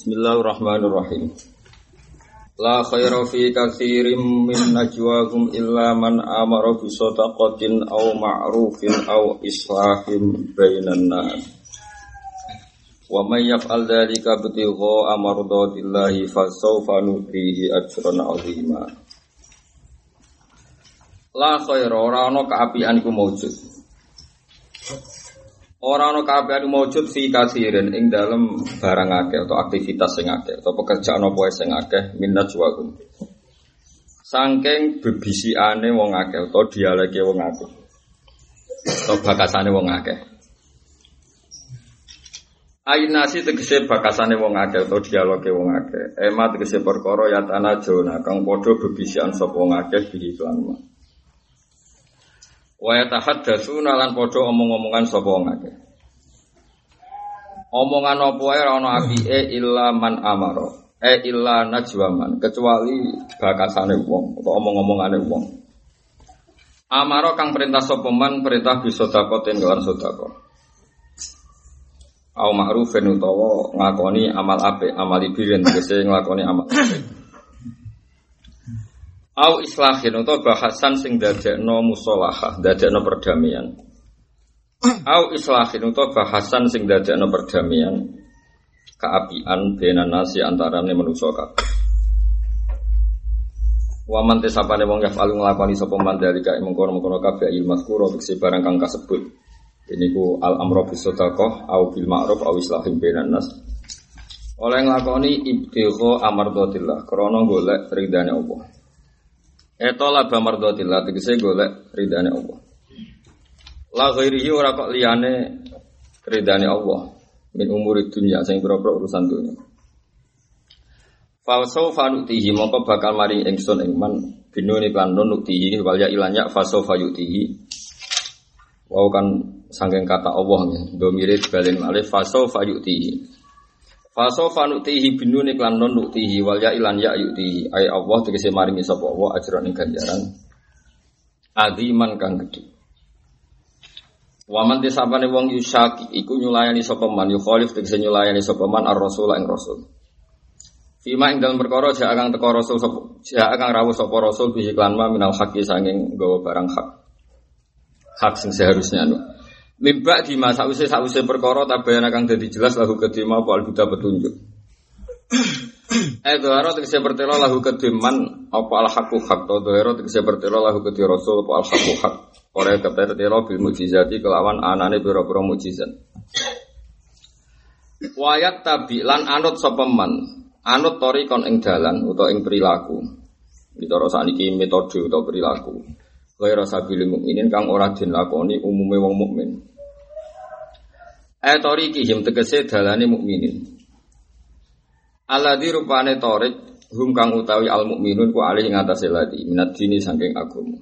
Bismillahirrahmanirrahim. La khaira fi katsirin min najwahum illa man amara bi shadaqatin aw ma'rufin aw islahin bainan nas. Wa may yaf'al dhalika bitigha amardatillahi fasawfa nutihi ajran 'azima. La khaira ora ana kaapian iku maujud. Ora ana kabeh maujud fi kasirin ing dalem barang akeh atau aktivitas sing akeh atau pekerjaan apa sing akeh minat juwakum. Sangking bebisiane wong akeh atau dialeke wong akeh. Atau bakasane wong akeh. Ainasi tegese bakasane wong akeh atau dialoge wong akeh. Ema tegese perkara ya tanah jona kang padha bebisian sapa wong akeh bihi lan Wa yatahaddatsuna lan padha omong-omongan sapa wong akeh. Omongan apa wae ora ana apike illa man amara. E illa najwaman kecuali bakasane wong atau omong-omongane wong. Amara kang perintah sapa man perintah bisa takoten kelan sedekah. Au ma'rufin utawa ngakoni amal apik, amal ibirin tegese nglakoni amal apik. Au islahin atau bahasan sing dadekno musolahah, dadekno perdamaian. Au islahin atau bahasan sing dadekno perdamaian keapian bena nasi antarane manusa kabeh. Wa man tesapane wong yafalu nglakoni sapa man dalika mengkono-mengkono kabeh il mazkura tegese barang kang kasebut. Ini ku al amro bis sadaqah au bil ma'ruf au islahin bena nas. Oleh nglakoni ibtigha amardatillah krana golek ridane Allah. Etola bamardotillah tegese golek ridane Allah. La ghairihi ora kok liyane ridane Allah min umuri dunya sing pira-pira urusan dunya. Falsau fanutihi mongko bakal mari ingsun ing man binuni kan nutihi wal ya ilanya fasau fayutihi. Wau kan sangking kata Allah ya, domire balen alif fasau fayutihi. Faso fanutihi binuni klan non nuktihi wal ya ilan ya yutihi ay Allah tegese maringi sapa Allah ajran ing ganjaran aziman kang gedhe. Waman desapane wong yusaki iku nyulayani sapa man yukhalif tegese nyulayani sapa man ar-rasul ing rasul. Fima ing dalem perkara jak akan teko rasul sapa jak akan rawuh sapa rasul bihi klan ma minal haqqi sanging nggawa barang hak. Hak sing seharusnya anu. Mimba di masa usai sausai perkara tabayan akan jadi jelas lahu kedima apa al petunjuk. Eh doharo tegese bertelo lahu kediman apa al hak to doharo tegese bertelo lahu kedi rasul apa al hak. Ora ketertelo bil mujizati kelawan anane pira-pira mujizat. Wayat tabi lan anut sapa man anut tori kon ing dalan utawa ing perilaku. Ditara sakniki metode utawa perilaku. Kaya sabili mukminin kang ora den lakoni umume wong mukmin. Etori kihim tegese dalane mukminin. Alladzi rupane torik hum kang utawi al mukminun ku alih ing atase minat dini saking agama.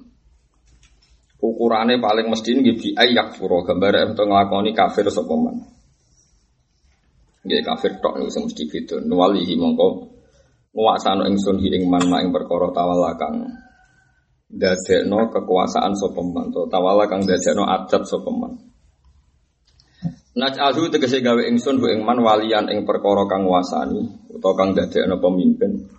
Ukurane paling mesti nggih bi ayak furo gambar ento nglakoni kafir sapa man. Nggih kafir tok niku sing mesti beda. Nuwalihi mongko nguwasano ingsun hi ing man ing perkara tawala kang dadekno kekuasaan sapa man tawala kang dadekno adat sapa man. Naj'alhu tegese gawe ingsun bu ingman walian ing perkara kang nguasani utawa kang dadekno pemimpin.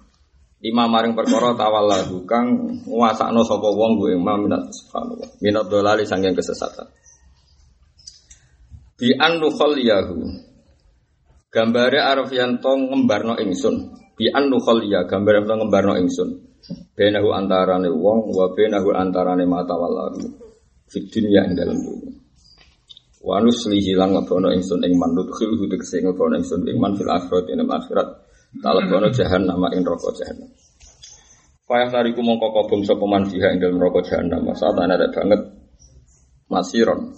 Lima maring perkara tawallahu kang nguasakno sapa wong bu ingman minat subhanallah. Minat dolali sanging kesesatan. Bi an nukhaliyahu. Gambare arif yanto ngembarno ingsun. Bi an nukhaliya gambare yanto ngembarno ingsun. Benahu antarane wong wa benahu antarane mata wallahu. Fid dunya ing dalam dunya. Wa nuslihi lan ngebono ingsun ing manut khilhu tegese ngebono ingsun ing man fil akhirat ing akhirat talebono jahannam ing neraka jahannam. Fayah tariku mongko kobong sapa man fiha ing neraka jahannam saat ana banget masiron.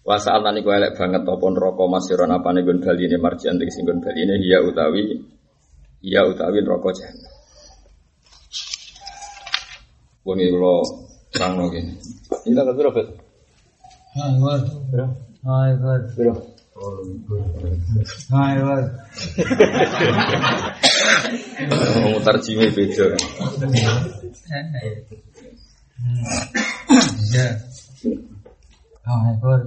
Wa saat niku elek banget apa neraka masiron apane nggon baline marjian tegese nggon baline ya utawi ya utawi neraka jahannam. Wong kula terangno kene. Ini tak berapa? Hai, War. Hai, War. Bro. Hai. Mutar jime beda. Ya. Hai, War.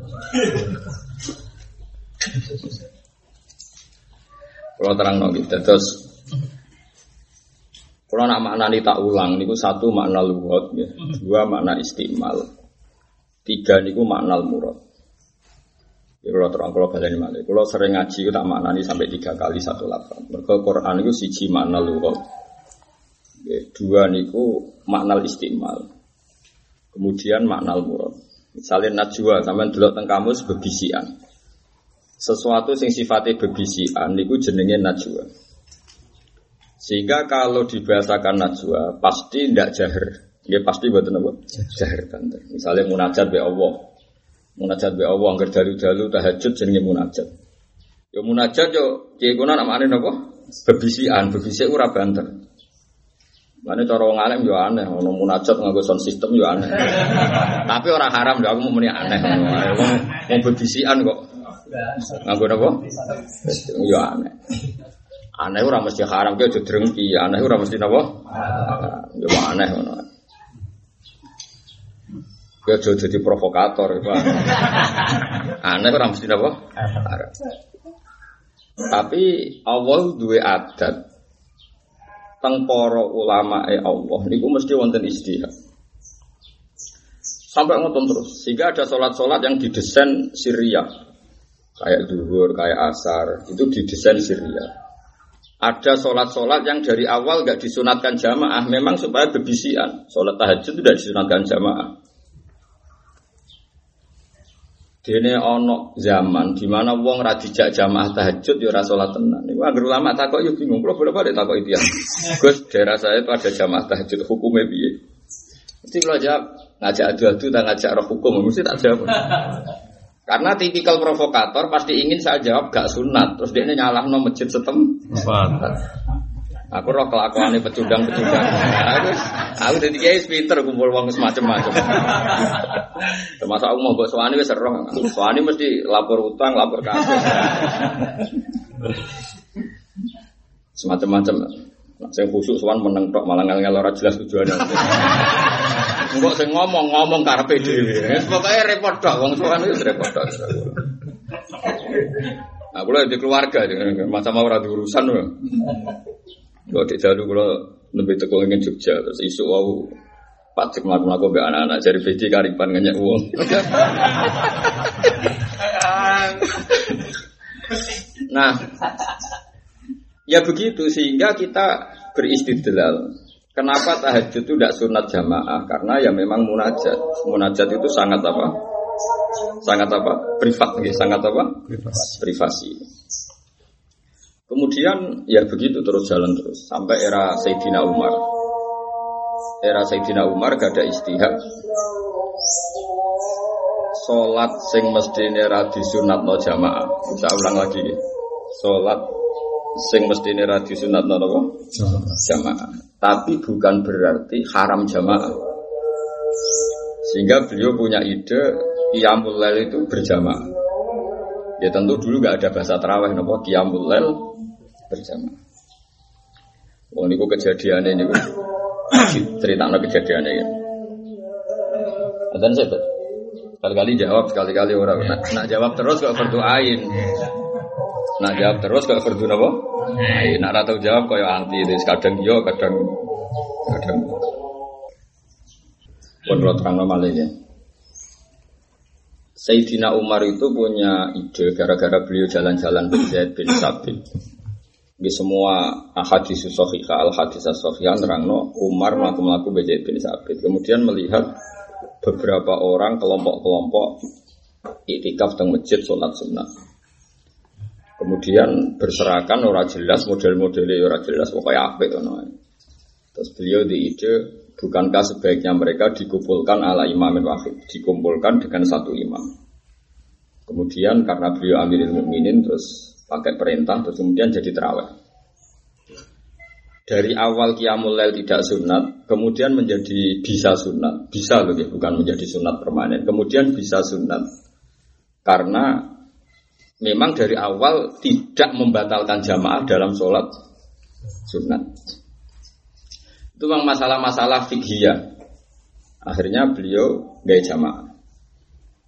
Kalau terang nongki, terus kalau nak maknani tak ulang, niku satu makna luhut, ya. dua makna istimal, tiga niku makna murad. Ya kalau terang kalau malah, kalau sering ngaji itu tak maknani sampai tiga kali satu lapan. Mereka Quran itu siji makna luhut, ya, dua niku makna istimal, kemudian makna murad. Misalnya najwa, sampai dulu teng kamus bebisian. Sesuatu sing sifatnya bebisian niku jenenge najwa. Sehingga kalau dibahasakan najwa pasti tidak jahar. Ya pasti buat apa? Jahar banter. Misalnya munajat be Allah. Munajat be Allah angker dalu-dalu tahajud jenenge munajat. Ya munajat yo kiye kuna namane napa? Bebisian, bebisi ora banter. Mana cara wong alim yo aneh, ono munajat nganggo sound system yo aneh. Tapi orang haram yo aku mau muni aneh. Wong wong bebisian kok. Nganggo napa? Yo aneh. Aneh ora mesti haram ki aja drengki, aneh ora mesti napa? Yo aneh ngono. Yo aja jadi provokator. Aneh ora mesti napa? Haram. Tapi Allah duwe adat teng para ulama e Allah niku mesti wonten istihad. Sampai ngoten terus. Sehingga ada sholat-sholat yang didesain Syria. Kayak duhur, kayak asar. Itu didesain Syria. Ada sholat-sholat yang dari awal gak disunatkan jamaah. Memang supaya bebisian. Sholat tahajud tidak disunatkan jamaah. Dene ono zaman di mana wong ra dijak jamaah tahajud ya ora salat tenan. Niku anggere ulama takok yo bingung. Kulo boleh balik takok itu ya. Gus, daerah saya itu ada jamaah tahajud hukumnya piye? Mesti kalau jawab ngajak adu-adu tak ngajak roh hukum mesti tak jawab. Karena tipikal provokator pasti ingin saya jawab gak sunat. Terus dia nyalah no masjid setem. Aku roh kelakuan ini pecundang-pecundang. Aku, aku jadi kiai pinter kumpul uang semacam-macam. Termasuk aku mau buat suami wes roh. Suami mesti lapor utang, lapor kasus. Semacam-macam. Nah, saya khusus suan menang tok malah ngel ora jelas tujuannya. Enggak saya ngomong ngomong karpe dhewe. Pokoknya repot tok wong suan itu repot tok. Nah, kalau di keluarga, ora urusan loh. Kalau di jalur kalau lebih teguh ingin Jogja terus isu wow pacek melakukan aku be anak-anak jadi PD karipan ngenyek uang. nah, ya begitu sehingga kita beristidlal. Kenapa tahajud itu tidak sunat jamaah? Karena ya memang munajat. Munajat itu sangat apa? Sangat apa? Privat, ya. sangat apa? Privasi. Privasi. Kemudian ya begitu terus jalan terus sampai era Sayyidina Umar. Era Sayyidina Umar gak ada istihad. Salat sing mestine ra disunatno jamaah. Bisa ulang lagi. Salat sing mestine ra disunatno napa? Jamaah. Tapi bukan berarti haram jamaah. Sehingga beliau punya ide Qiyamul Lail itu berjamaah. Ya tentu dulu gak ada bahasa terawih nopo Qiyamul Lail berjamaah. Wong niku kejadiannya cerita kejadiannya ya. Dan saya Kali-kali jawab, sekali-kali orang. Nak, nak jawab terus kok berdoain. Nak jawab terus kok berdoa apa? Nak rata jawab kok anti. Terus kadang yo, kadang kadang. Pun terang malih ya. Sayyidina Umar itu punya ide gara-gara beliau jalan-jalan bin Zaid bin Sabit. Di semua hadis sahihah al hadis sahihah terangno Umar melaku-melaku Zaid bin Sabit. Kemudian melihat beberapa orang kelompok-kelompok itikaf teng masjid sholat sunnah. Kemudian berserakan orang jelas model-modelnya orang jelas pokoknya apa itu Terus beliau di ide bukankah sebaiknya mereka dikumpulkan ala imamin wahid, dikumpulkan dengan satu imam. Kemudian karena beliau amirul mukminin terus pakai perintah terus kemudian jadi terawih. Dari awal lail tidak sunat, kemudian menjadi bisa sunat. Bisa loh bukan menjadi sunat permanen. Kemudian bisa sunat. Karena memang dari awal tidak membatalkan jamaah dalam sholat sunat. Itu memang masalah-masalah fikih Akhirnya beliau gaya jamaah.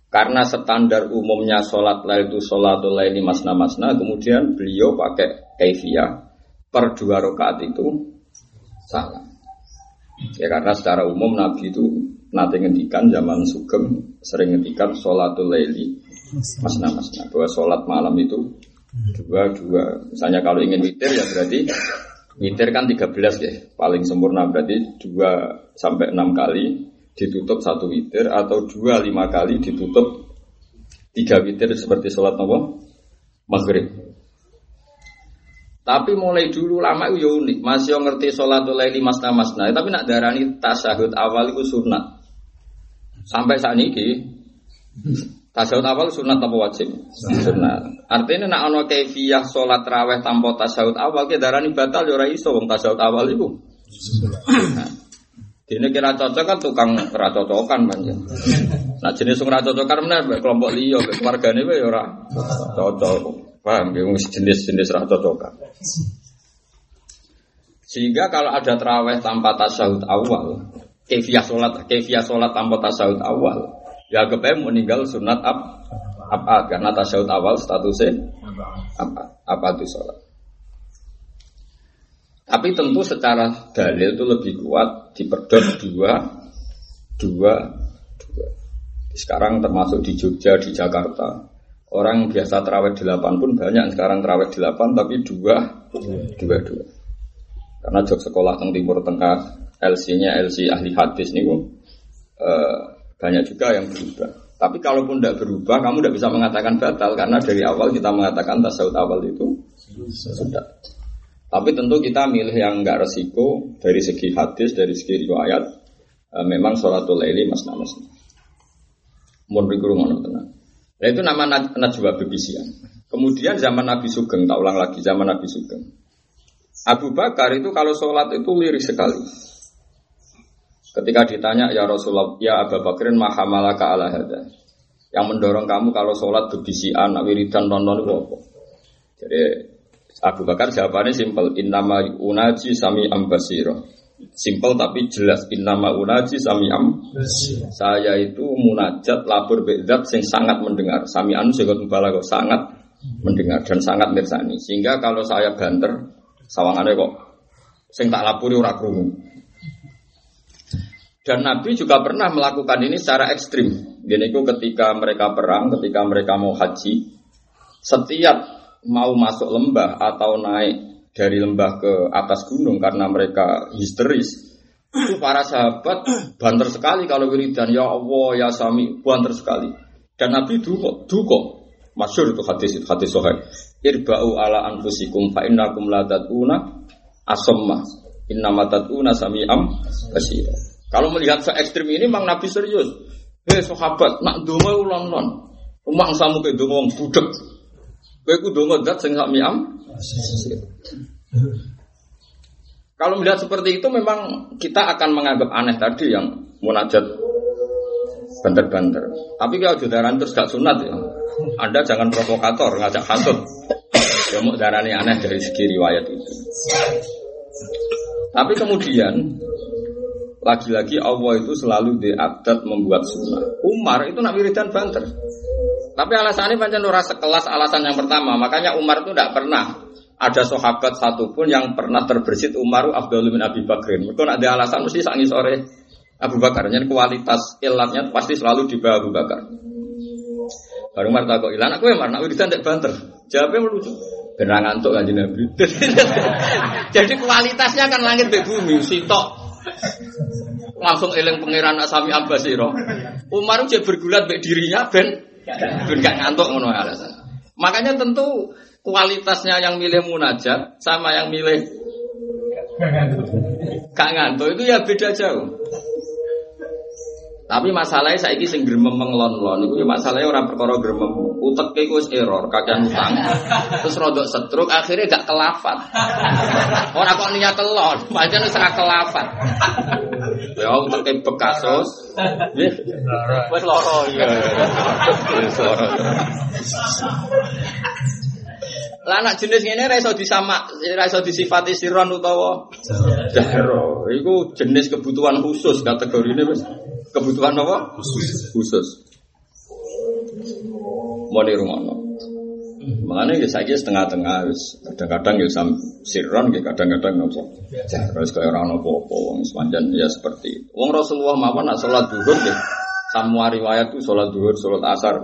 Karena standar umumnya sholat lail itu sholatul laili masna masna, kemudian beliau pakai kaifiyah per dua rakaat itu salah. Ya karena secara umum Nabi itu nanti ngendikan zaman sugeng sering ngendikan sholatul laili masna masna bahwa sholat malam itu dua dua. Misalnya kalau ingin witir ya berarti witir kan 13 ya paling sempurna berarti dua sampai enam kali ditutup satu witir atau dua lima kali ditutup tiga witir seperti sholat nopo maghrib. Tapi mulai dulu lama itu ya unik, masih yang ngerti sholat laili masna masna. Tapi nak darani tasahud awal itu sunat. Sampai saat ini tasahud awal sunat apa wajib? Sunat. Artinya nak ono kefiah sholat raweh tanpa tasahud awal, ke darani batal ya iso wong tasahud awal itu. Nah, ini kira cocok kan tukang kira manja. Nah jenis kira cocokan mana kelompok liyo, keluarganya be ora cocok. Paham ya jenis-jenis ra cocokan. Sehingga kalau ada terawih tanpa tasawuf awal, kefiah sholat, kefiah sholat tanpa tasawuf awal, ya kepen meninggal sunat ab, apa karena tasawuf awal statusnya apa apa itu sholat. Tapi tentu secara dalil itu lebih kuat diperdot dua, dua, dua. Sekarang termasuk di Jogja, di Jakarta. Orang biasa terawih delapan pun banyak sekarang terawih delapan tapi dua, dua, dua. Karena jog sekolah teng timur tengah LC-nya LC ahli hadis nih eh, banyak juga yang berubah. Tapi kalaupun tidak berubah, kamu tidak bisa mengatakan batal karena dari awal kita mengatakan tasawuf awal itu sudah. Tapi tentu kita milih yang enggak resiko dari segi hadis, dari segi riwayat. E, memang sholatul laili masna. Mun riku ngono tenang. Nah itu nama najwa bebisian. Kemudian zaman Nabi Sugeng, tak ulang lagi zaman Nabi Sugeng. Abu Bakar itu kalau sholat itu lirik sekali. Ketika ditanya ya Rasulullah, ya Abu Bakrin mahamalaka ala hada. Yang mendorong kamu kalau sholat bebisian, wiridan, nonton itu apa? Jadi Abu Bakar jawabannya simpel. Innama unaji sami ambasiro. Simpel tapi jelas. Innama unaji sami am. Saya itu munajat labur bedat sing sangat mendengar. Sami anu sehingga kok sangat mendengar dan sangat mirsani. Sehingga kalau saya banter, sawangannya kok sing tak lapuri ora krungu. Dan Nabi juga pernah melakukan ini secara ekstrim. Gini ketika mereka perang, ketika mereka mau haji, setiap mau masuk lembah atau naik dari lembah ke atas gunung karena mereka histeris itu para sahabat banter sekali kalau wiridan. Ya Allah ya Sami banter sekali. Dan Nabi duko duko. Masyur itu hadis itu hadis sohail irba'u ala anfusikum fa innakum la tad'una asamma inna tad'una sami'am basira kalau melihat se ekstrim ini memang Nabi serius hei sahabat nak donga ulang non rumah samu ke wong budek Kowe ku donga zat sing miam. Kalau melihat seperti itu memang kita akan menganggap aneh tadi yang munajat banter-banter. Tapi kalau judaran terus gak sunat ya. Anda jangan provokator ngajak hasut. Ya mau aneh dari segi riwayat itu. Tapi kemudian lagi-lagi Allah itu selalu diadat membuat sunnah. Umar itu nak wiridan banter. Tapi alasannya pancen ora sekelas alasan yang pertama. Makanya Umar itu tidak pernah ada sahabat satupun yang pernah terbersit Umar Abdul bin Abi Bakrin. Mereka ada alasan mesti sangi sore Abu Bakar. Jadi kualitas ilatnya pasti selalu di bawah Abu Bakar. Baru Umar kok ilan aku Umar, nak wiridan tidak banter. Jawabnya melucu. Benar ngantuk kan Nabi. Jadi kualitasnya kan langit be bumi, sitok langsung eling pangeran Asami Ambasiro. Umar udah bergulat be dirinya ben Ben gak ngantuk ngono alasan. Makanya tentu kualitasnya yang milih munajat sama yang milih gak ngantuk itu ya beda jauh. Tapi masalahnya saya ini sing gremem menglon-lon itu ya masalahnya orang perkara gremem utek iku wis error kakean utang. Terus rodok setruk akhirnya gak kelafat. Orang kok niat telon, pancen wis ora kelafat. Ya utek bekasos. Wis lara ya. Wis. Lah anak jenis ini ra iso disama, ra iso disifati siron utawa jahro. Iku jenis kebutuhan khusus kategori ini wis kebutuhan apa? Khusus. Khusus. Mau dirungono. Makanya ya saya setengah-tengah, kadang-kadang ya sam sirron, ya kadang-kadang nopo. Terus kayak orang nopo apa, wong sepanjang ya seperti itu. Wong Rasulullah mawon nak sholat duhur ya, semua riwayat tuh sholat duhur, sholat asar.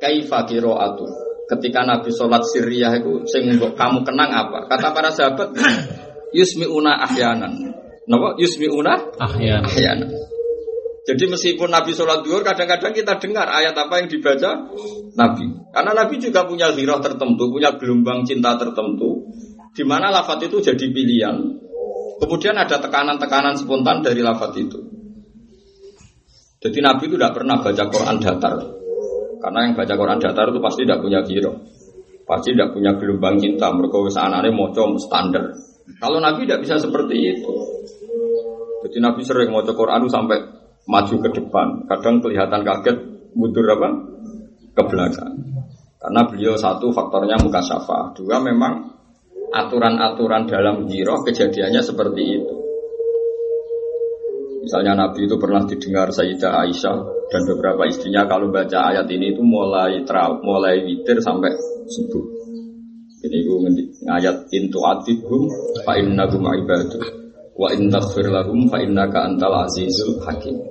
Kaifa atu. Ketika Nabi sholat sirriyah itu, sing kamu kenang apa? Kata para sahabat, yusmiuna ahyanan. Napa? Yusmiuna Ahyan. ahyanan. Jadi meskipun Nabi sholat duhur, kadang-kadang kita dengar ayat apa yang dibaca Nabi. Karena Nabi juga punya zirah tertentu, punya gelombang cinta tertentu, di mana lafat itu jadi pilihan. Kemudian ada tekanan-tekanan spontan dari lafat itu. Jadi Nabi itu tidak pernah baca Quran datar. Karena yang baca Quran datar itu pasti tidak punya zirah. Pasti tidak punya gelombang cinta. Mereka wis anane maca standar. Kalau Nabi tidak bisa seperti itu. Jadi Nabi sering mau Quran sampai maju ke depan. Kadang kelihatan kaget, mundur apa? Ke belakang. Karena beliau satu faktornya muka syafa. Dua memang aturan-aturan dalam giroh kejadiannya seperti itu. Misalnya Nabi itu pernah didengar Sayyidah Aisyah dan beberapa istrinya kalau baca ayat ini itu mulai terau, mulai witir sampai subuh. Ini gue ngayat intu atibhum fa innahum ibadu wa in taghfir lahum fa antal azizul hakim.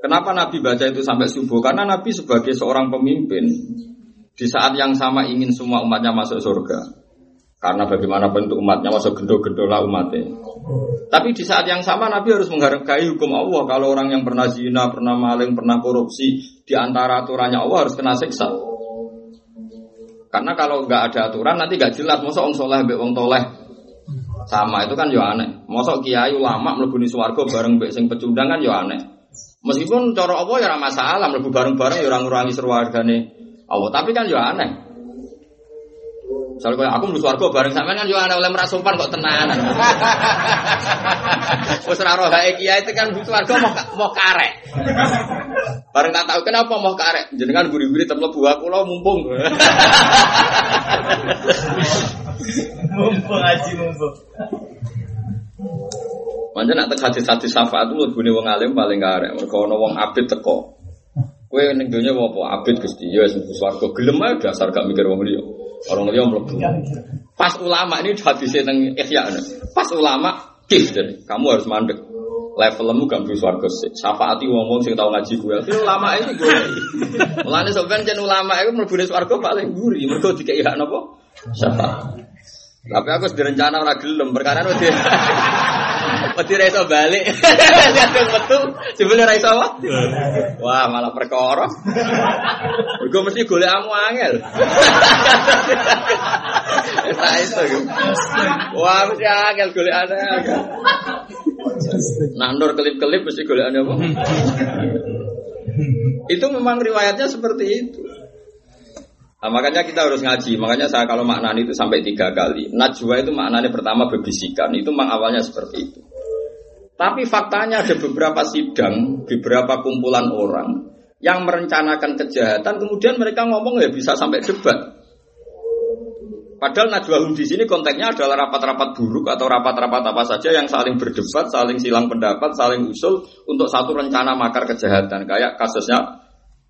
Kenapa Nabi baca itu sampai subuh? Karena Nabi sebagai seorang pemimpin di saat yang sama ingin semua umatnya masuk surga. Karena bagaimanapun itu umatnya masuk gendo-gendola umatnya. Tapi di saat yang sama Nabi harus menghargai hukum Allah. Kalau orang yang pernah zina, pernah maling, pernah korupsi, di antara aturannya Allah harus kena siksa. Karena kalau nggak ada aturan nanti nggak jelas. Masa orang soleh, wong toleh sama itu kan ya aneh. Masa kiai ulama melebuni swarga bareng mbek sing pecundang kan ya aneh. Meskipun cara apa ya ora masalah mlebu bareng-bareng ya ora ngurangi serwargane Allah, tapi kan ya aneh. Misalnya aku mlebu swarga bareng sampean kan yo aneh oleh merasa sopan kok tenanan. Wis ora roh hae kiai itu kan mlebu swarga mau mau karek. Bareng tak tahu kenapa mau karek. Jenengan guri-guri tetep mlebu aku lo mumpung. Mumpung aji mumpung. Manjen nak tek hadis-hadis syafaat itu mlebune wong alim paling karek. Mergo ana wong abid teko. Kowe ning donya apa abid Gusti ya wis swarga gelem ae dasar gak mikir wong liya. Orang liya mlebu. Pas ulama ini hadisnya teng Ihya. Pas ulama kif jadi kamu harus mandek. Levelmu gak mlebu swarga sik. Syafaati wong-wong sing tau ngaji. Tapi ulama itu gue. Mulane sampean jen ulama itu mlebune swarga paling guri. Mergo dikei hak napa? Syafaat. Tapi aku sudah rencana ora gelem perkara wedi. Wedi ra iso balik. Lihat yang betul, sebenarnya ra iso apa? Wah, malah perkara. Mergo mesti golek amu angel. Tak iso. Wah, mesti angel golek ana. Nah, nur kelip-kelip mesti golek apa? Itu memang riwayatnya seperti itu. Nah, makanya kita harus ngaji. Makanya saya kalau maknani itu sampai tiga kali. Najwa itu maknanya pertama berbisikan. Itu memang awalnya seperti itu. Tapi faktanya ada beberapa sidang, beberapa kumpulan orang yang merencanakan kejahatan. Kemudian mereka ngomong ya bisa sampai debat. Padahal najwa di sini konteksnya adalah rapat-rapat buruk atau rapat-rapat apa saja yang saling berdebat, saling silang pendapat, saling usul untuk satu rencana makar kejahatan. Kayak kasusnya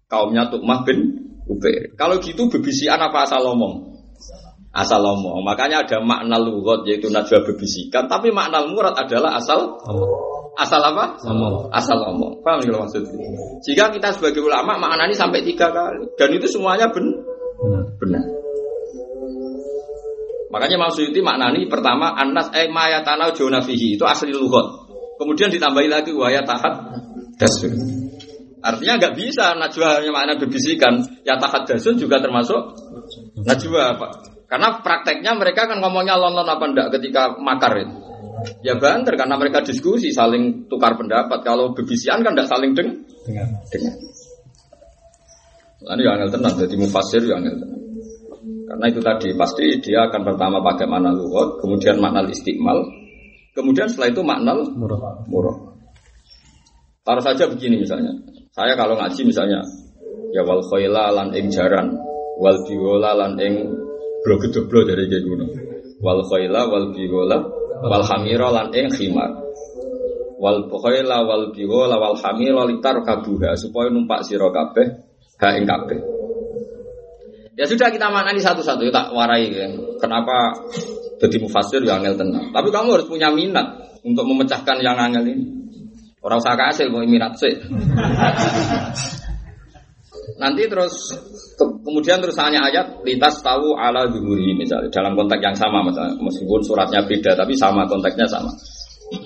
kaumnya Tukmah bin Ubair. Kalau gitu bebisian apa asal ngomong? Asal ngomong. Makanya ada makna lugot yaitu najwa bebisikan, tapi makna murad adalah asal asal apa? Asal ngomong. Paham kalau maksudnya? Jika kita sebagai ulama maknani sampai tiga kali dan itu semuanya ben Benar. benar. Makanya maksud itu maknani pertama anas eh mayatana jonafihi itu asli lugot. Kemudian ditambahi lagi waya tahat dasur. Artinya nggak bisa najwa hanya makna bebisikan. Ya tahat dasun juga termasuk najwa apa? Karena prakteknya mereka kan ngomongnya lon-lon apa enggak ketika makar itu. Ya banter karena mereka diskusi saling tukar pendapat. Kalau bebisian kan enggak saling deng Dengar. dengar. Ini yang angel tenang, jadi mufasir yang angel tenang. Karena itu tadi pasti dia akan pertama pakai makna lugot, kemudian makna istiqmal, kemudian setelah itu makna Murah. murah. Taruh saja begini misalnya, saya kalau ngaji misalnya, ya wal khoila lan ing jaran, wal biwola lan ing blogedoblo dari kayak guna. Wal khoila wal biwola wal hamira lan ing khimar. Wal khoila wal biwola wal hamira litar kabuha supaya numpak sira kabeh ha ing kabeh. Ya sudah kita maknani satu-satu tak warai ya. Kenapa jadi mufasir yang angel tenang. Tapi kamu harus punya minat untuk memecahkan yang angel ini. Orang usah kasih mau minat sih. Nanti terus ke- kemudian terus hanya ayat litas tahu ala zuhuri misalnya dalam konteks yang sama misalnya meskipun suratnya beda tapi sama konteksnya sama.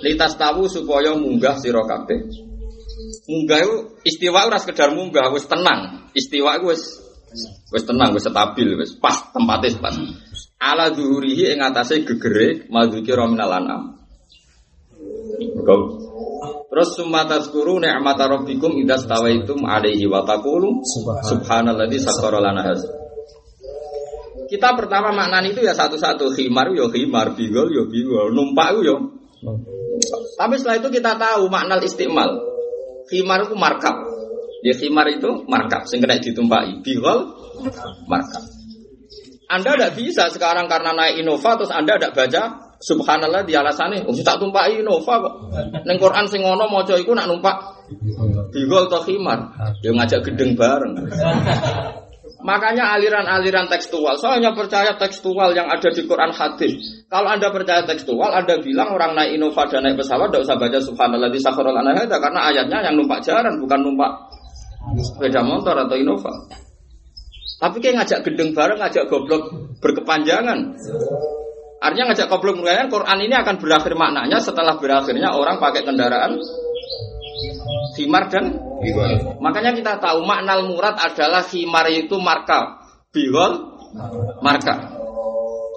Litas tahu supaya munggah sira kabeh. Munggah itu istiwa ora sekedar munggah wis tenang. Istiwa itu wis wis tenang, wis stabil, wis pas tempatnya pas. Ala zuhurihi ing atase gegere madzuki minal anam. Mergo Terus sumata skuru ni'mata rabbikum idza stawaitum alaihi wa taqulu subhanalladzi sakhkhara lana hadza. Kita pertama maknani itu ya satu-satu khimar yo khimar, bigol yo bigol, numpak yo. Tapi setelah itu kita tahu makna istimal. Khimar itu markab. Ya khimar itu markab sing kena ditumpaki. Bigol markab. Anda tidak bisa sekarang karena naik Innova terus Anda tidak baca Subhanallah di alasannya, oh tak tumpai Innova kok. Neng Quran sing ngono iku nak numpak bigol atau khimar, ya ngajak gedeng bareng. Makanya aliran-aliran tekstual, saya hanya percaya tekstual yang ada di Quran hadis. Kalau Anda percaya tekstual, Anda bilang orang naik Innova dan naik pesawat tidak usah baca Subhanallah di sakharul anahada karena ayatnya yang numpak jaran bukan numpak sepeda motor atau Innova. Tapi kayak ngajak gendeng bareng, ngajak goblok berkepanjangan. Artinya ngajak goblok berkepanjangan, Quran ini akan berakhir maknanya setelah berakhirnya orang pakai kendaraan khimar dan Makanya kita tahu makna murad adalah khimar itu marka, bihol marka.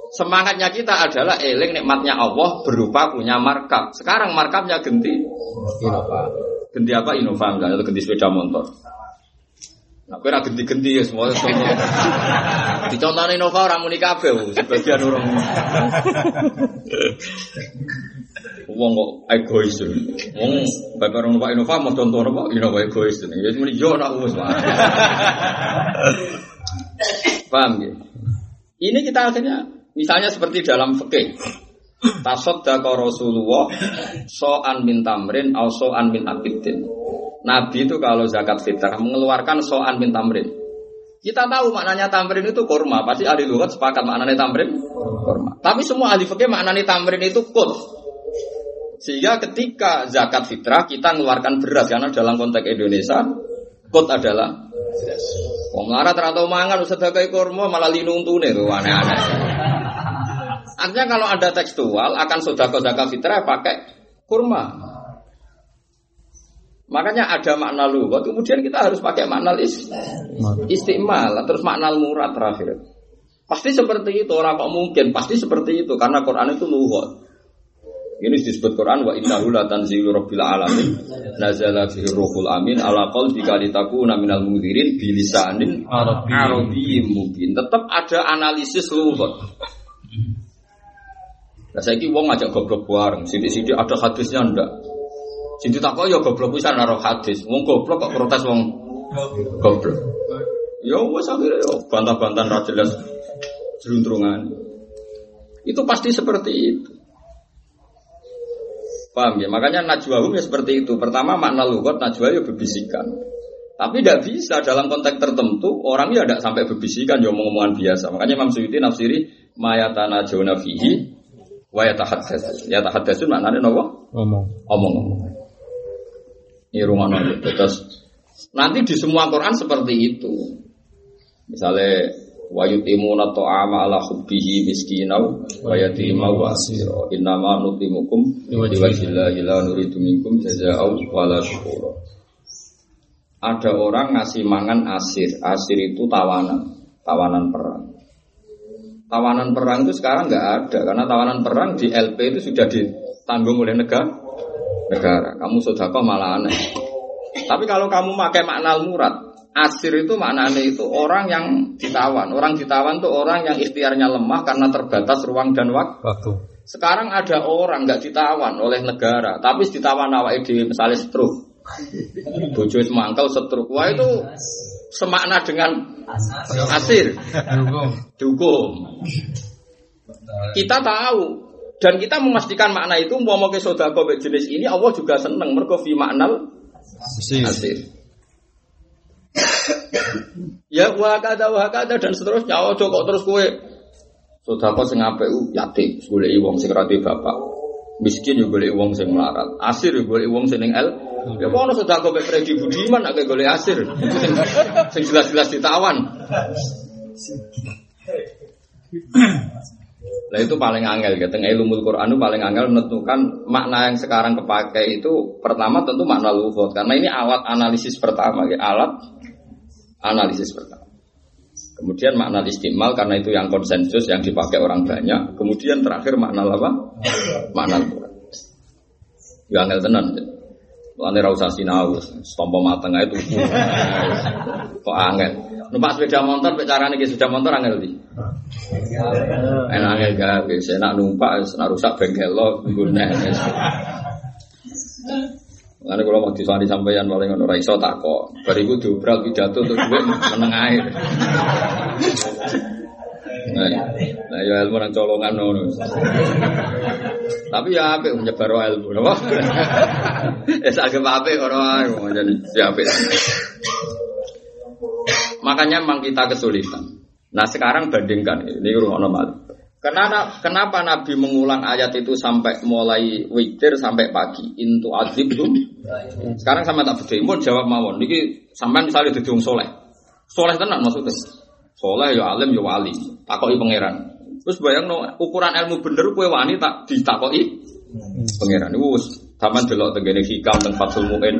Semangatnya kita adalah eling nikmatnya Allah berupa punya markab. Sekarang markabnya ganti Innova. ganti apa Innova enggak atau ganti sepeda motor. Nah, kowe ora genti-genti ya semua semua. Dicontohne Innova orang muni kabeh, sebagian orang. Wong kok egois. Wong bapak orang numpak Innova mau contoh apa? Innova egois. Ya muni yo nak wis. Paham ya? Ini kita akhirnya misalnya seperti dalam fikih. Tasaddaqa Rasulullah so'an min tamrin au so'an min akidin. Nabi itu kalau zakat fitrah mengeluarkan so'an min tamrin. Kita tahu maknanya tamrin itu kurma. Pasti ahli lughat sepakat maknanya tamrin kurma. Tapi semua ahli fikih maknanya tamrin itu kut. Sehingga ketika zakat fitrah kita mengeluarkan beras karena dalam konteks Indonesia kut adalah Wong melarat rantau mangan sedekah kurma malah linuntune tuh aneh-aneh. Artinya kalau ada tekstual akan sodako zakat fitrah pakai kurma. Makanya ada makna lugat, kemudian kita harus pakai makna is, istimal, terus makna murad terakhir. Pasti seperti itu, orang kok mungkin, pasti seperti itu, karena Quran itu lugat. Ini disebut Quran wa innahu la tanzilu rabbil alamin nazala bihi ruhul amin ala qalbika litakuna minal mundzirin bilisanin Arabi. arabiyyin mungkin. Tetap ada analisis lugat. Nah, saya wong ngajak goblok bareng, sidik-sidik ada hadisnya ndak? Sidik tak ya goblok bisa naruh hadis. Wong goblok kok protes wong goblok. Ya wes akhirnya ya bantah-bantahan ra jelas jeluntrungan. Itu pasti seperti itu. Paham ya? Makanya najwahum ya seperti itu. Pertama makna lugat najwa ya berbisikan. Tapi tidak bisa dalam konteks tertentu orang ya tidak sampai berbisikan ya omong-omongan biasa. Makanya Imam Suyuti nafsiri mayatana jona fihi wa yatahaddatsun. Yatahaddatsun maknanya nopo? Ngomong. Omong-omong. Ini rumah nabi. Terus nanti di semua Quran seperti itu. Misalnya wa yutimuna ta'ama ala hubbihi miskinau wa yatima asira. Innama nutimukum liwajhillahi la nuridu minkum jazaa'u wala syukura. Ada orang ngasih mangan asir. Asir itu tawanan. Tawanan perang. Tawanan perang itu sekarang nggak ada. Karena tawanan perang di LP itu sudah ditanggung oleh negara negara kamu sodako malah aneh tapi kalau kamu pakai makna murad Asir itu maknanya itu orang yang ditawan. Orang ditawan itu orang yang ikhtiarnya lemah karena terbatas ruang dan waktu. Waktu. Sekarang ada orang nggak ditawan oleh negara, tapi ditawan awak di misalnya stroke. Bojo semangkal stroke. Wah itu semakna dengan asir, Dukung. dukung. Kita tahu dan kita memastikan makna itu mau mau ke sodako jenis ini Allah juga seneng mergo fi maknal Asir. Ya wa kada wa kada dan seterusnya. Ojo kok terus kowe sedekah sing apik ku yatim, goleki wong sing ra duwe bapak. Miskin yo goleki wong sing melarat. Asir yo goleki wong sing el. Ya ono sedekah mek Freddy Budiman nek golek asir. Sing, sing jelas-jelas ditawan. Nah itu paling angel gitu. Ilmu Quran itu paling angel menentukan makna yang sekarang kepakai itu pertama tentu makna luhut karena ini alat analisis pertama, ya. alat analisis pertama. Kemudian makna istimal karena itu yang konsensus yang dipakai orang banyak. Kemudian terakhir makna apa? Makna Quran. Ya angel tenan. Mulane ra usah sinau, stompo mateng tuku. Kok angel. Numpak sepeda motor, carane iki sepeda motor angel di. Enak angel bisa enak numpak, enak rusak bengkel lo, guna. Karena kalau mau disani sampeyan paling ono raiso tak kok. Bariku diobral pidato untuk gue meneng air. Nah, nah ya ilmu nang colongan ngono. Tapi ya apik menyebar ilmu? Ya apik ora ae jadi apik. Makanya memang kita kesulitan. Nah sekarang bandingkan ini normal. Kenapa, kenapa Nabi mengulang ayat itu sampai mulai witir sampai pagi? Intu azib tuh. Sekarang sama tak beda. Jawab mawon. Niki sampai misalnya di soleh. Soleh tenan maksudnya. Soleh ya alim ya wali. Takoi pangeran. Terus bayang no, ukuran ilmu bener kue wani tak ditakoi pangeran. Wus, taman delok tegene hikam teng Fathul Muin.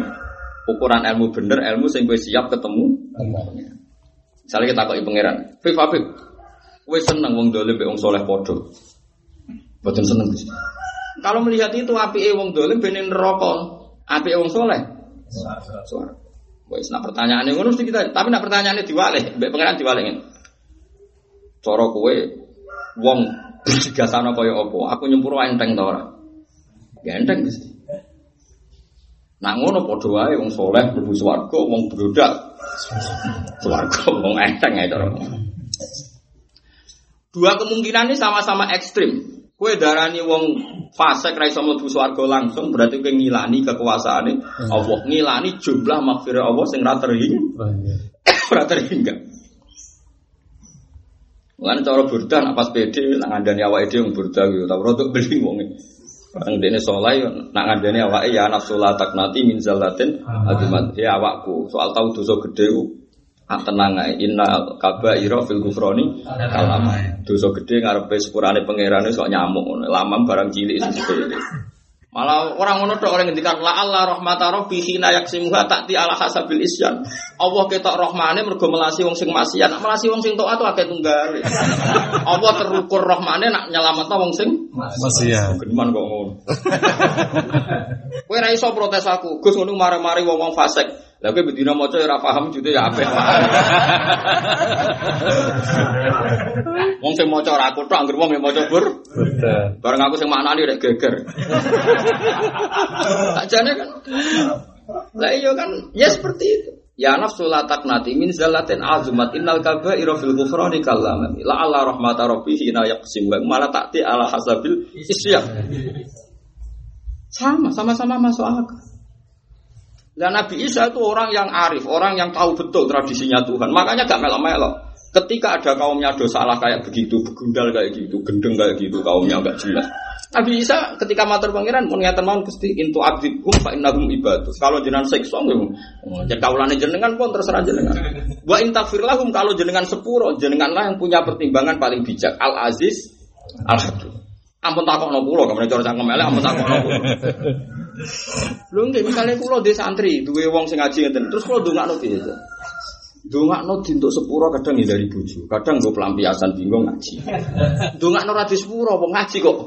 Ukuran ilmu bener ilmu sing kue siap ketemu. Misalnya kita takoi pangeran. Fif Fif. Kue seneng wong dolim be wong soleh podo. Betul seneng. Kalau melihat itu api wong dolim benin rokok, api wong soleh. Suara. Wes nak pertanyaannya ngono mesti kita, tapi nak pertanyaannya diwale, mbek pangeran diwalengin. Cara kowe wong berjigasana kaya apa? Aku nyempur enteng ta ora? Ya enteng mesti. Nak ngono padha wae wong soleh mlebu swarga, wong berodak swarga, wong enteng ae cara. Dua kemungkinan ini sama-sama ekstrim. Kue darani wong fasik ra iso mlebu swarga langsung berarti kowe ngilani kekuasaane Allah, ngilani jumlah maghfirah Allah sing ra terhingga. Ora terhingga. Lan cara burdah nak pas pede nak ngandani awake dhewe burdah gitu, tapi rodok beli wong. Orang dene soleh nak ngandani awake ya nafsu la taknati min zallatin adumat ya awakku. Soal tahu dosa gede Ah tenang ae inna kabaira fil gufroni kalama. Dosa gede ngarepe sepurane pangerane kok nyamuk ngono. Lamam barang cilik sepele. Malah orang ngono tok orang ngendikan la Allah rahmata rabbi hina yaksimuha ta'ti ala hasabil isyan. Allah ketok rahmane mergo melasi wong sing maksiat, nak melasi wong sing taat akeh tunggal. Allah terukur rahmane nak nyelametno wong sing Maksiat. Geman kok ngono. Kowe ra iso protes aku. Gus ngono mari-mari wong-wong fasik. Lah kowe bedina maca ora paham jute ya apik. Wong sing maca ora aku tok, anggere wong yang maca bur. Bareng aku sing maknani rek geger. Sakjane kan. Lah iya kan, ya seperti itu. Ya nafsu la taknati min zallatin azumat innal kaba'ira fil ghufrani kallaman. La Allah rahmata rabbih hina yaqsim wa malah takti ala hasabil isyaq. Sama, sama-sama masuk akal. Dan Nabi Isa itu orang yang arif, orang yang tahu betul tradisinya Tuhan. Makanya gak melok-melok. Ketika ada kaumnya dosa salah kayak begitu, begundal kayak gitu, gendeng kayak gitu, kaumnya agak jelas. Nabi Isa ketika matur pangeran pun ngeten mawon Gusti intu abdikum fa innahum ibadus. Kalau jenengan seksa nggih. Jadi kaulane jenengan pun terserah jenengan. Wa in taghfir lahum kalau jenengan sepuro, jenenganlah yang punya pertimbangan paling bijak. Al Aziz Al Hakim. Ampun takokno kula, kamane cara cangkem elek ampun takokno kula. Lho nggih misale kula dhe santri, duwe wong sing ngaji ngeten, terus kula ndongakno piye? Dongakno untuk sepuro kadang dari bojo, kadang gue pelampiasan bingung ngaji. Dongakno ra di sepuro, wong ngaji kok.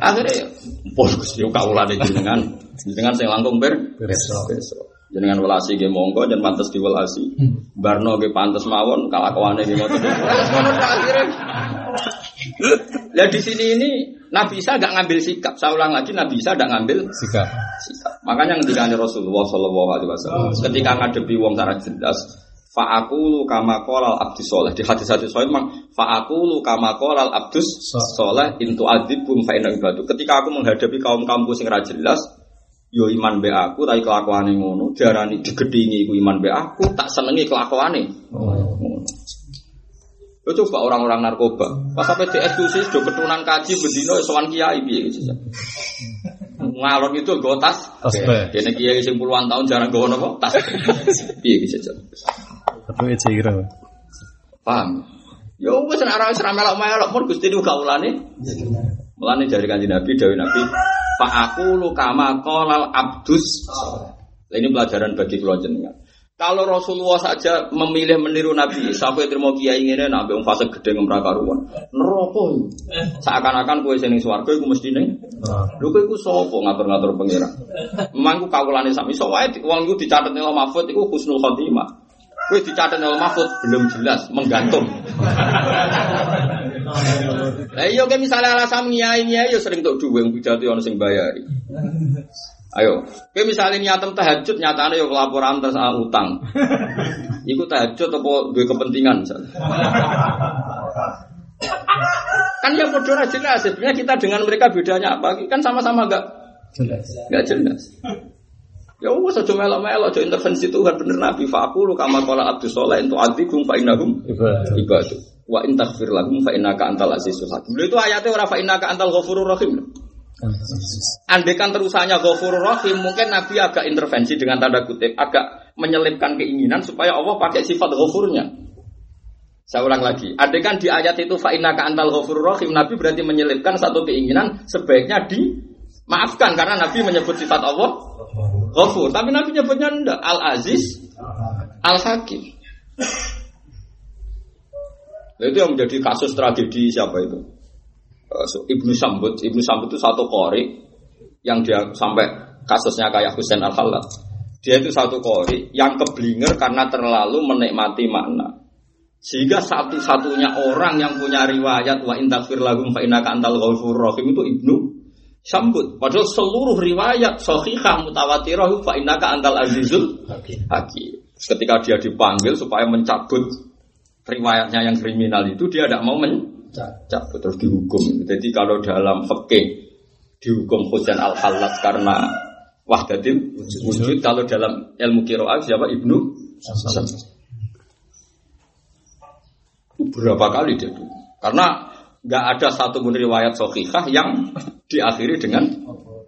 Akhirnya, pol Gusti kawulane jenengan, jenengan sing langkung ber Besok. besok. Jenengan welasi ge monggo dan pantes diwelasi. Barno ge pantes mawon kalakuane ge ngoten. Akhire. Lah di sini ini Nabi Isa gak ngambil sikap. Saya ulang lagi Nabi Isa gak ngambil Sikap. sikap. Makanya ketika Rasulullah Shallallahu Alaihi Wasallam ketika ngadepi wong secara jelas Fa'akulu kama kolal abdus soleh Di hadis-hadis soleh memang Fa'akulu kama kolal abdus soleh Intu adibum fa'inna ibadu Ketika aku menghadapi kaum kampus yang jelas Yo iman be aku tapi kelakuane ngono, diarani digedingi iku iman be aku, tak senengi kelakuane. Ngono. Yo coba orang-orang narkoba, pas sampai di eksekusi do ketunan kaji bendino sowan kiai piye gitu. Ngalor itu gue tas. Kene kiai sing puluhan tahun jarang gue nopo tas. Piye gitu. Tapi itu kira. Paham? Yo wis ora wis ra melok-melok pun Gusti niku kaulane. Mulane jari kanjeng Nabi dawuh Nabi, "Fa aku lu kama qalal abdus." Ini pelajaran bagi kula jenengan. Kalau Rasulullah saja memilih meniru Nabi, sampai terima kiai ngene nak wong fase gede ngemra karuan. Iku. Seakan-akan kowe sing ning swarga iku mesti ning Lho kowe iku sapa ngatur-ngatur pangeran? Memang ku kawulane sak iso wae wong iku dicatet ning Mahfud iku husnul khotimah. Kowe dicatet ning Mahfud belum jelas, menggantung. Lah iya kayak misalnya alasan nyai yo sering tok duwe pidato ono sing bayari. Ayo, kayak misalnya niatem tahajud nyatane yo laporan terus ah, utang. Iku tahajud apa duwe kepentingan misalnya. Kan ya bodoh aja jelas. Sebenarnya kita dengan mereka bedanya apa? Kan sama-sama enggak enggak jelas. Ya wes aja melok-melok aja intervensi Tuhan bener Nabi faqulu kama qala Abdus Saleh entu adzibum fa innahum ibadu. Wa in taghfir lahum fa innaka antal azizul hakim. Itu ayatnya ora fa innaka antal ghafurur rahim. Andekan terusannya ghafurur rahim, mungkin Nabi agak intervensi dengan tanda kutip, agak menyelipkan keinginan supaya Allah pakai sifat ghafurnya. Saya ulang lagi, andekan di ayat itu fa innaka antal ghafurur rahim, Nabi berarti menyelipkan satu keinginan sebaiknya dimaafkan karena Nabi menyebut sifat Allah ghafur, tapi Nabi nyebutnya al-aziz, al-hakim. Itu yang menjadi kasus tragedi siapa itu? Eh, Ibnu Sambut. Ibnu Sambut itu satu kori yang dia sampai kasusnya kayak Husain al Khalad. Dia itu satu kori yang keblinger karena terlalu menikmati makna. Sehingga satu-satunya orang yang punya riwayat wa intakfir lagum fa innaka antal ghafurur rahim itu Ibnu Sambut. Padahal seluruh riwayat sahihah mutawatirah fa innaka antal azizul hakim. Ketika dia dipanggil supaya mencabut riwayatnya yang kriminal itu dia tidak mau mencabut terus dihukum. Jadi kalau dalam fikih dihukum Husain al Khallat karena wahdatil wujud, kalau dalam ilmu kiroah siapa Ibnu. Berapa kali dia dulu? Karena nggak ada satu pun riwayat sahihah yang diakhiri dengan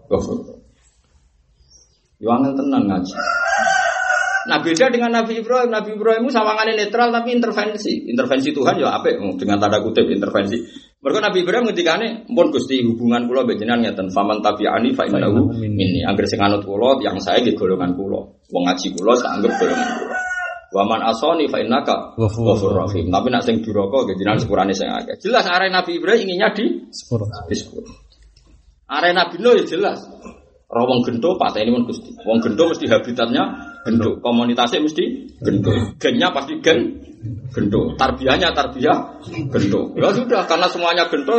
ghafur. Yo angel tenan ngaji. Nah beda dengan Nabi Ibrahim. Nabi Ibrahim itu sawangannya netral tapi intervensi. Intervensi Tuhan ya apa? Dengan tanda kutip intervensi. Mereka Nabi Ibrahim ngendikane, "Mun Gusti hubungan kula mbek jenengan ngeten, faman tabi'ani fa innahu minni." Angger sing anut kula yang saya nggih golongan kula. Wong ngaji kula tak anggap golongan kula. Waman asoni fa innaka ghafur rahim. Tapi nak sing duraka jenengan sepurane sing akeh. Jelas arah Nabi Ibrahim inginnya di di sepuluh. Arah Nabi Nuh ya jelas. Rawong gento patah ini pun gusti. Wong gento mesti habitatnya gento. Komunitasnya mesti gento. Gennya pasti gen gento. Tarbiyahnya tarbiyah gento. Ya sudah karena semuanya gento.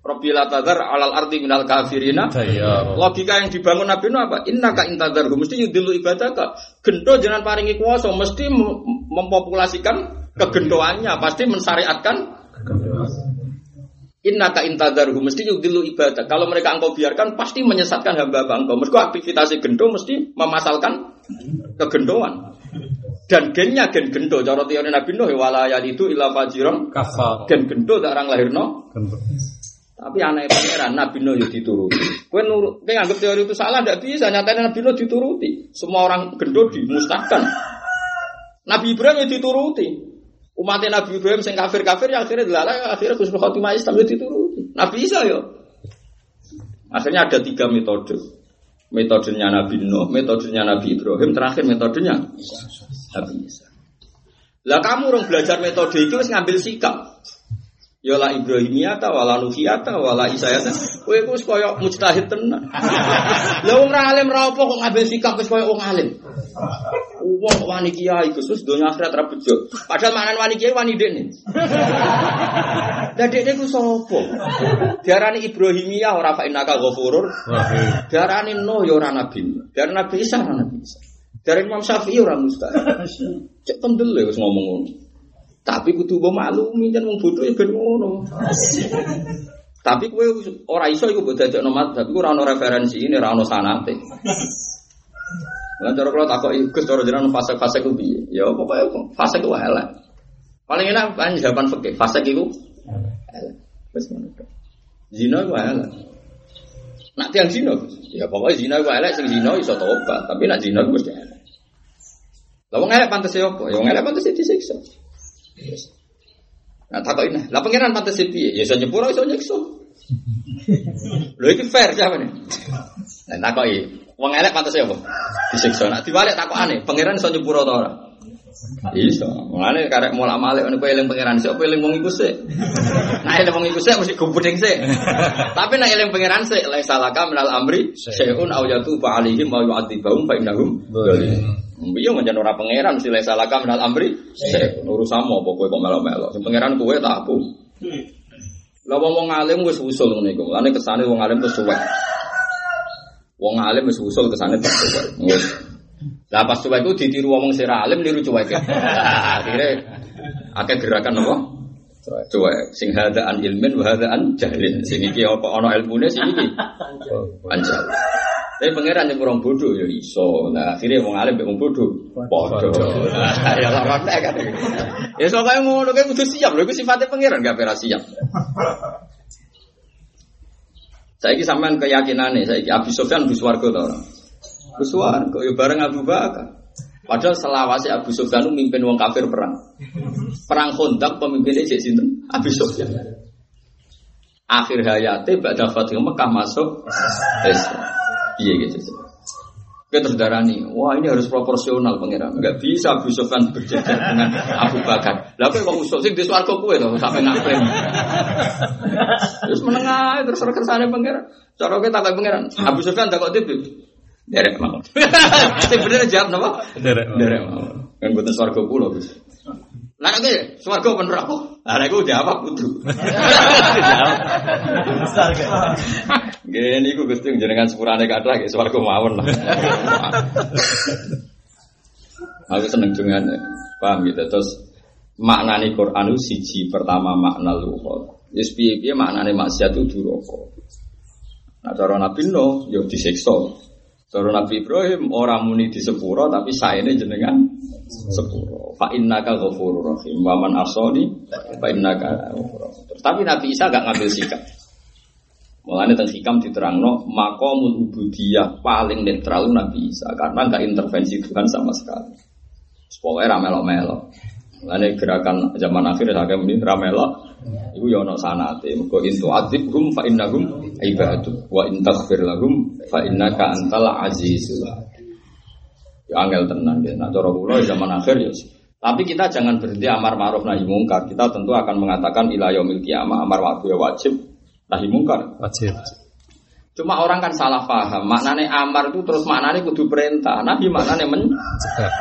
Robbila tadar alal arti minal kafirina. Daya. Logika yang dibangun Nabi Nuh apa? Inna ka intadar mesti yudilu ibadah Gento jangan paringi kuasa mesti mem- mempopulasikan kegendoannya pasti mensyariatkan ka intadarhu mesti yudilu ibadah. Kalau mereka engkau biarkan pasti menyesatkan hamba-hamba engkau. Mereka aktivitas gendo mesti memasalkan kegendoan. Dan gennya gen gendo. Cara teori Nabi Nuh walayat itu ila fajirom gen gendo tak orang lahirno. Gendo. Tapi anak pangeran Nabi Nuh yo dituruti. Kowe nurut, kowe anggap teori itu salah ndak bisa. Nyatanya Nabi Nuh dituruti. Semua orang gendo dimusnahkan. Nabi Ibrahim yo dituruti. Umatnya Nabi Ibrahim sing kafir-kafir ya akhirnya dilalai akhirnya Gus Khotimah Islam yo dituruti. Nabi Isa yo. Akhirnya ada tiga metode. Metodenya Nabi Nuh, metodenya Nabi Ibrahim, terakhir metodenya Nabi Isa. Lah kamu orang belajar metode itu harus ngambil sikap. Ya la Ibrahimiyata wala Nuhiyata wala Isayata. Kowe iku wis koyo mujtahid tenan. Lah wong ra alim ra apa ngambil sikap wis koyo wong alim. Wong kok wani kiai wis donya akhirat ra bejo. Padahal manan wani kiai wani dekne. Lah dekne ku sapa? Diarani Ibrahimiyah ora fa innaka ghafurur. Diarani Nuh ya ora nabi. Diarani Nabi Isa ora nabi Isa. Dari Imam Syafi'i ora mustahil. Cek kendel ya wis ngomong ngono. Tapi kudu mbok maklumi jan wong bodoh ya ben ngono. Tapi kue ora iso iku mbok dadekno iku ora ono referensi ini, ora ono sanate. Lah cara kula takoki Gus cara jenengan fase-fase ku? Ya pokoke fase ku elek. Paling enak kan jawaban fikih, fase iku elek. Wis ngono. Zina ku elek. Nak tiang zina, ya pokoknya zina ku elek sing zina iso tobat, tapi nak zina ku mesti elek. Lah wong elek pantes e opo? Ya wong elek pantes disiksa. Nah takoki nah, lah pangeran pantes piye? Ya iso nyepuro iso nyiksa. Lho iki fair jawabane. Nah takoki, wong elek pantes apa? Disiksa. Nak diwalik takokane, pangeran iso nyepuro ta ora? Iso. Mulane karek molak-malik ngono kowe eling pangeran sik apa eling wong iku sik. Nah eling wong iku sik mesti gubuding sik. Tapi nek eling pangeran sik la salaka minal amri syai'un aw yatuba alaihim wa yu'adzibahum fa innahum. Iya manjan ora pangeran mesti la salaka minal amri syai'un urusanmu apa kowe kok melo-melo. Sing pangeran kowe tak aku. Lah wong alim wis usul ngene iku. Mulane kesane wong alim terus suwek. Wong alim wis usul kesane suwek. Wis lah pas cuek itu ditiru ngomong sira alim niru cuek. Akhirnya akeh gerakan apa? Cuek. Sing hada an ilmin wa hada an jahlin. Sing iki apa ana ilmune sing iki. Anjal. Tapi pangeran yang kurang bodoh ya iso. Nah akhirnya wong alim wong bodoh. Bodoh. Ya lah kan. Ya soalnya ngono kayak kudu siap lho. Itu sifatnya pangeran gak pernah siap. Saya ini sampean keyakinannya, saya ini Abu Sofyan Abu Swargo tau orang. Abu Swargo, ya bareng Abu Bakar. Padahal selawasi Abu Sufyan itu mimpin wong kafir perang. Perang kontak pemimpinnya Cek Sinten Abu. Akhir hayatnya Ba'da Fatih Mekah masuk. Iya gitu. Kita terus darani, wah ini harus proporsional pangeran. Enggak bisa Abu Sufyan berjajar dengan Abu Bakar. Lah kok usul sing di swarga kowe to sampe ngaklaim. Terus menengah terus kersane pangeran. Cara kita takut pangeran. Abu Sufyan takut tipe. Derek mau. Sing bener jawab napa? Derek. Derek mau. Kan boten swarga kula, Gus. Lah nek swarga bener? Lah nek udah apa kudu. Gini ku Gusti jenengan sepurane kathah ge swarga mawon lah. Aku seneng dengan paham gitu terus maknani Quran itu siji pertama makna luhur. Yes piye piye maknane maksiat itu duraka. Nah cara Nabi Nuh yo disiksa. Cara Nabi Ibrahim orang muni di sepuro tapi saene jenengan sepuro. Fa innaka ghafurur rahim. Wa man asani fa innaka rahim. Tapi Nabi Isa gak ngambil sikap. Mulane teng hikam diterangno maqamul ubudiyah paling netral Nabi Isa karena gak intervensi Tuhan sama sekali. Pokoknya ramelo-melo. Mulane gerakan zaman akhir saya muni ramelo Iku ya ana sanate. Mergo intu adibhum fa innahum ibadu wa in taghfir lahum fa innaka antal azizul Ya angel tenan ya. Nah cara kula zaman akhir ya. Tapi kita jangan berhenti amar ma'ruf nahi mungkar. Kita tentu akan mengatakan ila yaumil qiyamah amar ma'ruf ya wajib nahi mungkar. Wajib. Cuma orang kan salah paham. Maknane amar itu terus maknane kudu perintah. Nahi maknane mencegah.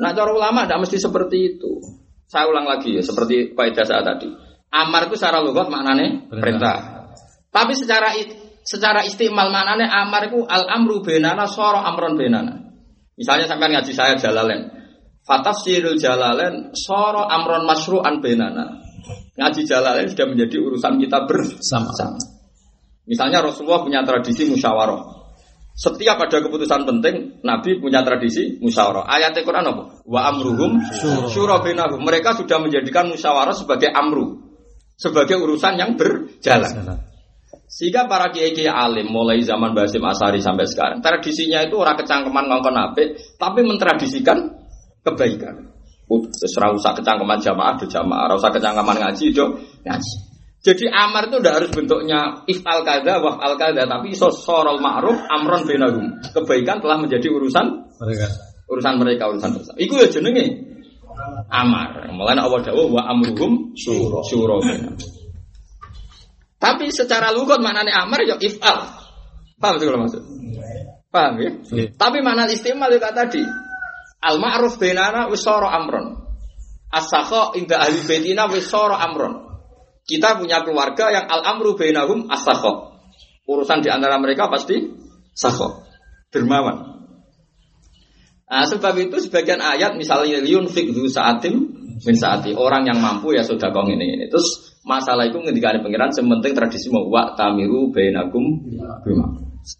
Nah cara ulama tidak mesti seperti itu. Saya ulang lagi ya, seperti kaidah saat tadi. Amar itu secara lugat maknane perintah. perintah. Tapi secara secara istimal maknane amar itu al amru benana soro amron benana. Misalnya sampai ngaji saya jalalen. Fatafsirul jalalen soro amron masru'an benana. Ngaji jalalen sudah menjadi urusan kita bersama. Misalnya Rasulullah punya tradisi musyawarah. Setiap ada keputusan penting, Nabi punya tradisi musyawarah. Ayat Al-Quran apa? Wa amruhum syura. Mereka sudah menjadikan musyawarah sebagai amru sebagai urusan yang berjalan. Sehingga para kiai kiai alim mulai zaman Basim Asari sampai sekarang tradisinya itu orang kecangkeman ngongkon ape, tapi mentradisikan kebaikan. Seserah usah kecangkeman jamaah do jamaah, usah kecangkeman ngaji do ngaji. Jadi amar itu tidak harus bentuknya ifal kada wah al kada, tapi iso sorol ma'ruf amron benagum. Kebaikan telah menjadi urusan mereka. Urusan mereka urusan bersama. Iku ya jenenge amar. Mulane Allah dawuh wa amruhum syura. Syura Tapi secara lugat maknanya amar ya if'al. Paham sih kalau maksud? Paham ya? Iya. Tapi mana istimal juga tadi. Al ma'ruf bainana wis amron. As-sakha inda ahli baitina wis amron. Kita punya keluarga yang al amru bainahum as Urusan di antara mereka pasti sakha. Dermawan. Nah, sebab itu sebagian ayat misalnya liun fikdu saatim min saati orang yang mampu ya sudah kong ini ini terus masalah itu ngendikane pangeran sementing tradisi mau wa tamiru bainakum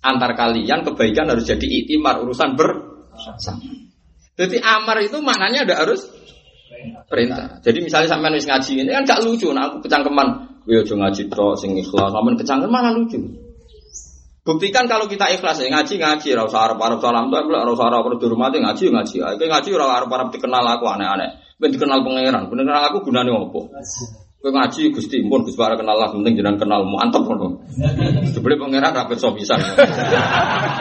antar kalian kebaikan harus jadi itimar urusan bersama. Jadi amar itu maknanya ada harus perintah. Jadi misalnya sampean wis ngaji ini kan gak lucu. Nah aku kecangkeman. Yo aja ngaji tok sing ikhlas. Sampean kecangkeman malah lucu. Buktikan kalau kita ikhlas ya ngaji ngaji, ora usah arep arep salam tuh, ora usah arep arep dihormati ngaji ngaji. Ayo ngaji ora arep arep dikenal aku aneh-aneh. Ben dikenal pangeran, ben kenal aku gunane opo? Kowe ngaji Gusti pun Gus Bara kenal lah penting jenengan kenal mantep ngono. Jebule pangeran ra pirsa pisan.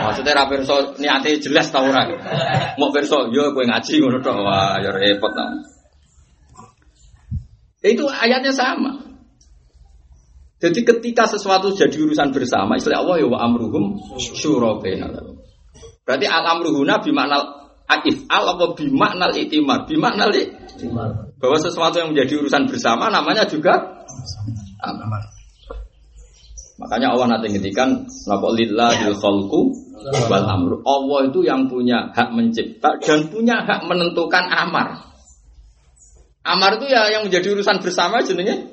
Maksudnya ra pirsa niate jelas ta ora. Mau pirsa yo kowe ngaji ngono tok. Wah, ya repot ta. Itu ayatnya sama. Jadi ketika sesuatu jadi urusan bersama, istilah Allah ya wa amruhum syura. Berarti al amruhuna bimaknal akif al apa bimaknal itimar, bimaknal itimar. Bahwa sesuatu yang menjadi urusan bersama namanya juga amar. Makanya Allah nanti ngendikan napa lillahil khalqu wal amru. Allah itu yang punya hak mencipta dan punya hak menentukan amar. Amar itu ya yang menjadi urusan bersama jenenge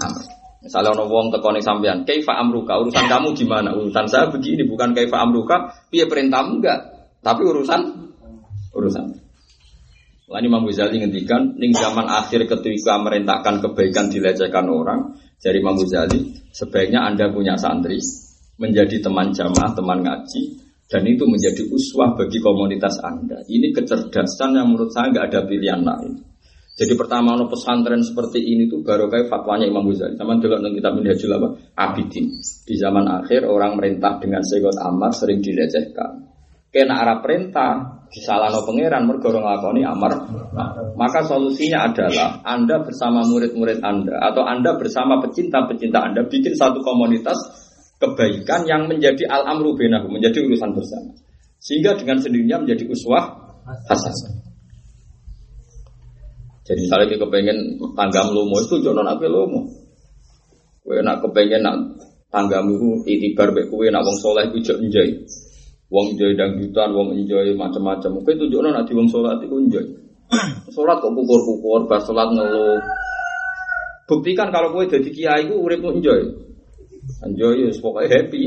amar. Misalnya ono wong tekoni sampean, kaifa amruka, urusan kamu gimana? Urusan saya begini, bukan kaifa amruka, piye perintah enggak, tapi urusan urusan. Lain Imam Ghazali ngendikan, ning zaman akhir ketika merintahkan kebaikan dilecehkan orang, dari Imam Ghazali, sebaiknya Anda punya santri, menjadi teman jamaah, teman ngaji, dan itu menjadi uswah bagi komunitas Anda. Ini kecerdasan yang menurut saya nggak ada pilihan lain. Jadi pertama no pesantren seperti ini tuh baru kayak fatwanya Imam Ghazali. Sama dulu kita Minhajul apa? Abidin. Di zaman akhir orang merintah dengan segot amar sering dilecehkan. Kena arah perintah disalahno pangeran mergorong lakoni amar. Maka solusinya adalah Anda bersama murid-murid Anda atau Anda bersama pecinta-pecinta Anda bikin satu komunitas kebaikan yang menjadi al-amru benahu, menjadi urusan bersama. Sehingga dengan sendirinya menjadi uswah hasanah. Jadi misalnya kita kepengen tangga lomo itu jono apa lomo. Kue nak kepengen nak tanggamu itibar baik kue nak wong soleh itu enjoy. Wong enjoy dangdutan, wong enjoy macam-macam. Jono nak di wong sholat itu enjoy. Sholat kok kukur-kukur, pas sholat ngeluh. Buktikan kalau kue jadi kiai itu uripmu enjoy. Enjoy, ya, pokoknya happy.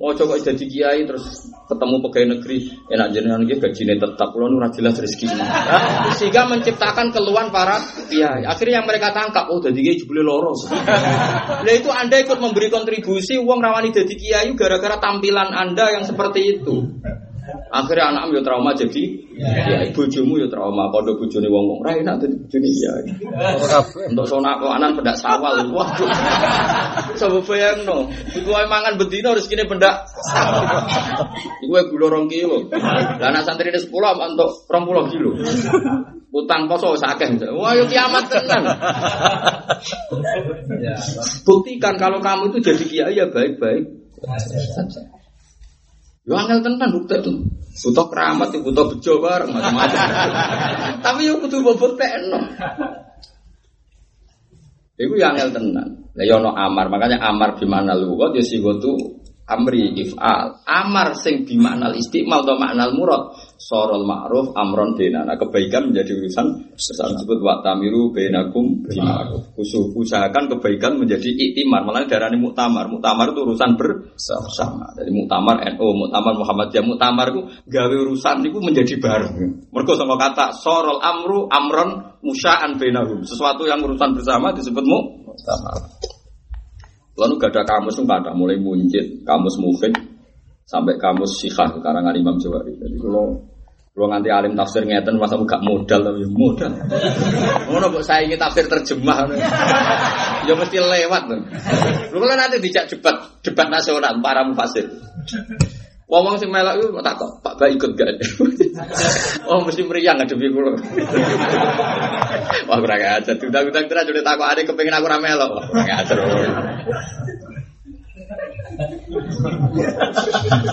Oh coba jadi kiai terus ketemu pegawai negeri. Enak jenengan gitu gajinya tetap. Kalau nurah jelas rezeki. Sehingga menciptakan keluhan para kiai. Akhirnya yang mereka tangkap oh jadi kiai jebule loro. Nah itu anda ikut memberi kontribusi uang rawani jadi kiai gara-gara tampilan anda yang seperti itu Akhirnya anak yo trauma jadi ya ibu jumu yo trauma kodo bojone wong wong ra enak dadi bojone ya. Untuk sona kok anak pendak sawal. Waduh. Coba bayangno. Iku ae mangan bendina rezekine pendak. Iku ae gula 2 kilo. Lah anak santri 10 untuk 20 kilo. Utang poso sakeh. Wah, yo kiamat tenan. Buktikan kalau kamu itu jadi kiai ya baik-baik. Yo angel tenan bukti itu. Butuh keramat, butuh bejo bareng macam-macam. Tapi yo kudu bobokno. Iku yang angel tenan. Lah yo ono amar, makanya amar di mana lu kok yo sigotu amri if'al. Amar sing di makna istimal atau makna murad. Sorol ma'ruf amron dena. Nah, kebaikan menjadi urusan besar disebut wa tamiru bainakum bima'ruf. Usuh usahakan kebaikan menjadi iktimar. Malah darahnya muktamar. Muktamar itu urusan bersama. Jadi muktamar NU, muktamar Muhammadiyah, muktamar itu gawe urusan itu menjadi bareng. Mereka sama kata sorol amru amron musya'an bainahum. Sesuatu yang urusan bersama disebut muktamar. Lalu gak ada kamus nggak ada mulai munjid kamus mufid sampai kamus sihah karangan Imam Jawari. Jadi kalau kalau nganti alim tafsir ngeten masa gak modal tapi modal. Ngono kok saya ingin tafsir terjemah. ya mesti lewat. Lu kalau nanti dijak debat debat nasional para mufasir. Ngomong sing melok iku tak kok Pak Ba ikut gak? oh mesti meriang ngadepi kula. Wah kurang ajar. Terus udah takut ada kepengin aku ra melok. Wah kurang ajar.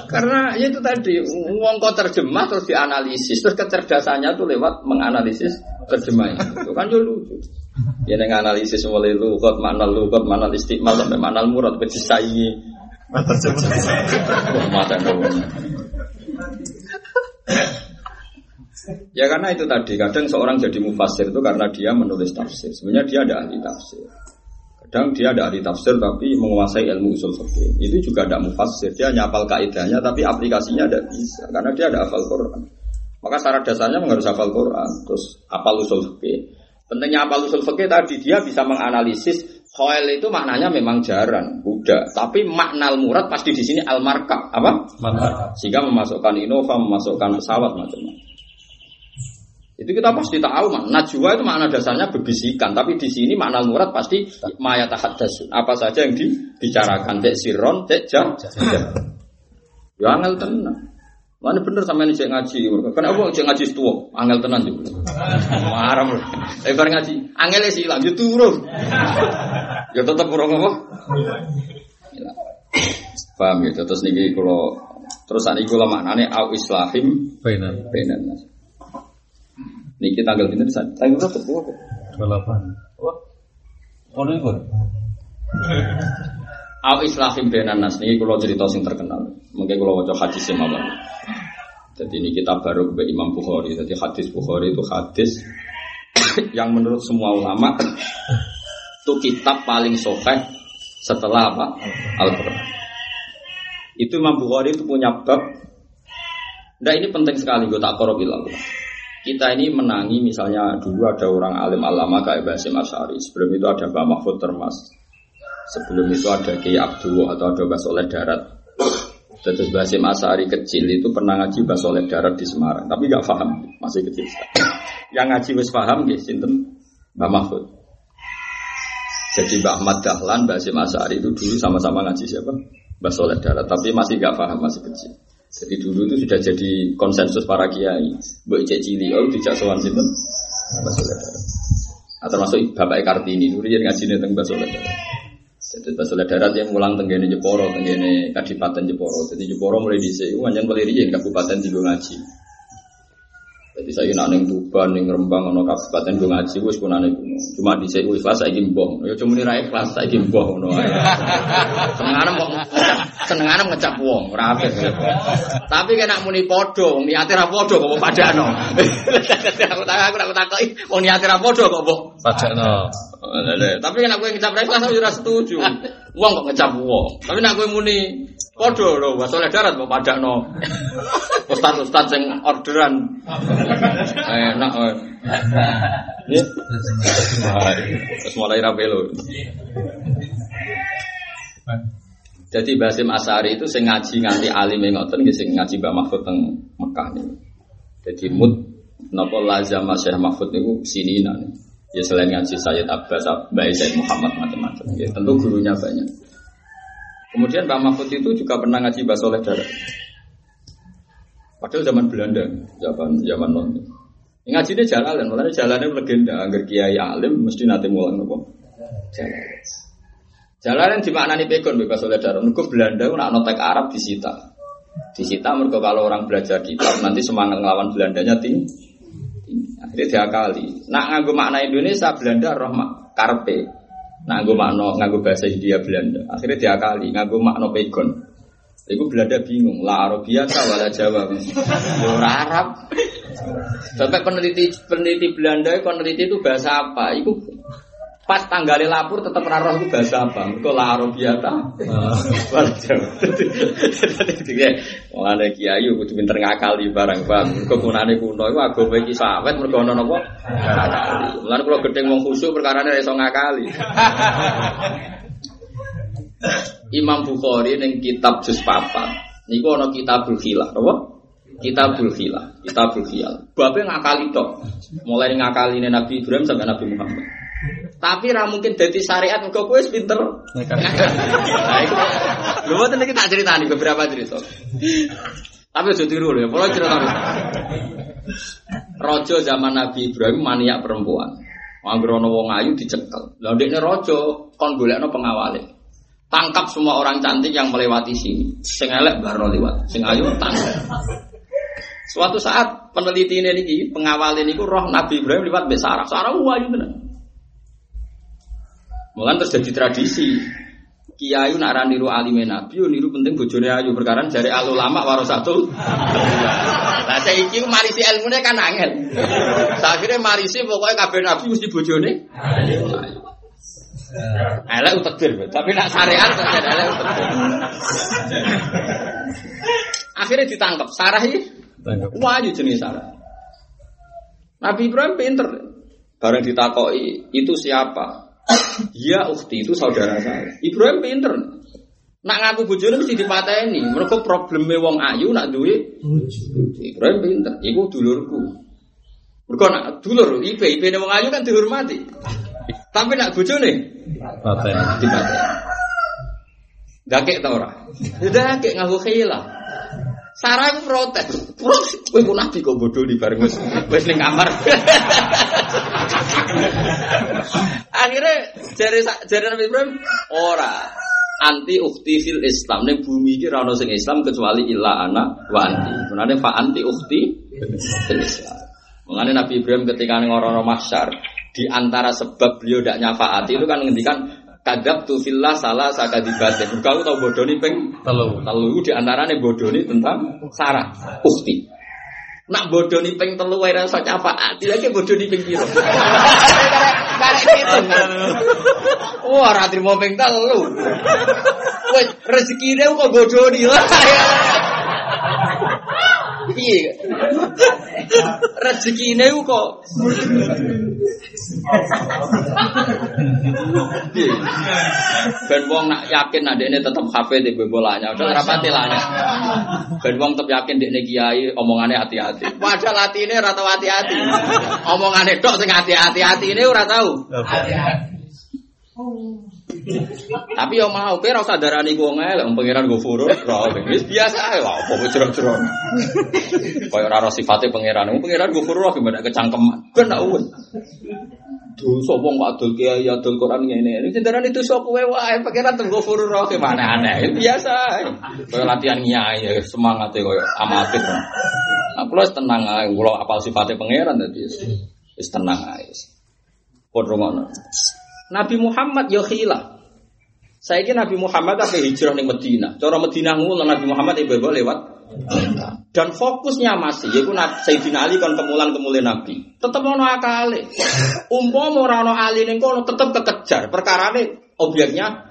Karena itu tadi uang kau terjemah terus dianalisis terus kecerdasannya tuh lewat menganalisis terjemahnya itu. Kan juga lucu. Ya dengan analisis mulai lugat mana lugat mana istiqmal sampai mana murad bercisayi Mata Ya karena itu tadi, kadang seorang jadi mufasir itu karena dia menulis tafsir. Sebenarnya dia ada ahli tafsir. Kadang dia ada ahli tafsir tapi menguasai ilmu usul fikih. Itu juga ada mufasir. Dia nyapal kaidahnya tapi aplikasinya tidak bisa karena dia ada hafal Quran. Maka syarat dasarnya harus hafal Quran, terus hafal usul fikih. Pentingnya hafal usul fikih tadi dia bisa menganalisis Khoel itu maknanya memang jarang, budak. Tapi makna murad pasti di sini al markab apa? Mantap. Sehingga memasukkan Innova, memasukkan pesawat macam-macam. Itu kita pasti tahu mak. Najwa itu makna dasarnya bebisikan, tapi di sini makna murad pasti maya tahaddasun. Apa saja yang dibicarakan, cek siron, cek jam. Ya angel tenan. Mana bener sama ini cek ngaji, kenapa cek ngaji setua, angel tenan juga. Marah loh. Tapi bareng ngaji, angel sih hilang, dia turun. Ya tetap kurang apa? Paham ya, terus niki kalau terus saat ini kalau maknanya au islahim benar mas. Niki tanggal ini bisa tanggal berapa tuh? 28. Oh itu. Au islahim benar nas niki kalau cerita sing terkenal. Mungkin kalau wajah hadis yang mawon. Jadi ini kita baru ke Imam Bukhari. Jadi hadis Bukhari itu hadis yang menurut semua ulama itu kitab paling sahih setelah apa? Al-Quran. Itu Imam Bukhari itu punya bab. Nah ini penting sekali gue tak korobilah. Kita ini menangi misalnya dulu ada orang alim alama kayak Basim Asyari. Sebelum itu ada Mbak Mahfud Termas. Sebelum itu ada Kiai Abdul atau ada Mbak Soleh Darat. Terus Basim Asyari kecil itu pernah ngaji Mbak Soleh Darat di Semarang. Tapi gak paham, masih kecil. Yang ngaji wis paham ya, sinten Mbak Mahfud. Jadi Mbak Ahmad Dahlan, Mbak Asyari itu dulu sama-sama ngaji siapa? Mbak Soleh Darat. Tapi masih gak paham, masih kecil. Jadi dulu itu sudah jadi konsensus para kiai. Mbak Ijek Cili, oh tidak sowan sinten Mbak Darat. Nah, termasuk Bapak Kartini, dulu yang ngaji tentang Mbak Soleh Darat. Jadi Mbak Soleh Darat yang mulang tenggene Jeporo, tenggene Kadipaten Jeporo. Jadi Jeporo mulai di sini, wanyan mulai di Kabupaten Tigo Ngaji. Jadi saya nak neng Tuban, neng Rembang, ono kabupaten gue ngaji, wes pun aneh kuno. Cuma di saya ikhlas, saya gimbong. Ya cuma nirai ikhlas, saya gimbong. No, senenganem kok senenganem ngecap wong, rapi. Tapi kena muni podo, niate ra podo kok padano. Aku tak aku tak takoki, wong niate ra podo kok mbok Pajakno. tapi kan aku yang ngecap ikhlas aku ora setuju. Wong kok ngecap wong. Tapi nek kowe muni padha lho, wa soleh darat mbok padakno. Ustaz-ustaz sing orderan. Enak. eh. Ya. Terus mulai rapi lho. Jadi Basim Asari itu sing ngaji nganti alim ngoten nggih sing ngaji Mbak Mahfud teng Mekah niku. Jadi mut napa lazam Syekh Mahfud niku sininan. Ya selain ngaji Sayyid Abbas, Mbak Muhammad macam-macam. Ya, tentu gurunya banyak. Kemudian Mbak Mahfud itu juga pernah ngaji Mbak Soleh Darat. Padahal zaman Belanda, zaman zaman non. Ngaji dia jalan, malah jalannya legenda. Agar kiai alim mesti nanti mulang nopo. Jalan. Jalan yang dimaknani pegon bebas oleh darah. Mereka Belanda nak notek Arab disita. Disita mereka kalau orang belajar kitab nanti semangat ngelawan Belandanya tinggi. Akhirnya diakali. Nak nganggo makna Indonesia Belanda rahmat karpe. Nganggo makna nganggo bahasa India Belanda. Akhirnya diakali nganggo makna pegon. Iku Belanda bingung, la Arabia wala Jawa. Ora Arab. Sampai peneliti peneliti Belanda peneliti itu bahasa apa? Iku pas tanggalnya lapor tetap raro itu bahasa apa? Mereka la Arabia wala Jawa. Mulane kiai kudu pinter ngakali barang bang. Mergo kunane kuno iku agama iki sawet mergo ana napa? Ngakali. Mulane kula gedeng wong khusyuk perkarane ora iso ngakali. Imam Bukhari ning kitab juz papat niku ana kitabul khilah, apa? Kitabul khilah, kitabul khiyal. Babe ngakali tok. Mulai ngakaline Nabi Ibrahim sampai Nabi Muhammad. Tapi ra mungkin dadi syariat mergo kowe wis pinter. Lho mboten iki tak critani beberapa cerita. Tapi aja tiru lho ya, pola cerita. Raja zaman Nabi Ibrahim maniak perempuan. Anggere ana wong ayu dicekel. Lah ndekne raja kon golekno pengawale. Tangkap semua orang cantik yang melewati sini. Sing elek baru lewat, sing ayu tangkap. Suatu saat peneliti ini pengawal ini roh Nabi Ibrahim lewat mbek Sarah. Wayu tenan. Mulan terus jadi tradisi. Kiai nak ra niru alime Nabi, niru penting bojone ayu perkara jare al ulama warasatul. Lah saiki marisi ilmune kan angel. Akhirnya marisi pokoknya kabeh Nabi mesti bojone. Elek utekdir, tapi nak syariat kok jadi elek utekdir. Akhirnya ditangkap, Sarah ini wahyu jenis Sarah. Nabi Ibrahim pinter. Bareng ditakoi, itu siapa? Ya ukti itu saudara saya. Ibrahim pinter. Nak ngaku bojone mesti dipateni. Mereka probleme wong ayu nak duwe Ibrahim pinter. Iku dulurku. Mereka nak dulur, IP, IP ne wong ayu kan dihormati. Tapi nak bojone Paten. dipateni. Gakek ta ora? Gakek ngaku khilah. Sarah protes. Protes. Kowe nabi kok bodoh di bareng wis wis ning kamar. Akhirnya jari jari Nabi Ibrahim ora anti ukti fil Islam ning bumi iki ora ono sing Islam kecuali illa ana wa anti. Menane fa anti ukti fil Islam. Mengenai Nabi Ibrahim ketika ning orang mahsyar di antara sebab beliau tidak nyafaati itu kan ngendikan kadab tu fillah salah sakadibatin. Kau tahu bodoh nih peng Telu. telu di nih tentang Sarah ukti. Nak bodoh nih peng telu wae rasa nyafaati lagi bodoh nih peng piro. Karek gitu. Wah, ra trimo peng telu. Wes rezekine kok bodoh nih. Piye? Rezekine kok Piye? Ben wong nak yakin nak dekne tetep hafid di bolanya, udah rapati lah. Ben wong tetep yakin dekne kiai omongane hati-hati. Padahal atine ora tau hati-hati. Omongane tok sing hati-hati, atine ora tau. Tapi yo mau kowe ora usah darani ku wong elek, pangeran furut, ora wis biasa ae lah, apa wis jero-jero. Kaya ora ora sifate pangeran, wong pangeran go furut gimana kecangkeman. Ben tak uwes. Dosa wong kok adol kiai adol Quran ngene. Ini darani dosa kowe wae, pangeran tenggo furut gimana aneh. Biasa ae. Kaya latihan nyai ya semangate koyo amatir. Nah, kula wis tenang ae, kula apal sifate pangeran dadi wis tenang ae. Nabi Muhammad yo khilah. Saiki Nabi Muhammad apa hijrah ning Madinah. Cara Madinah ngono Nabi Muhammad ibadah lewat dan fokusnya masih yaitu Sayyidina Ali kan kemulan kemulan Nabi. Tetep ono akale. Umpama ora ono Ali ning kono tetep kekejar. Perkarane objeknya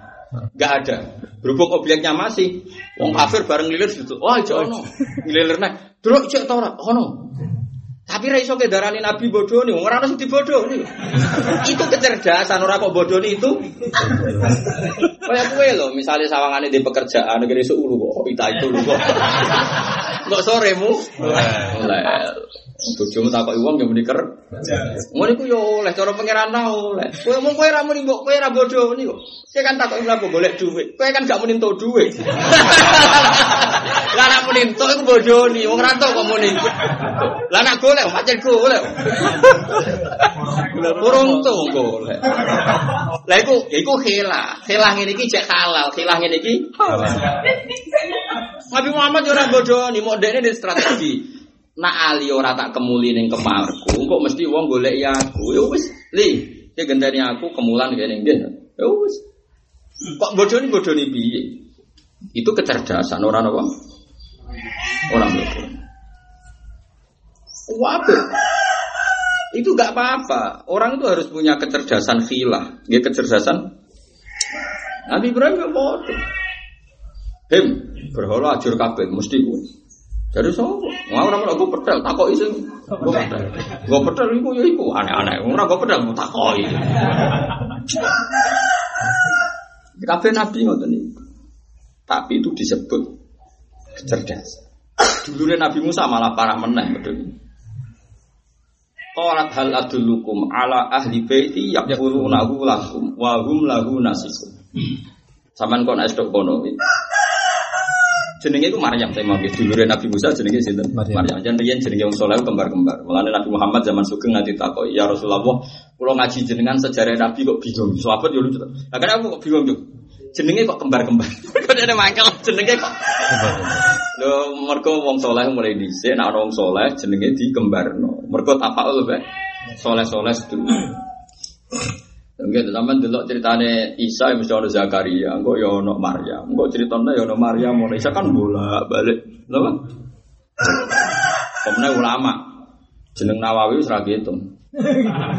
nggak ada. Berhubung objeknya masih wong kafir bareng lilir gitu. Wah, aja ono. Lilirne, "Delok cek ta ora?" Ono. Tapi ra iso darani Nabi bodoh nih, ora ono sing dibodoh nih. itu kecerdasan ora kok bodoh nih itu. Kayak kue loh, misalnya sawangane di pekerjaan negeri suulu kok, ita itu lu kok. Kok soremu? Oleh. Bojomu takoki wong yo muni ker. Ngono iku yo oleh cara pangeran ta oleh. Kowe mung kowe ra muni mbok kowe ra bodoh niku. Kowe kan takoki kok golek dhuwit. Kowe kan gak muni entuk dhuwit. Lah nek muni entuk iku bodoh ni, wong ra entuk kok muni. Lah nek golek pancen golek. Urung tuh golek. Lah iku iku khilah. Khilah ngene iki jek halal, khilah ngene iki Nabi Muhammad yo ora bodoh ni, mau dekne di strategi. Nak ali ora tak kemuli ning kemarku, kok mesti wong golek ya aku. Ya wis, li, ya gendani aku kemulan kene nggih. Ya wis. Kok bodoh ni bodoh ni piye? Itu kecerdasan orang apa? Orang bodoh. Waduh. Itu gak apa-apa. Orang itu harus punya kecerdasan khilah. Ya kecerdasan. Nabi Ibrahim ya bodoh. Him, berhala ajur kabeh mesti kuwi. Jadi so, mau ora gue pedal takoki sing gue pedal. Gue pedal iku ya iku aneh-aneh. Ora gue pedal mau takoki. Kabeh nabi ngoten niku. Tapi itu disebut kecerdasan. Dulu Nabi Musa malah parah meneh betul. Qalat hal adullukum ala ahli baiti yaqulunahu lakum wa hum lahu nasikum. Saman kon estok kono iki. Jenenge iku Maryam saya mau dulure Nabi Musa jenenge sinten? Maryam. Jan riyen jenenge wong saleh kembar-kembar. Mulane Nabi Muhammad zaman sugeng nganti takoki, "Ya Rasulullah, kula ngaji jenengan sejarah Nabi kok bingung." Sahabat yo lucu. Lah kan aku kok bingung yo. Jenenge kok kembar-kembar. Kok ada mangkel jenenge kok. Lho mergo wong saleh mulai dhisik nek ana wong saleh jenenge dikembarno. Mergo tapaul bae. Saleh-saleh sedulur. Enggak, sampean delok ceritane Isa yang mesti ono Zakaria, engko ya ono Maryam. Engko ceritane ya ono Maryam, ono Isa kan bolak-balik. Lho? Kemudian ulama jeneng Nawawi wis ra gitu.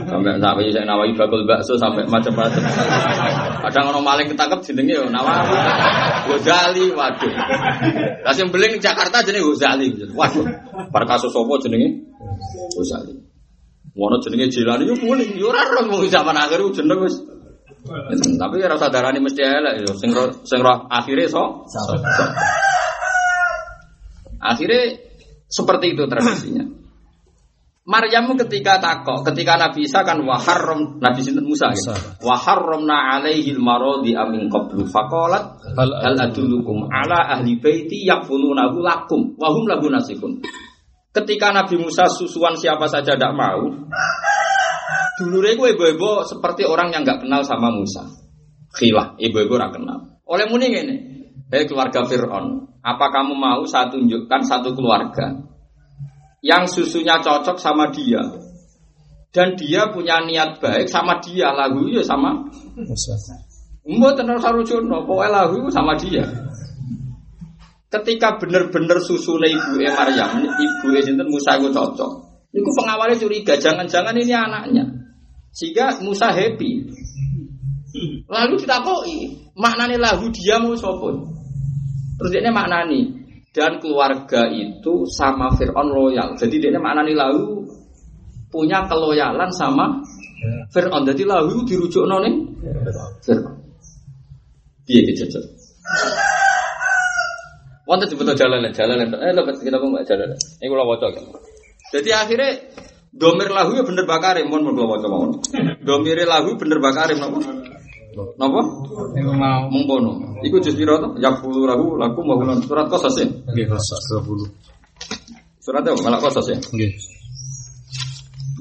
Sampai sampai saya Nawawi bakul bakso sampai macam-macam. Kadang ono maling ketangkep jenenge yo Nawawi. Ghazali, waduh. Lah sing beling Jakarta jenenge Ghazali. Waduh. Bar kasus sapa jenenge? Ghazali. Wono jenenge Jilani yo boleh, yo ora ora mau zaman akhir jeneng wis. Tapi ora usah darani mesti elek yo sing sing roh akhire so. Akhirnya seperti itu tradisinya. Maryam ketika takok, ketika Nabi Isa kan waharrom Nabi Sinten Musa gitu. Waharromna alaihi marodi amin qablu faqalat Hal adullukum ala ahli baiti yakfulunahu lakum wahum lahu nasikun. Ketika Nabi Musa susuan siapa saja tidak mau, dulu gue ibu-ibu seperti orang yang nggak kenal sama Musa. Khilah, ibu-ibu ora kenal. Oleh muni ini, hei keluarga Fir'aun, apa kamu mau saya tunjukkan satu keluarga yang susunya cocok sama dia dan dia punya niat baik sama dia lagu ya sama Musa. Mbok tenar sarujono, pokoknya lahu itu sama dia. Ketika bener-bener susune ibu e Maryam, ibu e sinten Musa itu cocok. Itu pengawalnya curiga, jangan-jangan ini anaknya. Sehingga Musa happy. Lalu ditakoi, maknane lahu dia mau sopun. Terus dia maknani dan keluarga itu sama Fir'aun loyal. Jadi dia maknani lahu punya keloyalan sama Fir'aun. Jadi lahu dirujuk ning Fir'aun. Piye iki jajar? Wonten sebut jalan jalan eh lho kita kok enggak jalan. Ini kula waca kan. Jadi akhirnya domir lahu ya bener bakare mon mun kula waca mawon. Domire lahu bener bakare? Iku mau. Mengkono. Iku jus pira to? Ya puluh lahu lakum wa hulan surat qasas ya. Nggih, Qasas 20. Surat apa? Malah qasas ya. Nggih.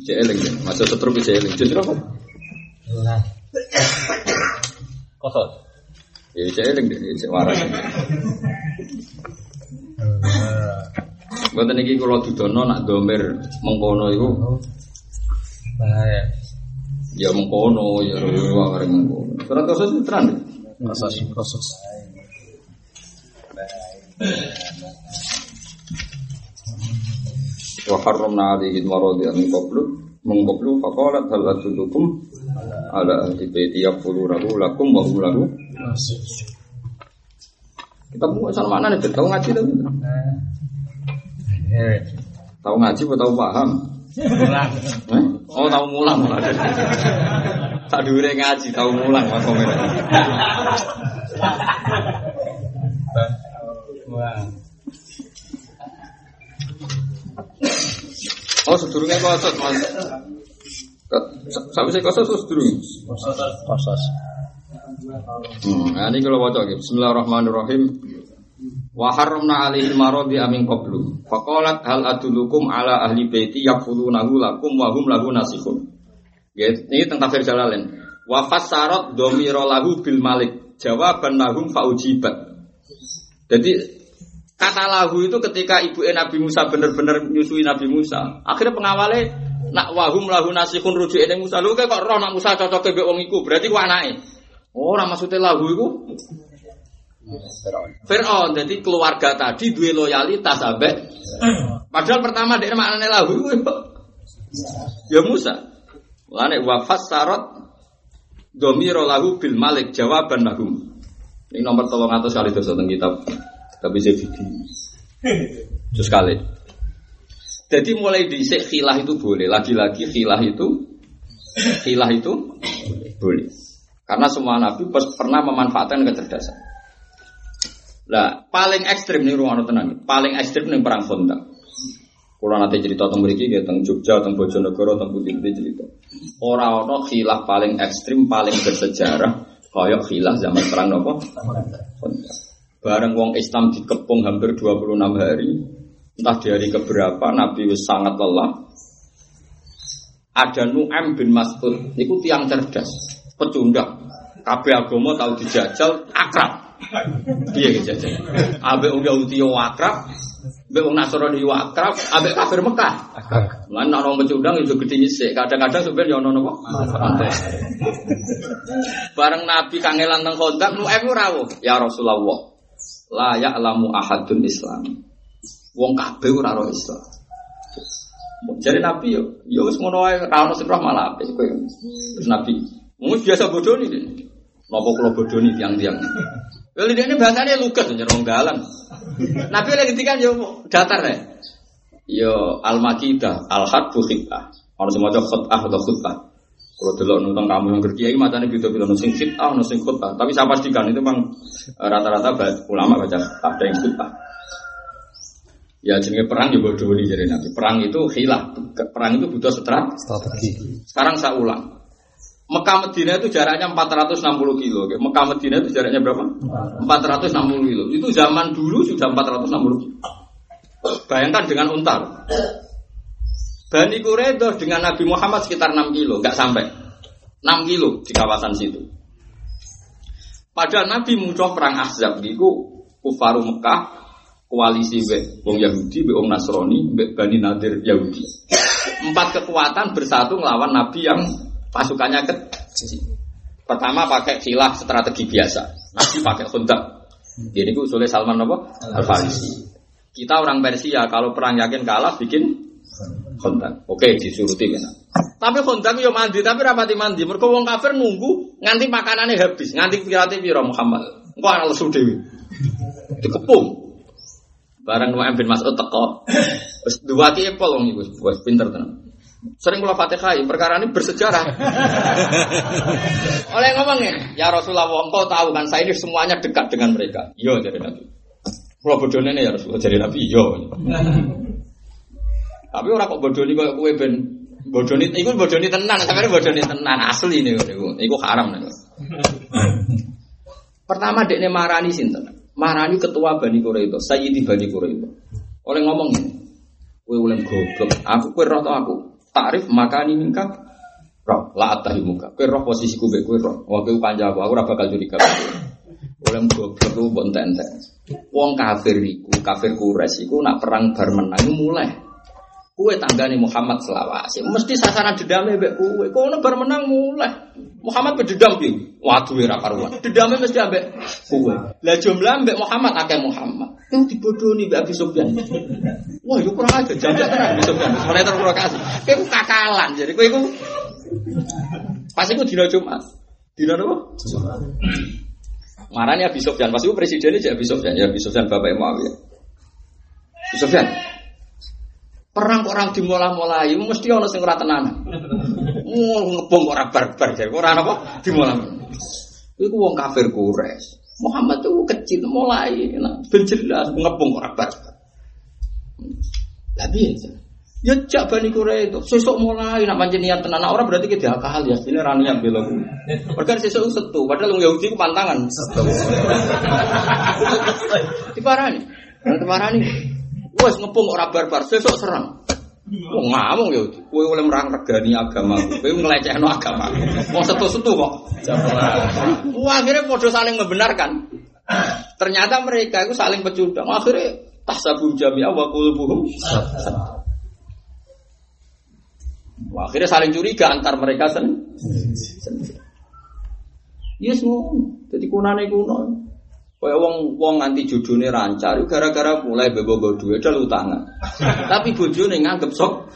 Cek eling ya. Masa setruk cek eling. Jus? Lah. Ya cek eling deh, cek waras. Mboten iki kula dudono nak domir mengkono iku Bahaya. ya mengkono ya ruwa arep mengkono. Surat qasas itu terang. Qasas, Qasas. wa harramna alaihi al-maradi min qablu min qablu faqalat hal adullukum ala ahli baiti yaqulunahu lakum wa lahu kita mau asal mana nih tahu ngaji tapi Eh. tahu ngaji atau tahu paham. Eh? oh tahu mulang malah tak diure ngaji tahu mulang mas Ulang. oh sedurungnya kosot mas sampai saya kosot terus sedurung Qasas. Hmm, nah ini kalau wajah Bismillahirrahmanirrahim. Wa harramna maradi amin qablu. Faqalat hal adulukum ala ahli baiti yakfulunahu lakum wa hum lahu nasihun. Ya, ini tentang tafsir Jalalain. Wa fassarat dhamira lahu bil malik. Jawaban lahum faujibat. Jadi kata lahu itu ketika ibu Nabi Musa benar-benar nyusui Nabi Musa. Akhirnya pengawalnya nak wahum lahu nasihun rujuk ini Musa. Lu kok roh nak Musa cocok ke wong. Berarti ku anake. Oh, ora maksudnya lahu iku Fir'aun, jadi keluarga tadi dua loyalitas sampai. Padahal pertama dia maknanya lahu iku ya Musa. Lane wafat sarot domiro lahu bil malik jawaban lahum. Ini nomor tolong atas kali itu tentang kitab tapi saya video. Terus kali. Jadi mulai di khilah itu boleh. Lagi-lagi khilah itu khilah itu boleh. Karena semua nabi pernah memanfaatkan kecerdasan. Lah, paling ekstrim nih ruang tenang. Paling ekstrim nih perang Honda. Kalau nanti cerita tentang mriki nggih tentang Jogja, tentang Bojonegoro, tentang putih-putih cerita. Orang ono khilaf paling ekstrim, paling bersejarah kayak khilaf zaman perang nopo? Bareng wong Islam dikepung hampir 26 hari. Entah di hari keberapa Nabi wis sangat lelah. Ada Nu'am bin Mas'ud, itu tiang cerdas, pecundang. Kabeh agama tahu dijajal, akrab. Iya aja. Ambek wong Yahudi yo akrab, ambek wong Nasrani yo akrab, ambek kafir Mekah. Lan wong pecundang itu gede nyisik, kadang-kadang sebenarnya ono napa? Bareng Nabi kangelan teng kontak, nu aku rawuh. Ya Rasulullah. La ya'lamu ahadun Islam. Wong kabeh ora ro Islam. Jadi Nabi yo, yo wis ngono wae ra ono sing malah. Terus Nabi, wis biasa bodoni deh. Napa kula bodoni tiang-tiang. Lha ini bahasane lugas nyer wong dalan. Nabi lagi ngendikan yo datar ya. Yo al-makidah, al-hadbu khitah. Ono sing maca khutbah atau khutbah. Kalau delok nonton kamu yang kerja ini macamnya beda-beda ono sing khitah, ono sing khutbah. Tapi saya pastikan itu memang eh, rata-rata ulama baca ada yang khutbah. Ya jenenge perang ya bodoh nih jadi nanti. Perang itu hilah. Perang itu butuh strat. Strategi. Sekarang saya ulang. Mekah Medina itu jaraknya 460 kilo. Mekah Medina itu jaraknya berapa? 460 kilo. Itu zaman dulu sudah 460 kilo. Bayangkan dengan untar. Bani Quraidah dengan Nabi Muhammad sekitar 6 kilo, nggak sampai 6 kilo di kawasan situ. Padahal Nabi mudah perang Ahzab itu kufaru Mekah koalisi be wong Yahudi, be wong Nasrani, be Bani Nadir Yahudi. Empat kekuatan bersatu melawan Nabi yang pasukannya ke Pertama pakai khilah strategi biasa. Nabi pakai khundak. Jadi itu oleh Salman apa? Al Farisi. Kita orang Persia kalau perang yakin kalah bikin khundak. Oke, disuruti kan. Tapi khundak yo mandi, tapi rapati mandi. Mergo wong kafir nunggu nganti makanannya habis, nganti pirate piro Muhammad. Engko ana lesu. Dikepung. Barang Nu'aim bin Mas'ud teko. Dua ki epol wong wis pinter tenan. Sering kula Fatihah, perkara ini bersejarah. Oleh ngomongnya, ya Rasulullah, engkau tahu kan saya ini semuanya dekat dengan mereka. Iya jadi Nabi. Bodohnya ini ya Rasulullah jadi Nabi, iya. Tapi orang kok bodoh ini kok kue ben bodoh ini, itu bodoh ini tenan, bodoh ini tenan asli ini, itu, itu haram nih. Pertama dekne marani sinten? Marani ketua Bani Quraidah, Sayyidi Bani Quraidah. Oleh ngomong ini, kowe ulem goblok, aku kowe roh aku. Takrif makani mingka roh, la atahi muka. Kowe roh posisiku be kowe roh. Kowe kanca aku, aku ora bakal curiga. Ulem goblok lu mbok entek Wong kafir iku, kafir Quraisy iku nak perang bar menang mulai. Kue tanggane Muhammad selawase. Mesti sasaran dendamnya mbek kue. Kono bar menang mulai. Muhammad berdendam piye? Waduh ora karuan. Dendamnya mesti ambek kue. Lah jumlah mbek Muhammad akeh Muhammad. Yang dibodohi mbek Abi Sufyan. Wah, itu kurang aja. Jangan tenan Abi Sufyan. Mulai terprovokasi. Kowe ku kakalan. Jadi kowe iku pas iku dina Jumat. Dina apa? Marani Abi Sufyan. Pas iku presidennya jadi Abi Sufyan. Ya Abi Sufyan bapak Muawiyah. Abi Sufyan. Perang kok orang dimulai-mulai, mesti ono sing ora tenan. Oh, ngebom kok ora barbar, jadi ora apa dimulai. Iku wong kafir Quraisy. Muhammad itu kecil mulai, nah, ben jelas ngebom kok ora barbar. Lah piye? Ya jak bani Quraisy itu sesuk mulai nak pancen niat tenan Nah, ora berarti kita akal ya ini ra niat. Mereka sesuk setu padahal wong Yahudi ku pantangan. Diparani. Nah, diparani. Wes ngepung ora barbar sesuk serang. Wong ngamung ya, kowe oleh merang regani agama, kowe ngelecehno agama. Wong setu-setu kok. Wah, akhirnya podo saling membenarkan. Ternyata mereka itu saling pecundang. Akhirnya tahsabun jami'a wa qulubuhum Wah, akhirnya saling curiga antar mereka sen. Yes, ngono. Jadi kunane kuno. Kayak wong wong nganti judune rancar, gara-gara mulai bebo duit dal utangan. Tapi bojone nganggep sok.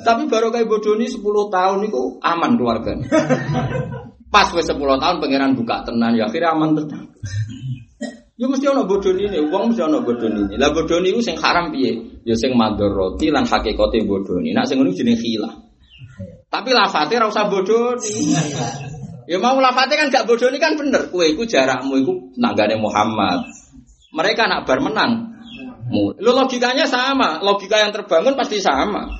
Tapi baru kayak bodoni 10 tahun itu aman keluarganya. Pas wes 10 tahun pangeran buka tenan ya akhirnya aman tenan. Ya mesti ono bodoni ini, uang mesti ono bodoni ini. Lah bodoni itu sing haram piye? Ya sing madoroti lan hakikate bodoni. Nak sing ngono jenenge khilah. Tapi lafate ora usah bodoni. Ya mau lafate kan gak bodoni kan bener. Kue iku jarakmu iku nanggane Muhammad. Mereka nak bar menang. Lo logikanya sama, logika yang terbangun pasti sama.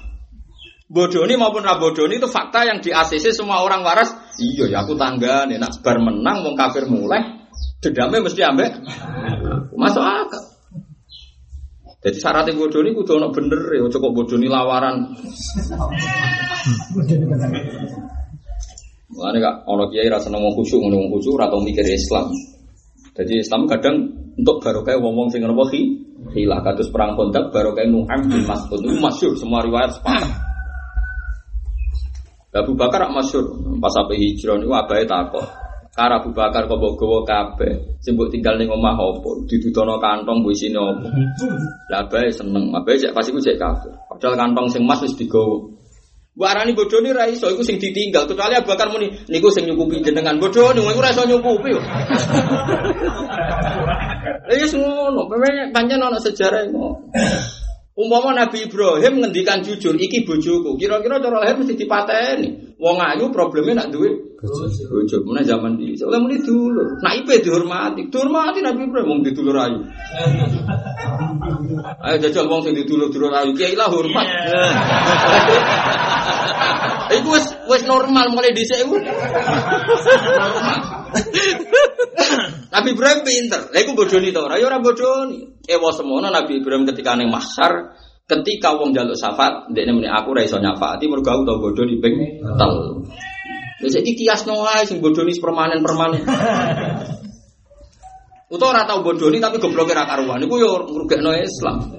Bodoni maupun rabodoni itu fakta yang di ACC semua orang waras. Iya ya aku tanggane nak bar menang wong kafir mulai dendamnya mesti ambek masuk akal. Jadi syaratnya bodoni kudu ono bener ya, cukup bodoni lawaran. Mulane kak ono kiai rasa nemu khusyuk, nemu khusyuk atau mikir Islam. Jadi Islam kadang untuk barokah wong-wong sing napa khi khilah kados perang Khandaq barokah Nu'aim bin Mas'ud itu masyhur semua riwayat sepakat. Abu Bakar rak masyhur pas sampai hijrah niku abahe takok. Karo Abu Bakar kok mbok gawa kabeh. Sing mbok tinggal ning omah apa? Didudono kantong mbok isine apa? Lah abahe seneng, abahe cek pas iku cek kabeh. Padahal kantong sing emas wis digawa. Mbok arani bodoni ra iso iku sing ditinggal kecuali Abu Bakar muni niku sing nyukupi jenengan bodoni iku ora iso nyukupi. Lah ya ngono, pemene pancen ana sejarah ngono. Umpama Nabi Ibrahim ngendikan jujur, iki bojoku. Kira-kira cara lahir mesti dipateni. Wong ayu problemnya nak duwe bojo. Mana zaman di, oleh muni dulur. Nak ipe dihormati, dihormati Nabi Ibrahim wong ditulur ayu. Ayo jajal wong sing ditulur dulur ayu, kiai lah hormat. Iku wis wis normal mulai dhisik iku. Normal. Nabi Ibrahim pinter. Lha iku bodoni to ora? Ya ora bodoni. Ewa semono Nabi Ibrahim ketika ning mahsyar ketika wong jaluk syafaat, ndekne muni aku ora iso nyafaati mergo aku tau bodoni ping telu. Wis iki kiasno wae sing bodoni permanen-permanen. Utawa ora tau bodoni tapi gobloke ra karuan. Iku yo ngrugekno Islam.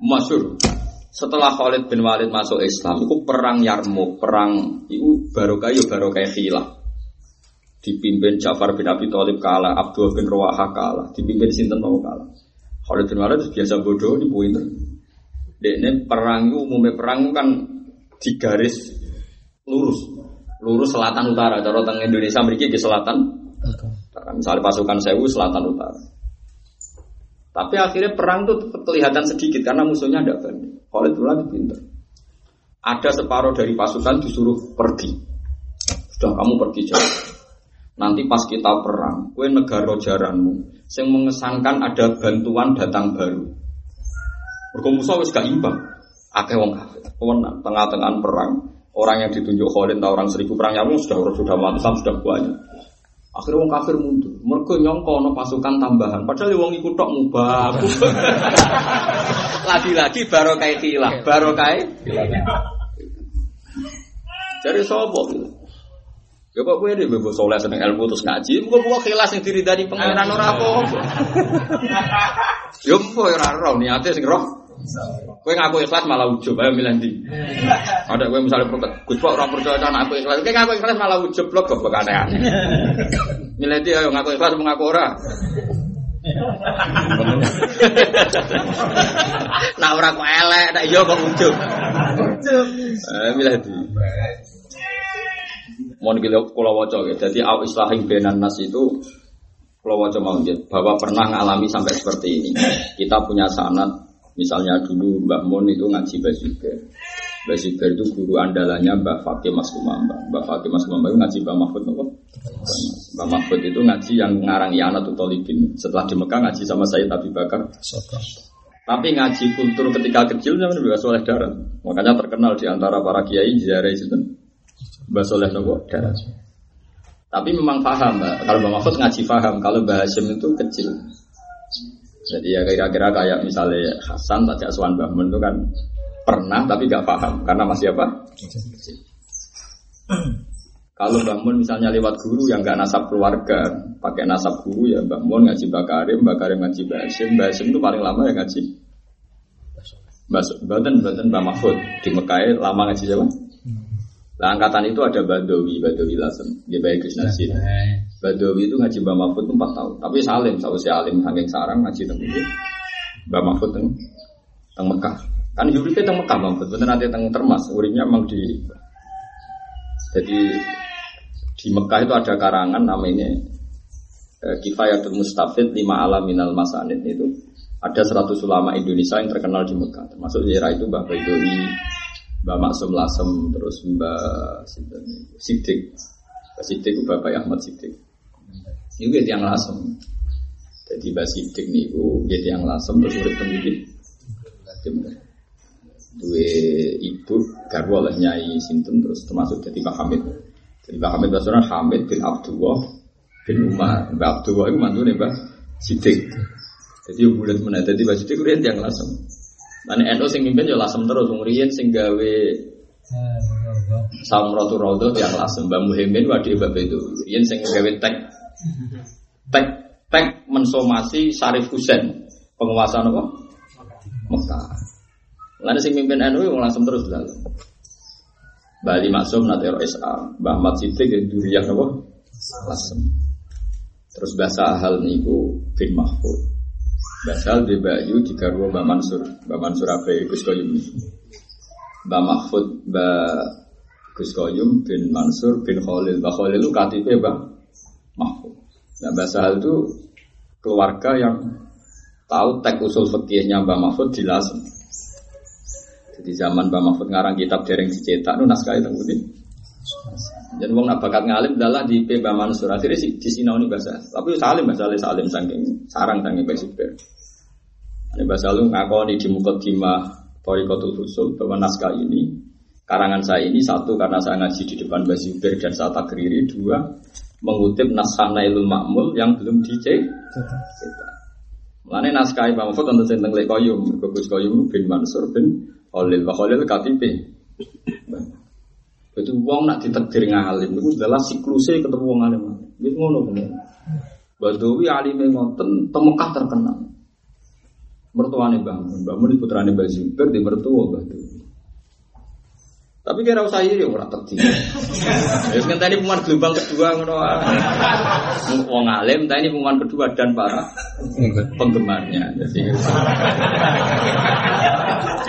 Masyur. Setelah Khalid bin Walid masuk Islam, itu perang Yarmouk, perang itu barokah ya barokah khilaf. Dipimpin Ja'far bin Abi Thalib kalah, Abdul bin Rawaha kalah, dipimpin Sinten mau kalah. Khalid bin Walid biasa bodoh di pointer. Ini perang itu umumnya perang kan di garis lurus, lurus selatan utara. Cara teng Indonesia memiliki di selatan. Utara. Misalnya pasukan Sewu selatan utara. Tapi akhirnya perang itu kelihatan sedikit karena musuhnya ada banyak. Khalid bin Walid pinter. Ada separuh dari pasukan disuruh pergi. Sudah kamu pergi jauh. Nanti pas kita perang, kue negara jaranmu, yang mengesankan ada bantuan datang baru. Musuh wis gak imbang. Akeh wong kafir. Tengah-tengah perang, orang yang ditunjuk Khalid atau orang seribu perang yang sudah sudah mantap sudah banyak. Akhirnya wong kafir mundur. Mergo nyongko no pasukan tambahan. Padahal wong ikut tok mubah. Lagi-lagi barokai khilah, barokai. Jadi sopo Ya kok kowe dhewe mbok soleh seneng ilmu terus ngaji, muga-muga khilas sing diridani pangeran ora apa-apa. Yo mpo ora ora niate sing roh. Kowe ngaku ikhlas malah ujub, ayo milih ndi? Ada kowe protes, Gus Pak ora percaya anakku ikhlas. Kowe ngaku ikhlas malah ujub blok kok aneh. Milih ndi ayo ngaku ikhlas mengaku ora. Nah ora kok elek, nek iya kok ujub. Ujub. Eh milih ndi? Mohon kita kalau waca ya. Jadi au islahin benan nas itu kalau waca mau bahwa pernah ngalami sampai seperti ini. Kita punya sanat, misalnya dulu Mbak Mon itu ngaji basiker. Basiker itu guru andalannya Mbak Fakih Mas Kumamba. Mbak Fakih Mas Kumamba itu ngaji Mbak Mahfud apa? Mbak Mahfud itu ngaji yang ngarang Yana Tutolibin. Setelah di Mekah ngaji sama saya Abi Bakar. Tapi ngaji kultur ketika kecil zaman juga soleh darat. Makanya terkenal di antara para kiai ziarah itu Mbak Soleh darat. Tapi memang paham, Mbak. Kalau Mbak Mahfud ngaji paham, kalau Mbak Hashim itu kecil. Jadi ya kira-kira kayak misalnya Hasan, Tajak Aswan Mbak Mun itu kan pernah tapi gak paham. Karena masih apa? Kalau Mbak Mun misalnya lewat guru yang gak nasab keluarga, pakai nasab guru ya Mbak Mun ngaji Mbak Karim, Mbak Karim ngaji Mbak Hashim. Itu paling lama ya ngaji? Mbak Badan, Badan Mbak Mahfud. Di Mekah lama ngaji siapa? Nah, angkatan itu ada Badawi, Badawi Lasem, dia baik Krishna Sin. Badawi itu ngaji Mbak Mahfud itu 4 tahun. Tapi Salim, saya Alim, saking sarang ngaji tentang itu. Mbak Mahfud teng, teng Mekah. Kan hidupnya teng Mekah Mbak Mahfud, bener nanti teng Termas, uripnya memang di. Jadi di Mekah itu ada karangan namanya eh, Kifayatul Mustafid lima alam minal masanid itu ada 100 ulama Indonesia yang terkenal di Mekah termasuk daerah itu Mbak Baidowi Mbak Maksum Lasem, terus Mbak Sidik, Mbak Sidik itu Bapak Ahmad Sidik. Ini dia yang lasem. Jadi Mbak Sidik nih, dia yang lasem terus urip pendidik. Dua ibu garwa oleh Nyai Sinten terus termasuk jadi Mbak Hamid. Jadi Mbak Hamid Basura Hamid bin Abdullah bin Umar. Mbak Abdullah itu mantu nih Mbak Sidik. Jadi bulat mana? Jadi Mbak Sidik dia yang lasem. Lan NU sing mimpin ya lasem terus riyen sing gawe Samratu Raudhah yang lasem Mbak Muhaimin wadi Mbak itu. Yen sing gawe tek tek tek mensomasi Syarif Husain penguasa apa? Mekah. Lalu sing mimpin NU yang langsung terus lalu. Bali Maksum nate SA, Mbah Ahmad Siddiq duriyah apa? Lasem. Terus bahasa hal niku bin Mahfud. Bahasa hal di Bayu di Garwo Mbah Mansur, Mbah Mansur apa Gus Koyum. Mbah Mahfud, Mbah Gus Koyum bin Mansur bin Khalil. Mbah Khalil itu KTP Mbah Mahfud. Nah bahasa hal itu keluarga yang tahu tek usul fikihnya Mbah Mahfud Lasem. Jadi zaman Mbah Mahfud ngarang kitab dereng dicetak nu naskah itu putih. Dan wong nak bakat ngalim adalah di P Mbah Mansur akhirnya si di sinau ini bahasa. Tapi salim bahasa salim saking sarang saking Basibir. Ini bahasa lu ngakoni di Mukaddimah Torikotul Husul bahwa naskah ini karangan saya ini satu karena saya ngaji di depan Basibir dan saya takriri dua mengutip naskah Nailul Makmul yang belum dicetak. Mana naskah Imam Mahfud tentang tentang Lek Koyum, Gus Koyum bin Mansur bin Khalil, Wa Khalil KTP. Itu wong nak ditakdir ngalim, itu adalah siklusnya ketemu wong alim. Itu ngono bener. Badawi alime ngoten temekah terkenal. Mertuane bangun, bangun putrane Mbah Zubair di mertua Badawi. Tapi kira usah iri ora kan tadi pengumuman gelombang kedua ngono. Wong alim tadi pengumuman kedua dan para penggemarnya. Jadi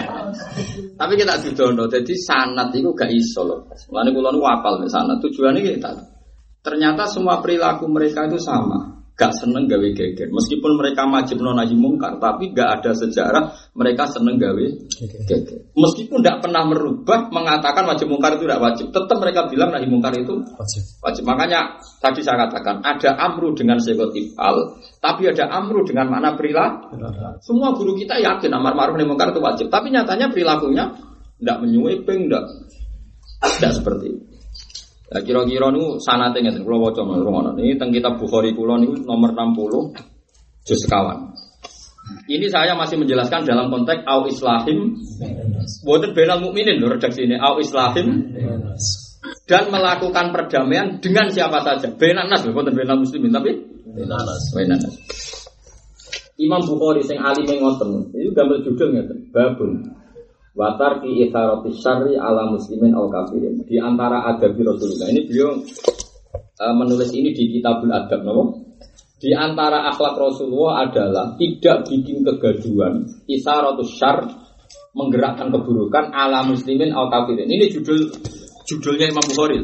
Tapi kita didono, jadi sanat itu gak iso loh. Mulane kula nu apal mek sanat. Tujuannya kita ternyata semua perilaku mereka itu sama. Gak seneng gawe geger. Meskipun mereka wajib nahi mungkar, tapi gak ada sejarah mereka seneng gawe geger. Meskipun tidak pernah merubah mengatakan wajib mungkar itu tidak wajib, tetap mereka bilang nahi mungkar itu Wajib. wajib. Makanya tadi saya katakan ada amru dengan sekot ifal, tapi ada amru dengan makna perilaku. Semua guru kita yakin amar ma'ruf nahi mungkar itu wajib, tapi nyatanya perilakunya tidak menyueping, tidak tidak seperti itu. Nah, kira-kira nu sanate ngeten kula waca ngono. Ini teng kitab Bukhari kula niku nomor 60 juz sekawan. Ini saya masih menjelaskan dalam konteks au islahim boten benal mukminin lho redaksi ini au islahim dan melakukan perdamaian dengan siapa saja. Benan nas lho boten benal muslimin tapi benan nas. Imam Bukhari sing alime ngoten, itu gambar judul ngeten, babun Watar ki itharati syarri ala muslimin al kafirin. Di antara adab Rasulullah ini beliau uh, menulis ini di Kitabul Adab, no? Di antara akhlak Rasulullah adalah tidak bikin kegaduhan, isaratus syar menggerakkan keburukan ala muslimin al kafirin. Ini judul judulnya Imam Bukhari.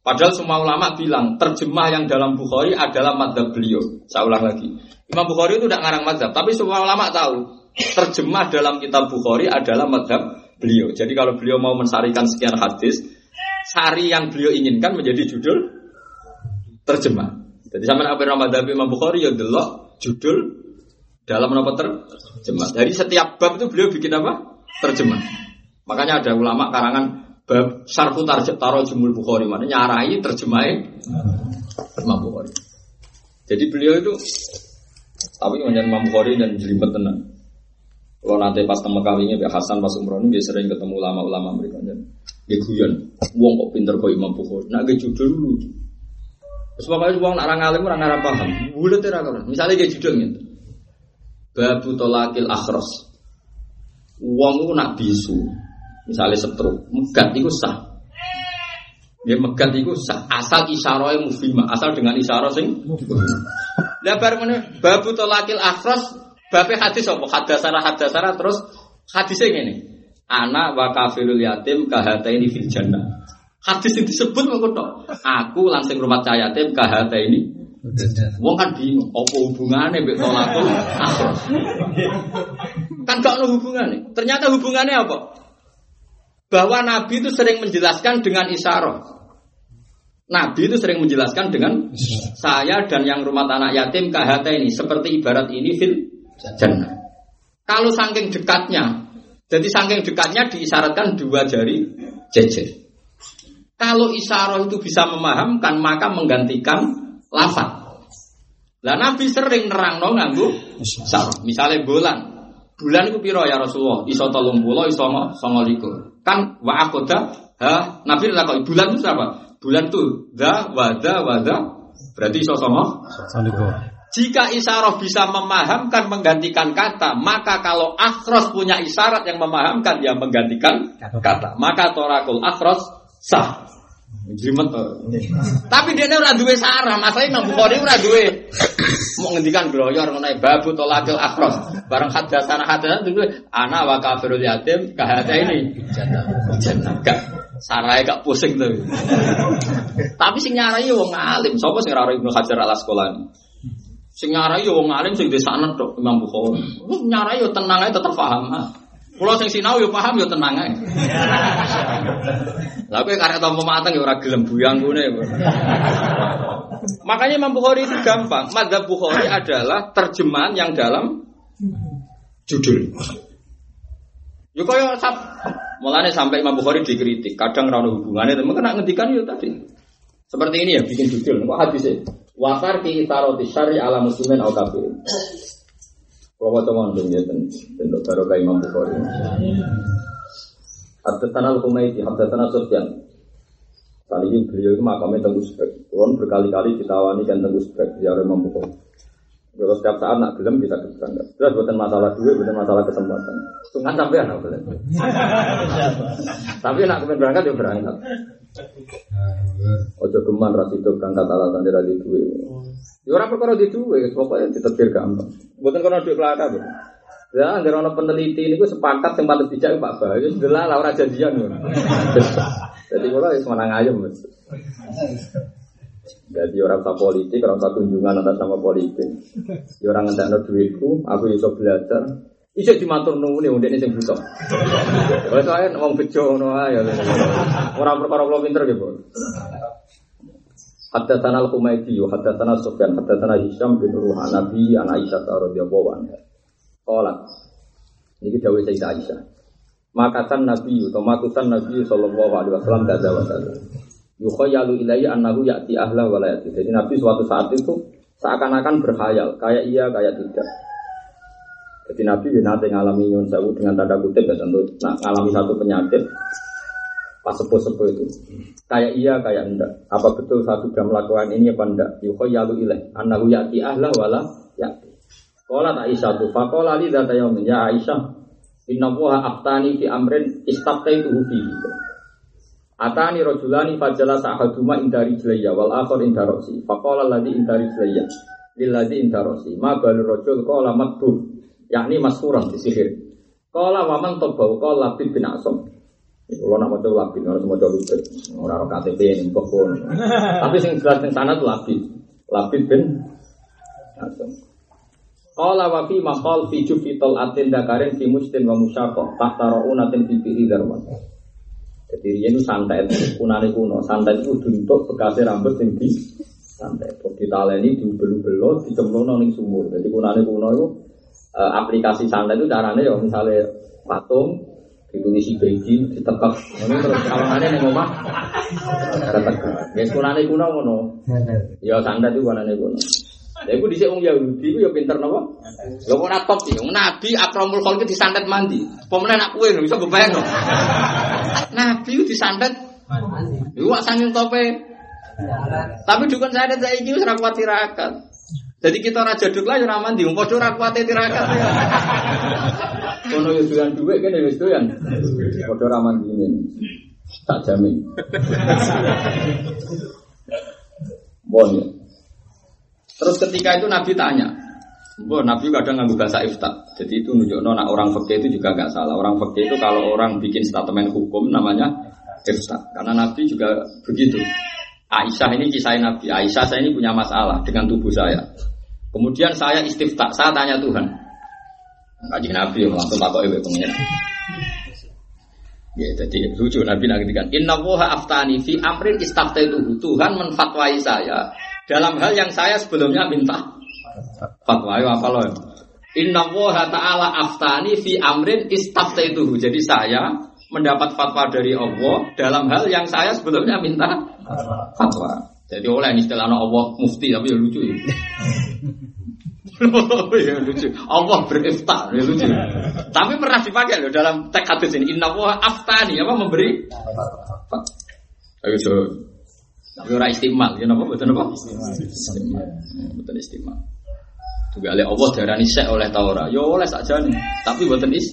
Padahal semua ulama bilang terjemah yang dalam Bukhari adalah madhab beliau. Saya ulang lagi. Imam Bukhari itu tidak ngarang madhab, tapi semua ulama tahu terjemah dalam kitab Bukhari adalah madhab beliau. Jadi kalau beliau mau mensarikan sekian hadis, sari yang beliau inginkan menjadi judul terjemah. Jadi sama apa yang madhab Imam Bukhari ya delok judul dalam apa terjemah. Dari setiap bab itu beliau bikin apa? Terjemah. Makanya ada ulama karangan bab syarfu taro jumul Bukhari mana nyarai terjemahnya Imam Bukhari. Jadi beliau itu tapi menjadi Imam Bukhari dan jelimet tenang. Kalau nanti pas temu kawinnya Mbak Hasan pas umroh ini sering ketemu ulama-ulama mereka dan dia guyon, uang kok pinter kok Imam Bukhari. Nah, gue judul dulu. Terus pokoknya uang orang alim orang ngarap paham. Bulat ya kan. Misalnya dia judul gitu. Babu tolakil akhros. Uang itu nak bisu. Misalnya setruk, megat itu sah. Ya megat itu sah. Asal isyarah mufimah, asal dengan isyarah sing. Lah bar mana? Babu tolakil akhros Bape hadis apa? Hadasana hadasana terus hadisnya gini. Anak wa kafirul yatim kahata ini fil jannah. Hadis yang disebut mengkono. Aku langsung rumah cahaya yatim kahata ini. Wong kan bingung, apa hubungannya mbek tolakul? Kan gak ada hubungannya. Ternyata hubungannya apa? Bahwa Nabi itu sering menjelaskan dengan isyarah. Nabi itu sering menjelaskan dengan saya dan yang rumah anak yatim kahata ini seperti ibarat ini fil jannah. Kalau saking dekatnya, jadi saking dekatnya diisyaratkan dua jari jejer. Kalau isyarah itu bisa memahamkan, maka menggantikan lafaz. Lah Nabi sering nerang no nganggu isyarah. Misalnya bulan, bulan itu piro ya Rasulullah? Iso telung pulau, iso songo likur. Kan wa akoda, ha, Nabi kok bulan itu siapa? Bulan itu da, wada, wada, berarti iso songo. Assalamualaikum. Jika isyarah bisa memahamkan menggantikan kata, maka kalau akhros punya isyarat yang memahamkan yang menggantikan kata, maka torakul akhros sah. Jrimet to. Tapi dia ora duwe sarah, masalah Imam Bukhari ora duwe. Mau ngendikan gloyor ngono ae, babu tolakil akhros. Barang hadasana hadasana duwe ana wa kafirul yatim kahata ini. Jannah. Sarai gak pusing tuh. Tapi sing nyarai wong alim, sapa sing ora Ibnu Hajar Al Asqalani? Sing nyarai yo wong alim sing desanet tok Imam Bukhari. Wong nyarai yo tenang ae tetep paham. ah. Kulo sing sinau yo paham yo tenang ae. Lah kowe karek tampa mateng yo ora gelem buyang ngene. Makanya Imam Bukhari itu gampang. Madzhab Bukhari adalah terjemahan yang dalam judul. Yo kaya sap mulane sampai Imam Bukhari dikritik, kadang ora ono hubungane temen kena ngendikan yo tadi. Seperti ini ya bikin judul. Kok hadisnya? Wasar ki itaroti syari ala muslimin au kafirin. Kalau teman tuh ya bentuk baru kayak Imam Bukhari. Haddatana al-Humaiti, haddatana Sufyan. Kali ini beliau itu makamnya tenggu spek. Kulon berkali-kali ditawani kan tenggu spek di Imam Bukhari. Kalau setiap saat nak gelem bisa berangkat. Jelas bukan masalah duit, bukan masalah kesempatan. Sungan sampai anak boleh. Tapi nak kemudian berangkat ya berangkat. Ojo geman ras itu berangkat alasan dia di duit. Ya orang perkara di duit, pokoknya ditetir gampang. Bukan karena duit kelaka bro. Ya, anggar ono peneliti ini gue sepakat yang paling bijak Pak Bah. Ya sudah lah, orang janjian. Jadi kalau ya semanang aja mas. Jadi orang tak politik, orang tak kunjungan atas sama politik. Orang ngendak duitku, aku bisa belajar. Bisa dimatur nunggu nih, udah ini yang butuh. Kalau saya ngomong bejo, no ya. Orang perkara belum pinter gitu. Hatta tanal kumaiti, hatta tanal Sufyan, hatta tanal Hisham bin Ruhan Nabi, anak Aisyah radhiyallahu anha. Kolat. Ini dawai Sayyidah Aisyah. Makatan Nabi, otomatusan Nabi Sallallahu Alaihi Wasallam gak ada wasallam. Yukhayalu ilayya annahu ya'ti ahla wa la ya'ti. Jadi Nabi suatu saat itu seakan-akan berkhayal, kayak iya, kayak tidak. Jadi Nabi nanti ngalami nyun sewu dengan tanda kutip ya tentu nah, ngalami satu penyakit pas sepuh-sepuh itu. Kayak iya, kayak enggak. Apa betul satu sudah melakukan ini apa enggak? Yukhayalu ilayya annahu ya'ti ahla wa la ya'ti. Qala Aisyah tu faqala li dzata yaumin ya Aisyah inna wa aftani fi amrin istaqaituhu fihi. Atani rajulani fajala sa'ahaduma indari jlayya wal akhar inda rasi. Faqala alladhi indari jlayya lil ladzi inda rasi. Ma balu rajul qala matbu yakni masfuran disihir. Qala wa man tabau qala labid bin asam. Kalau nak maca labid, harus maca lupit. Ora ora KTP ning pokon. Tapi sing jelas ning sana tuh labid. Labid bin asam. Qala wa fi maqal fi jufi atin dakarin fi mustin wa musyaqah tahta ra'unatin fi bi'i darwan. Jadi dia itu santai, kunane kuno. Santai itu untuk bekasnya rambut yang di santai. Di taleni, di belu-belu, di cemlono ning sumur. Jadi kunane kuno itu eh, aplikasi santai itu caranya ya misalnya patung ditulisi beji, ditekak. Ini terus kawangannya ning omah ketekak. Guys kunane kuno ngono. Ya santai itu kunane kuno. Ya iku dhisik wong Yahudi iku ya pinter napa? Lha kok ora top. Wong Nabi akramul khalqi disantet mandi. Pemene nak kowe lho iso. Nabi disantet Iku wak sanging tope. Tapi dukun saya saya ini ora kuat tirakat. Jadi kita raja duk lah ora mandi, wong padha ora kuat tirakat. Kono yo doyan dhuwit kene wis doyan. Padha ora mandi ini. Tak jamin. Bon ya. Terus ketika itu Nabi tanya, Bo, Nabi kadang ngambil bahasa ifta. Jadi itu nunjukno nak orang fakih itu juga nggak salah. Orang fakih itu kalau orang bikin statement hukum namanya ifta. Karena Nabi juga begitu. Aisyah ini kisah Nabi. Aisyah saya ini punya masalah dengan tubuh saya. Kemudian saya istifta, saya tanya Tuhan. Kaji Nabi langsung takut ibu pengen. Ya, jadi lucu Nabi ngertikan. Inna woha aftani fi amrin istaftaitu. Tuhan menfatwai saya dalam hal yang saya sebelumnya minta fatwa ayo apa loh Inna woha ta'ala aftani fi amrin istaftaituhu Jadi saya mendapat fatwa dari Allah Dalam hal yang saya sebelumnya minta fatwa Jadi oleh istilah Allah mufti Tapi ya lucu ya ya lucu. Allah berifta, ya lucu. Tapi pernah dipakai loh dalam teks hadis ini. Inna wa aftani apa memberi? Ayo coba. Tapi ora istimal, ya napa betul napa? Istimal. Betul istimal. Juga oleh Allah darani sek oleh Taura. Ya oleh saja nih. Tapi betul is.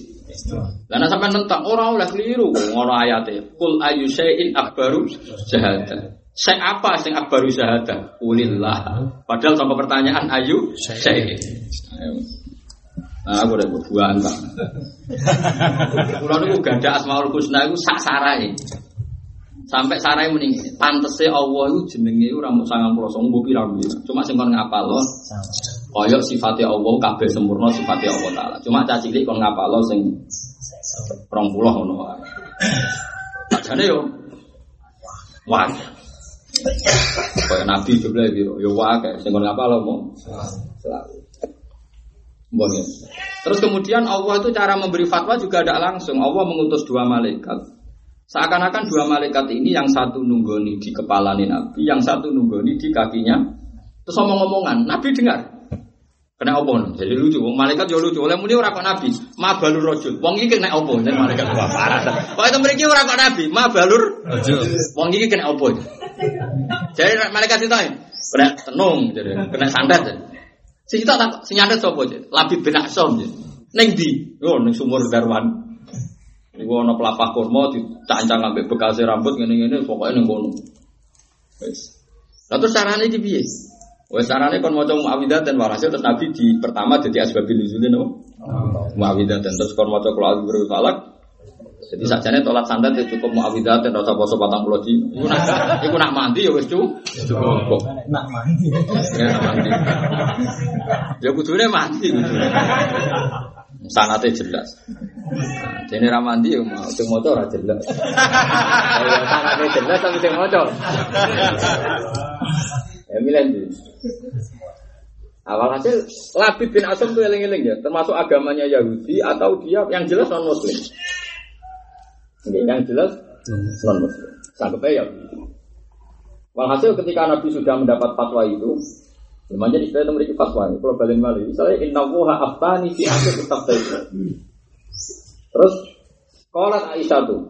Lah nek sampean nentang ora oleh keliru ngono ayate. Kul ayu syai'in akbaru syahada. Sek apa sing akbaru syahada? Ulillah. Padahal sama pertanyaan ayu syai'in. Nah, aku udah berbuah entah. Kulo niku gada asmaul husna iku sak sarai. Sampai sarai mending pantese Allah itu jenenge ora mung 99 mbok pira-pira. Cuma sing kon ngapalo Koyok sifatnya Allah kabeh sempurna sifatnya Allah taala. Cuma cilik kon ngapalo sing 20 ngono wae. Sajane yo wah. Kaya Nabi juga biro, yo wah kayak sing kon ngapalo mau selalu. Ya. Terus kemudian Allah itu cara memberi fatwa juga ada langsung. Allah mengutus dua malaikat. Seakan-akan dua malaikat ini yang satu nunggoni di kepala Nabi, yang satu nunggoni di kakinya. Terus omong-omongan, Nabi dengar. Kena apa? Jadi lucu, wong malaikat yo lucu. Oleh muni ora kok nabi, ma balur rajul. Wong iki kena apa? Jadi malaikat wah parah. Kok itu mriki ora kok nabi, ma balur Rajul. Wong iki kena apa? Jadi malaikat itu kena tenung, jadi kena santet. Si kita tak si nyantet sapa? Labib bin Aksom jadi. Neng di, oh neng sumur Darwan. Iku ana pelapah kurma dicancang ambek bekas rambut ngene-ngene pokoknya neng kono. Wes. Lah terus carane iki? Wes carane kon maca Muawidah dan Warasil terus Nabi di pertama jadi asbabil nuzulin no. Muawidah dan terus kon maca kula azbir falak. Jadi sajane tolak santet ya cukup Muawidah dan rasa poso 40 di. Iku nak iku nak mandi ya wis cukup. Nak mandi. Ya nak mandi. Ya kudune mandi kudune. Sanate jelas. Jadi ramandi ya mau sing maca ora jelas. Ya sanate jelas tapi sing maca. Ya milen tuh. Awal hasil Labib bin Asam tuh eling-eling ya, termasuk agamanya Yahudi atau dia yang jelas non Muslim. yang jelas non Muslim. Sanggup ya. Walhasil ketika Nabi sudah mendapat fatwa itu, Namanya istilah itu memiliki fatwa. Kalau balik balik, misalnya inna wuha aftani fi akhir kitab Terus, kolat Aisyah tuh,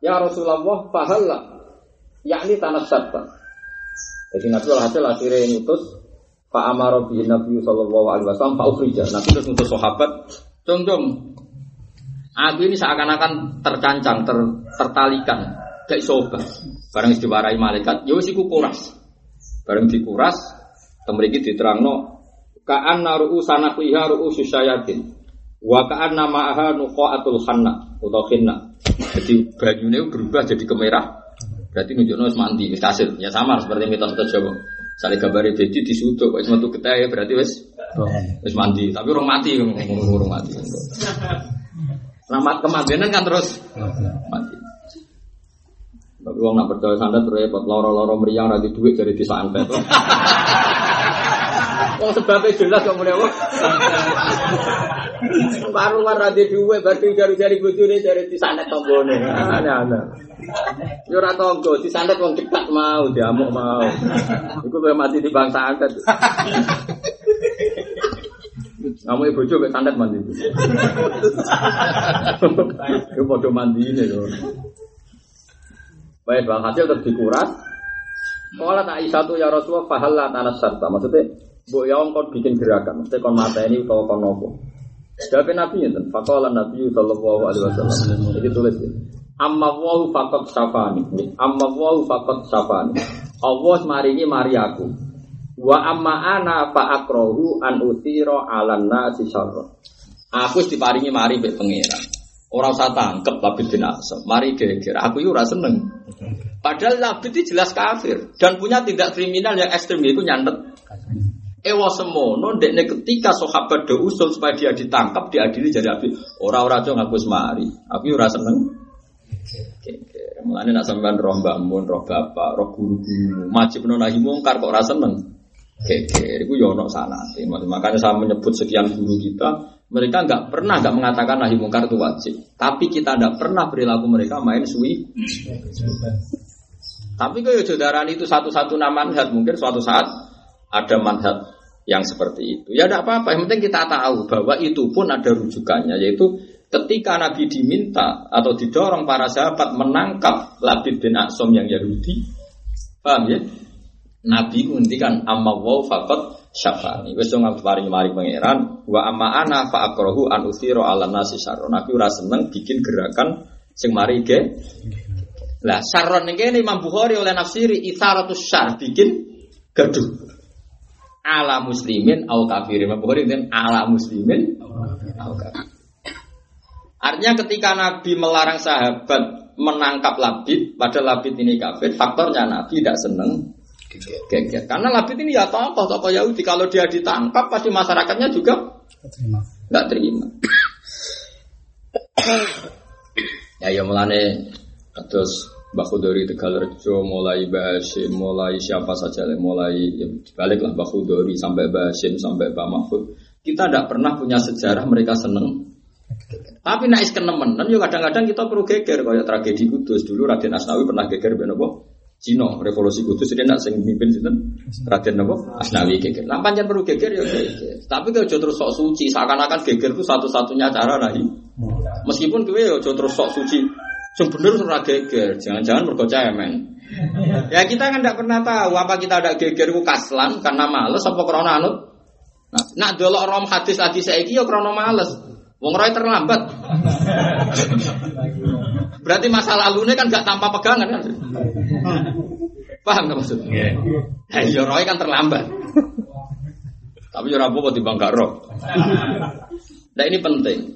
ya Rasulullah fahallah, yakni tanah sarta. Jadi Nabi alhasil akhirnya ngutus Pak Amaro bin Nabi Sallallahu Alaihi Wasallam Pak Ukhrija. Nabi terus ngutus sahabat, cung cung. Aku ini seakan-akan tercancang, ter, tertalikan, kayak sobat. Barang diwarai malaikat, ya wis iku kuras. Bareng dikuras, temeriki diterangno kaan naru'u sanakliha ru'u susyayatin. Wa kaan nama aha nuqaatul khanna atau khinna. Jadi banyune berubah jadi kemerah. Berarti nunjukno wis mandi, wis kasil. Ya sama seperti mitos mitos Jawa. Sale gambare bedi disutuk, wis metu keteh berarti wis wis mandi. Tapi urung mati, urung mati. Selamat kematian kan terus mati. Tapi wong nak percaya santet repot loro-loro meriang ra duit dari disantet. Wong sebabnya jelas kok mulai wong. Baru ra di duit berarti jari-jari bojone dari disantet tombone. Aneh-aneh. Yo ora tonggo disantet wong cepat mau diamuk mau. Iku kowe mati di bangsa santet. Kamu ibu coba santet mandi. Iku padha mandine lho. Baik, bang hasil terus dikuras. Kalau tak satu ya Rasulullah fahalah tanah sarta. Maksudnya, bu ya kon bikin gerakan. Maksudnya kon mata ini atau kon nopo. Jadi Nabi itu, fakola Nabi Sallallahu Alaihi Wasallam. Jadi tulis ya. Amma wahu fakot safani. Amma wahu fakot safani. Allah maringi mari aku. Wa amma ana fa akrohu an utiro alan nasi syarra. Aku diparingi mari mbek pangeran. Ora usah tangkep Labid bin Asam. Mari geger. Aku itu ora seneng. Padahal Labid jelas kafir dan punya tindak kriminal yang ekstrim itu nyantet. Ewa semono ndekne ketika sahabat do usul supaya dia ditangkap diadili jadi api. Ora-ora aja ngaku semari. Aku ora seneng. Mulane nak sampean roh mbah mun, roh bapak, roh guru-guru, wajib nahi mungkar kok ora seneng. Geger, itu ya ono sanate. Makanya saya menyebut sekian guru kita, mereka nggak pernah nggak mengatakan nahi mungkar itu wajib. Tapi kita tidak pernah perilaku mereka main suwi. Tapi kalau jodaran itu satu-satu nama manhaj, mungkin suatu saat ada manhaj yang seperti itu. Ya tidak apa-apa, yang penting kita tahu bahwa itu pun ada rujukannya, yaitu ketika Nabi diminta atau didorong para sahabat menangkap Labid bin Aksom yang Yahudi, paham ya? Nabi ngendikan amma wa faqat syafani. Wis dong paring mari pangeran wa amma ana fa an uthira ala nasi syarron. Nabi ora seneng bikin gerakan sing mari ge. Lah syarron ini Imam Bukhari oleh nafsiri itharatus syar bikin gaduh. Ala muslimin au kafirin. Bukhari dengan ala muslimin au kafir. Artinya ketika Nabi melarang sahabat menangkap Labid, padahal Labid ini kafir, faktornya Nabi tidak seneng geger. Karena Labid ini ya tokoh, tokoh Yahudi. Kalau dia ditangkap, pasti masyarakatnya juga Terima. nggak terima. ya ya mulane terus Mbak Khudori Tegalrejo mulai Basim, mulai siapa saja mulai ya, baliklah Mbak Khudori sampai Basim sampai Pak Mahfud. Kita tidak pernah punya sejarah mereka seneng. Tapi naik kenemenan, yo kadang-kadang kita perlu geger kayak tragedi Kudus dulu Raden Asnawi pernah geger ben apa? Cina, revolusi Kudus dia nak sing mimpin sinten? Raden apa? Asnawi geger. Lah pancen perlu geger ya geger. Tapi kalau terus sok suci, seakan-akan geger itu satu-satunya cara nahi. Meskipun kowe ya terus sok suci, sing bener ora geger, jangan-jangan mergo cemen. Ya kita kan tidak pernah tahu apa kita ada geger ku kaslan karena males apa krana anut. Nah, nak delok rom hadis hadis saiki ya krana males. Wong roy terlambat. Berarti masa lalunya kan gak tanpa pegangan kan? Paham gak maksudnya? Nah, ya roy kan terlambat. Tapi ya rabu kok dibangga roh. Nah ini penting.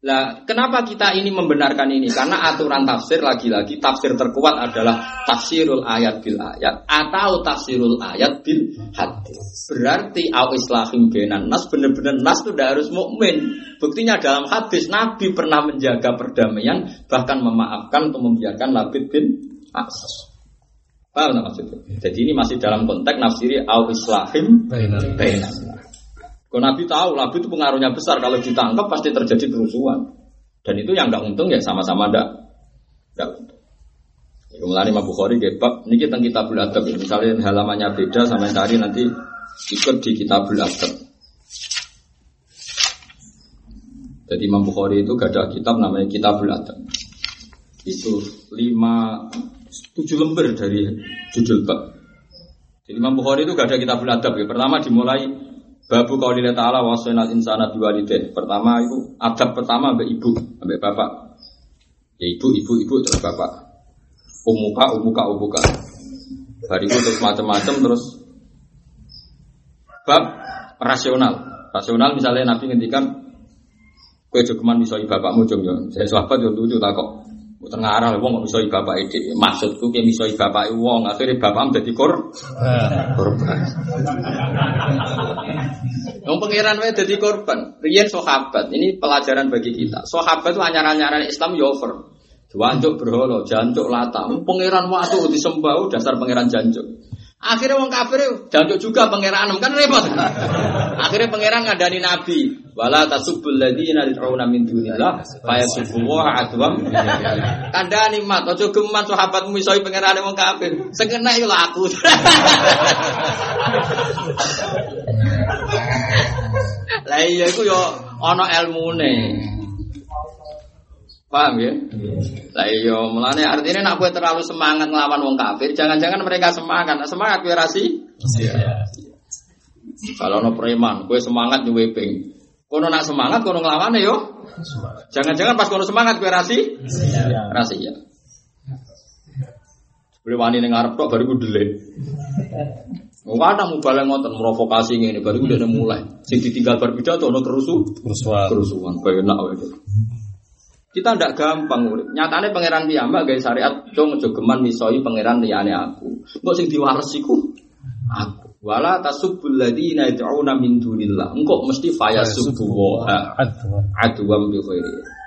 Nah, kenapa kita ini membenarkan ini? Karena aturan tafsir lagi-lagi tafsir terkuat adalah tafsirul ayat bil ayat atau tafsirul ayat bil hadis. Berarti au islahim benan nas benar-benar nas itu harus mukmin. Buktinya dalam hadis Nabi pernah menjaga perdamaian bahkan memaafkan atau membiarkan Labid bin Aksos. Paham maksudnya? Jadi ini masih dalam konteks nafsiri au islahim benan. Kalau Nabi tahu, Nabi itu pengaruhnya besar. Kalau ditangkap pasti terjadi kerusuhan. Dan itu yang nggak untung ya sama-sama nggak nggak untung. Ya, mulai Imam Bukhari gebab, ini kita kitabul adab. ya. Misalnya halamannya beda sama yang tadi nanti ikut di kitabul adab. Jadi Imam Bukhari itu gak ada kitab namanya kitabul adab. Itu lima tujuh lembar dari judul bab. Jadi Imam Bukhari itu gak ada kitabul adab ya. Pertama dimulai babu qaulillah ta'ala wasainal insana biwalidayh. Pertama itu adab pertama ambek ibu, ambek bapak. Ya ibu, ibu, ibu terus bapak. Umuka, umuka, umuka. Bariku terus macam-macam terus bab rasional. Rasional misalnya Nabi ngendikan kue jogeman misoi bapakmu jom yo. Saya sahabat yo tak Mboten ngarah wong kok misoi bapak iki. Maksudku ki misoi bapak wong akhirnya bapak dadi kor korban. Wong pangeran wae dadi korban. Riyen sahabat, ini pelajaran bagi kita. Sahabat itu anyaran-anyaran Islam yo over. Jancuk berhala, jancuk lata. Wong Pangeran waktu disembah dasar pangeran jancuk. Akhirnya wong kafir jancuk juga pangeran kan repot. Akhirnya pangeran ngadani nabi. Wala tasubbul ladzina yad'una min dunillah fayasubbullaha adwam. Kandhani mat aja geman sahabatmu iso pangerane wong kafir. Sing kena iku laku. Lah iya iku yo ana ilmune. Paham ya? Lah iya mulane artinya nak kowe terlalu semangat ngelawan wong kafir, jangan-jangan mereka semangat. Nah, semangat kowe rasi. Kalau no preman, kowe semangat nyuwe ping. Kono nak semangat, kono ngelawan yo. Jangan-jangan pas kono semangat kowe rasi. Rasi ya. Beli wani ning ngarep tok baru ku delik. Wong kadang mubaleng ngoten provokasi ngene baru udah mulai. Sing ditinggal bar pidato ono kerusu, Kerusuhan. kerusuhan. Penak wae. Kita ndak gampang urip. Nyatane pangeran piyambak gawe syariat cung jogeman misoi pangeran liyane aku. Engko sing diwales iku aku. Wala tasubbul ladzina yad'una min dunillah. Engko mesti fayasubbu wa Adwa. aduwam bi khairi.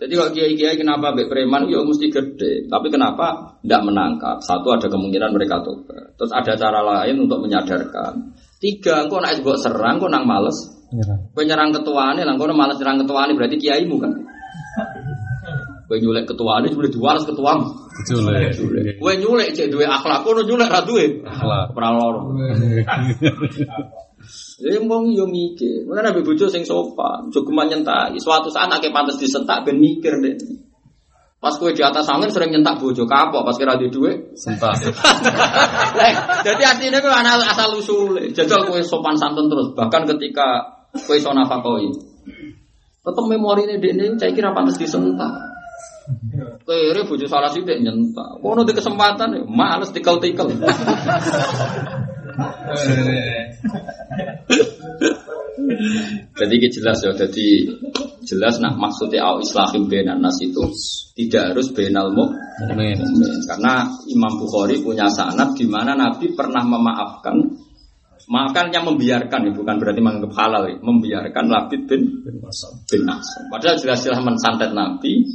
Jadi kalau kiai-kiai kenapa mbek preman ya mesti gede, tapi kenapa tidak menangkap? Satu ada kemungkinan mereka tobat. Terus ada cara lain untuk menyadarkan. Tiga, engkau naik buat serang, engkau nang males. Nyerang. Kau nyerang ketuane, lah kau males nyerang ketuane berarti kiaimu kan? Kowe nyulek ketua ini boleh diwales ketua. Betul ya. Kowe nyulek cek duwe akhlak kono nyulek ra duwe. Akhlak. Ora loro. Ya wong yo mikir. Mulane ambek bojo sing sopan, cukup nyentaki. Suatu saat akeh pantes disentak ben mikir deh. Pas kowe di atas angin sering nyentak bojo kapok pas kira di duit. Sentak. Jadi aslinya kowe ana asal usule. Jajal kowe sopan santun terus, bahkan ketika kowe iso nafakoi. Tetep memori ini dene saya kira pantes disentak. Kere bojo salah sithik nyentak. Kono di kesempatan males tikel-tikel. Jadi jelas ya, jadi jelas nak maksudnya au islahim benan nas itu tidak harus benal Mukmin. Karena Imam Bukhari punya sanad di mana Nabi pernah memaafkan maafkan yang membiarkan ya, bukan berarti menganggap halal ya, membiarkan Labid bin bin Asam. Padahal jelas-jelas mensantet Nabi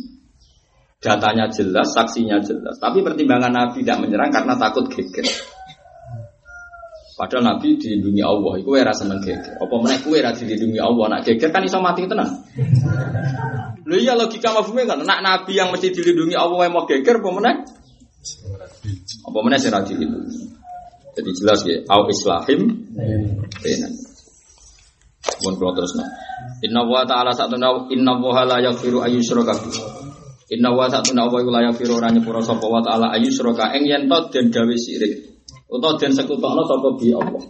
datanya jelas, saksinya jelas. Tapi pertimbangan Nabi tidak menyerang karena takut geger. Padahal Nabi dilindungi Allah, itu era seneng geger. Apa meneh kowe ra dilindungi Allah, nak geger kan iso mati tenan. Lho iya logika mafhume kan, nak Nabi yang mesti dilindungi Allah yang mau geger apa meneh? Apa sing ra dilindungi. Jadi jelas ya, au islahim benan. Mun kula terusno. Inna wa ta'ala satuna inna wa la yaghfiru ayyushraka bihi. Inna wa satuna wa la yaghfiru ora nyepura sapa wa ta'ala ayyushraka ing yen to den gawe sirik. Utawa den sekutokno sapa bi Allah.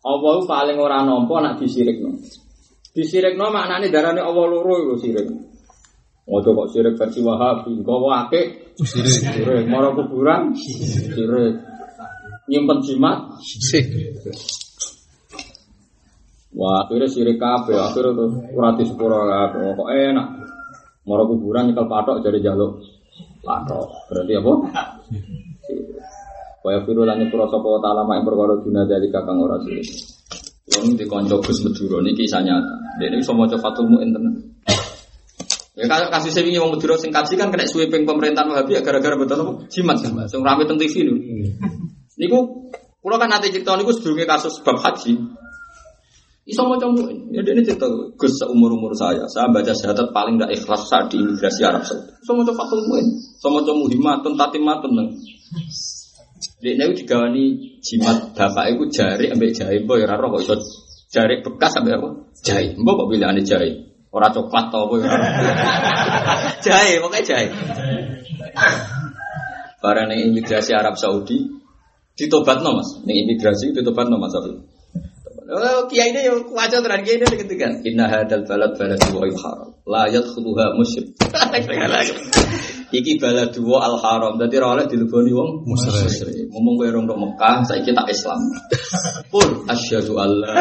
Allah paling ora nampa nek disirikno. Disirikno maknane darane Allah loro iku sirik. Ojo kok sirik versi Wahabi, kok akeh Sirik. mara kuburan sirik. Nyimpen jimat Sik. Wah, akhirnya sirik kabeh, akhirnya tuh ora disepuro kabeh. Kok enak. Moro kuburan nyekel patok jadi jaluk patok. Berarti apa? Kaya firu lan nyepuro sapa ta'ala mak perkara dina dari kakang ora sirik. Wong di kanca Gus Madura niki kisah nyata. Dene iso maca Fathul Muin tenan. Ya kalau kasus ini wong Madura sing kaji kan kena sweeping pemerintahan Wahabi ya gara-gara betul apa? Jimat. Sing rame teng TV niku. Niku kula kan nanti cerita niku sedurunge kasus bab haji. Iso maca muin. Ya dene cerita Gus seumur umur saya, saya baca syahadat paling tidak ikhlas saat di imigrasi Arab Saudi. Iso maca Fathul Muin. Iso maca muhimatun tatimatun. Dek niku digawani jimat bapak iku jari ambek jahe mbok ya ora kok iso jari bekas ambek apa? Jahe. Mbok kok pilihane jahe. Ora coklat to apa ya ora. Jahe, pokoknya jahe. Barang imigrasi Arab Saudi ditobatno Mas. Ning imigrasi ditobatno Mas Afif. Oh, kiai ini yang kuaca teran kiai ini ketika Inna hadal balad balad dua al haram. La yadkhuluha musyrik. Iki balad dua al haram. Jadi oleh dileboni wong Musyrik. Ngomong gue orang Mekah Saya kita Islam. Pun asyhadu Allah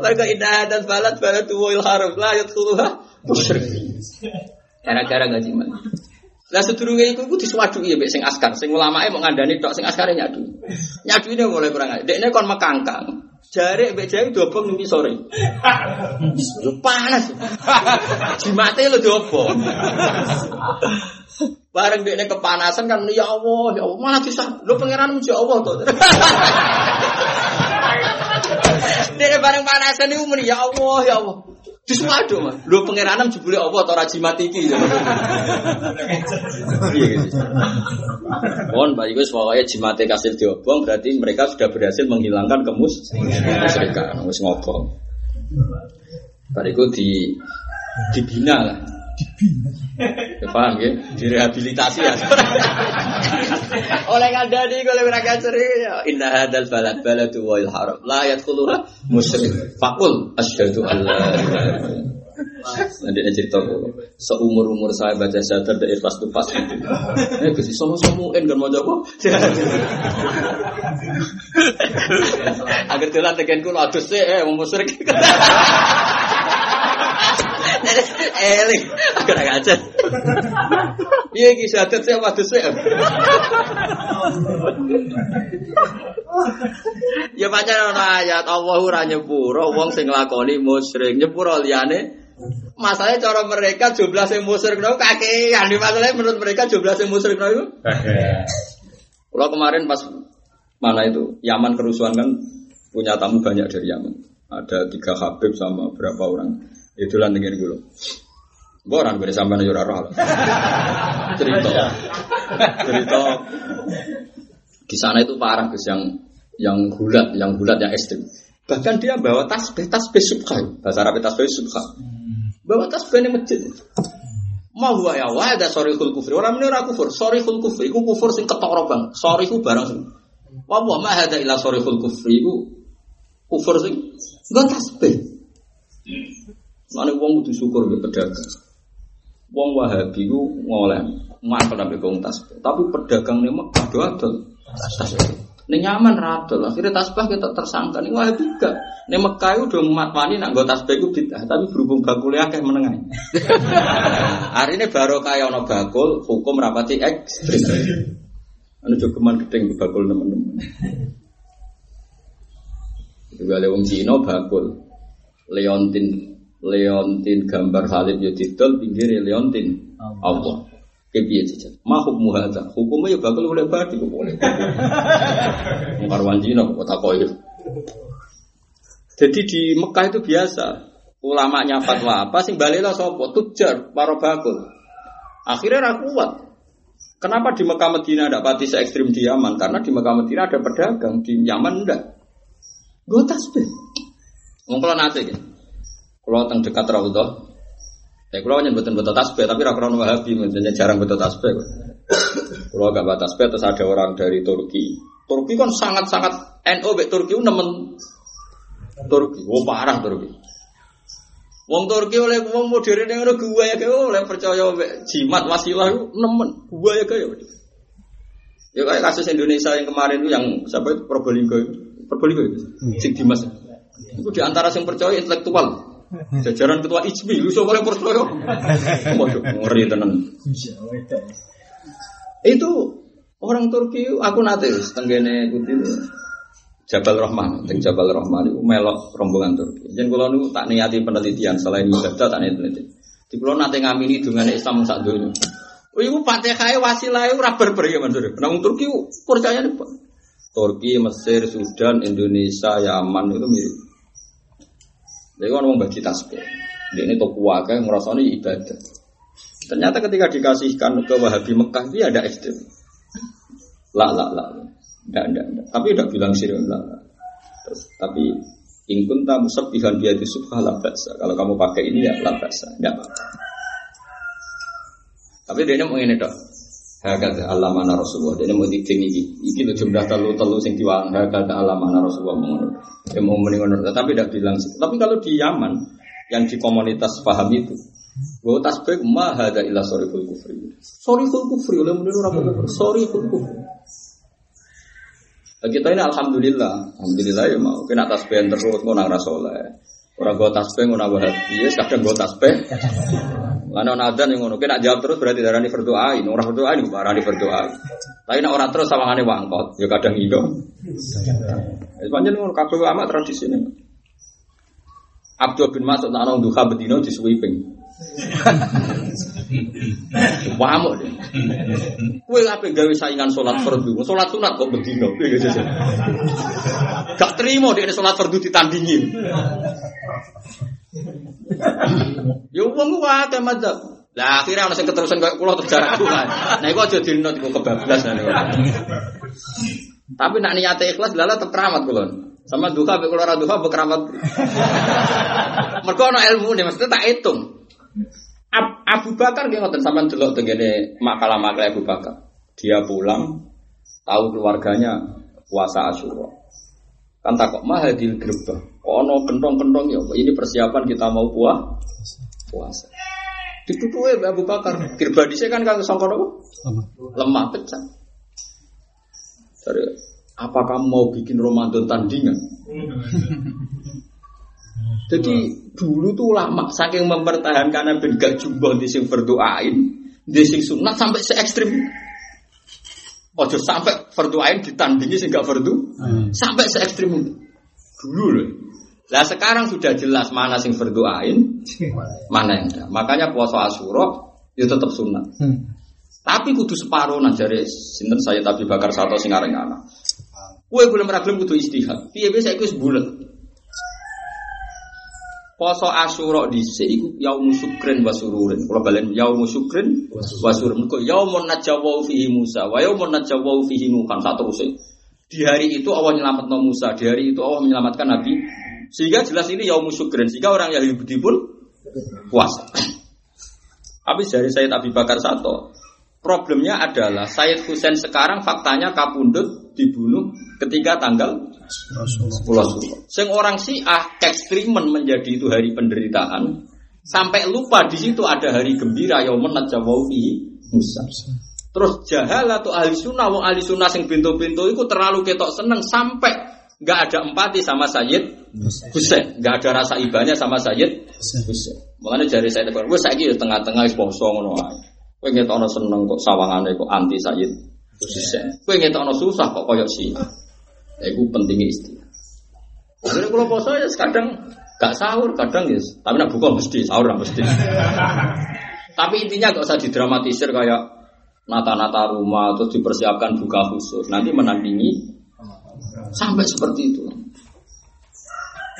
Mereka inna hadal balad balad dua al haram. La yadkhuluha musyrik Gara-gara gak jimat lah sedurunge iku iku diswadui ya mbek sing askar, sing ulamae mau ngandani tok sing askare nyadu. Nyadu ini mulai kurang aja. Dekne kon mekangkang. Jare mbek jare diobong ning sore. Panas. Jimate lho diobong. Bareng dekne kepanasan kan ya Allah, ya Allah malah bisa. Lho pangeran muji Allah to. Dekne bareng panasan niku muni ya Allah, ya Allah. Diswadu mah. Lho pangeranan jebule Allah ta ora jimat iki. Gitu. Mohon Pak Iku pokoknya jimate kasil diobong berarti mereka sudah berhasil menghilangkan kemus kemusyrikan wis ngobong. Bariku di dibina lah. Paham ya? Direhabilitasi ya. Oleh ngandani oleh ora kaceri ya. Inna hadal balad baladu wal haram la yadkhuluha musyrik. Fakul asyhadu an la ilaha illallah. Nanti dia cerita kok. Seumur umur saya baca syahadat dari ikhlas itu pas. Eh, kasi sama samuin kan mau coba. Agar tuh tekan kulo adus sih, eh mau musyrik. Eling, agak aja. Iya, iki syahadat saya adus sih. Ya pancen ana ayat Allah ora nyepuro wong sing nglakoni musyrik. Nyepuro liyane Masalahnya cara mereka jumlah sing musyrik niku kakean. Masalahnya menurut mereka jumlah sing musyrik niku. Kalau kemarin pas mana itu Yaman kerusuhan kan punya tamu banyak dari Yaman. Ada tiga Habib sama berapa orang. Itulah dengan gue. Gue orang gue sampai nih roh. Cerita, cerita di sana itu parah Gus yang yang gulat, yang gulat yang ekstrim. Bahkan dia bawa tasbih, tasbih subha. Bahasa Arab tasbih subha. Bawa tasbih di masjid. Mau gua ya wa ada sorry kul kufri. Orang ini ora kufur, sorry kul kufri. Iku kufur sing ketara bang. Sorry ku barang sing. Wa wa ma hada ila sorry kul kufri. Iku kufur sing enggak tasbih. Mana wong kudu syukur be pedagang. Wong Wahabi ku ngoleh ngapal sampai kong tasbih. Tapi pedagang nih mah ado adol tasbih. Ini nyaman radol. Akhirnya tasbih kita tersangka. Ini Wahabi gak. Ini Mekah itu udah mat wani nak gue tasbih itu bid'ah. Tapi berhubung bakul ya kayak menengah. Hari ini baru kayak ono bakul hukum rapati ekstrim. Anu jogeman gedeng bakul teman-teman. Itu gak wong Cina bakul. Leontin Leontin gambar salib yo didol pinggir Leontin Allah. Kepiye jajan? Ma hukmu hadza? Hukumnya ya bakal boleh badi kok boleh. Karwan Cina kok koyo. Jadi di Mekah itu biasa. Ulamanya fatwa apa sing balela sapa? Tujar para bakul. Akhirnya ra kuat. Kenapa di Mekah Medina ada pati se ekstrim di Yaman? Karena di Mekah Medina ada pedagang, di Yaman enggak. Gue tasbih. Ngomong nate gitu. Kalau teng dekat Raudhah, ya kalau hanya betul betul tasbih, tapi rakron wahabi, maksudnya jarang betul tasbih. Kalau gak batas tasbih, terus ada orang dari Turki. Turki kan sangat sangat NO, be Turki nemen Turki, oh parah Turki. Wong Turki oleh wong modern yang ada gua ya kayak oleh percaya be jimat wasilah nemen gua ya kayak. Ya kayak kasus Indonesia yang kemarin itu yang siapa itu Probolinggo itu, Probolinggo itu, Sing Dimas. Itu di antara yang percaya intelektual. Jajaran ketua IJMI, lu yang percaya. Ngeri tenan. Itu orang Turki, aku nanti setenggene putih Jabal Rahman, teng Jabal Rahman itu melok rombongan Turki. Jadi kalau nu tak niati penelitian selain ibadah tak niati penelitian. Di kalau nanti ngamini dengan Islam sak dunia. Oh, ibu fatihah wasilah itu rabar pergi Mansur. Namun Turki percaya nih. Turki, Mesir, Sudan, Indonesia, Yaman itu mirip. Jadi kan mau bagi tasbih. Dia ini toko wakai merasa ini ibadah. Ternyata ketika dikasihkan ke Wahabi Mekah dia ada ekstrim. Lah lah lah. Enggak, enggak. Tapi udah bilang sirun lah. Terus, tapi ingkun tamu sepihan dia di subhah la basa. Kalau kamu pakai ini ya la basa. Enggak apa-apa. Tapi dia ini ini dong. Hakata alamana Rasulullah. Dia mau dikting ini. Ini lo jumlah telu-telu sing diwang. Hakata alamana Rasulullah mengenur. Dia mau mengenur. Tapi tidak bilang. Tapi kalau di Yaman, yang di komunitas paham itu, Gue tasbih ma hada sorry full kufri. Sorry full kufri oleh menurut kufri. Sorry full kufri. Kita ini alhamdulillah, alhamdulillah ya mau. Kena tasbih terus mau nang. Orang gue tasbih mau nang wahabi, ya kadang gue tasbih. Karena adzan yang ngono, kena jawab terus berarti berdoa ini, orang berdoa ini barani berdoa. Tapi nak orang terus sama ngane wangkot, ya kadang iya. Sepanjang ngono kabeh amat tradisi ini. Abdul bin Mas'ud nak nang duha bedino di sweeping. Wamuk deh. Kue apa gawe saingan sholat fardu? Sholat sunat kok bedino? Gak terima dia sholat fardu ditandingin. Ya wong wae madzhab. Lah akhirnya ana sing keterusan kayak kula terjarak kan. Nah iku aja dino iku kebablas Tapi nak niate ikhlas lala tetep keramat kula. Sama duka mek kula ora duka keramat. Mergo ana ilmu nih mesti tak hitung. Ab, Abu Bakar nggih ngoten sampean delok tengene makalah-makalah Abu Bakar. Dia pulang tahu keluarganya puasa Asyura. Kan takut mah hadil gerbah. Ono kentong-kentong ya, ini persiapan kita mau puah puasa. Ditutuke Abu Bakar. Gerbah dhisik kan kang sangka apa? Lemah pecah. Jadi, apa kamu mau bikin Ramadan tandingan? Jadi dulu tuh lama saking mempertahankan ben gak jumbo di sing berdoain, di sing sunat sampai se ekstrim. Ojo sampai berdoain ditandingi sing gak berdu, hmm. sampai se ekstrim itu. Dulu loh. Lah sekarang sudah jelas mana sing berdoain, mana yang enggak. Makanya puasa Asyura itu tetap sunat. Hmm. Tapi kudu separuh nah jare sinten saya tapi bakar satu sing areng anak. Kue belum ragilum kudu istihad. Piye biasa iku bulat. Poso Asyura dhisik iku yaum syukrin wa sururin. Kula balen yaum syukrin wa sururin. Kok yaumun najawau fihi Musa wa yaumun najawau fihi Nuhan satu usai. Di hari itu Allah menyelamatkan Musa, di hari itu Allah menyelamatkan Nabi. Sehingga jelas ini yaum syukrin. Sehingga orang Yahudi pun puasa. Habis dari Sayyid Abi Bakar Sato, problemnya adalah Sayyid Husain sekarang faktanya kapundut dibunuh ketika tanggal 10 Rasulullah. Sing orang Syiah ekstrimen menjadi itu hari penderitaan sampai lupa di situ ada hari gembira yaumun najawau fihi Musa. Terus jahal atau ahli sunnah, wong ahli sunnah sing pintu-pintu itu terlalu ketok seneng sampai nggak ada empati sama Sayyid Husain, nggak ada rasa ibanya sama Sayyid Husain. Makanya jari saya tegur, saya tengah-tengah is poso ngono ae. Kowe ngetokno seneng kok sawangane kok anti Sayyid Husain. Kowe ngetokno susah kok koyok Syiah. Ya itu pentingnya istilah. Jadi kalau poso ya kadang gak sahur, kadang ya. Tapi nak buka mesti sahur lah mesti. Tapi intinya gak usah didramatisir kayak nata-nata rumah terus dipersiapkan buka khusus. Nanti menandingi sampai seperti itu.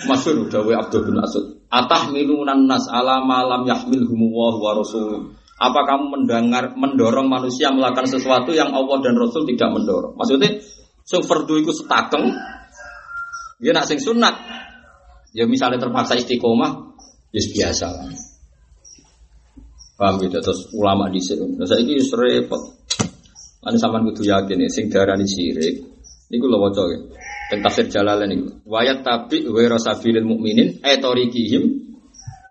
Masyur Dawe Abdul bin Asud. Atah milunan nas ala malam yahmilhumu wa rasul. Apa kamu mendengar mendorong manusia melakukan sesuatu yang Allah dan Rasul tidak mendorong? Maksudnya, sing fardu iku setakeng, dia nak sing sunat. Ya misalnya terpaksa istiqomah, ya biasa. Paham gitu, terus ulama di sini. Nah, saya ini repot. Ane sampean kudu yakin ya, sing darani sirik. Niku lho waca ya. Teng tafsir niku. Wayat tabi wa rasabilil mukminin etorikihim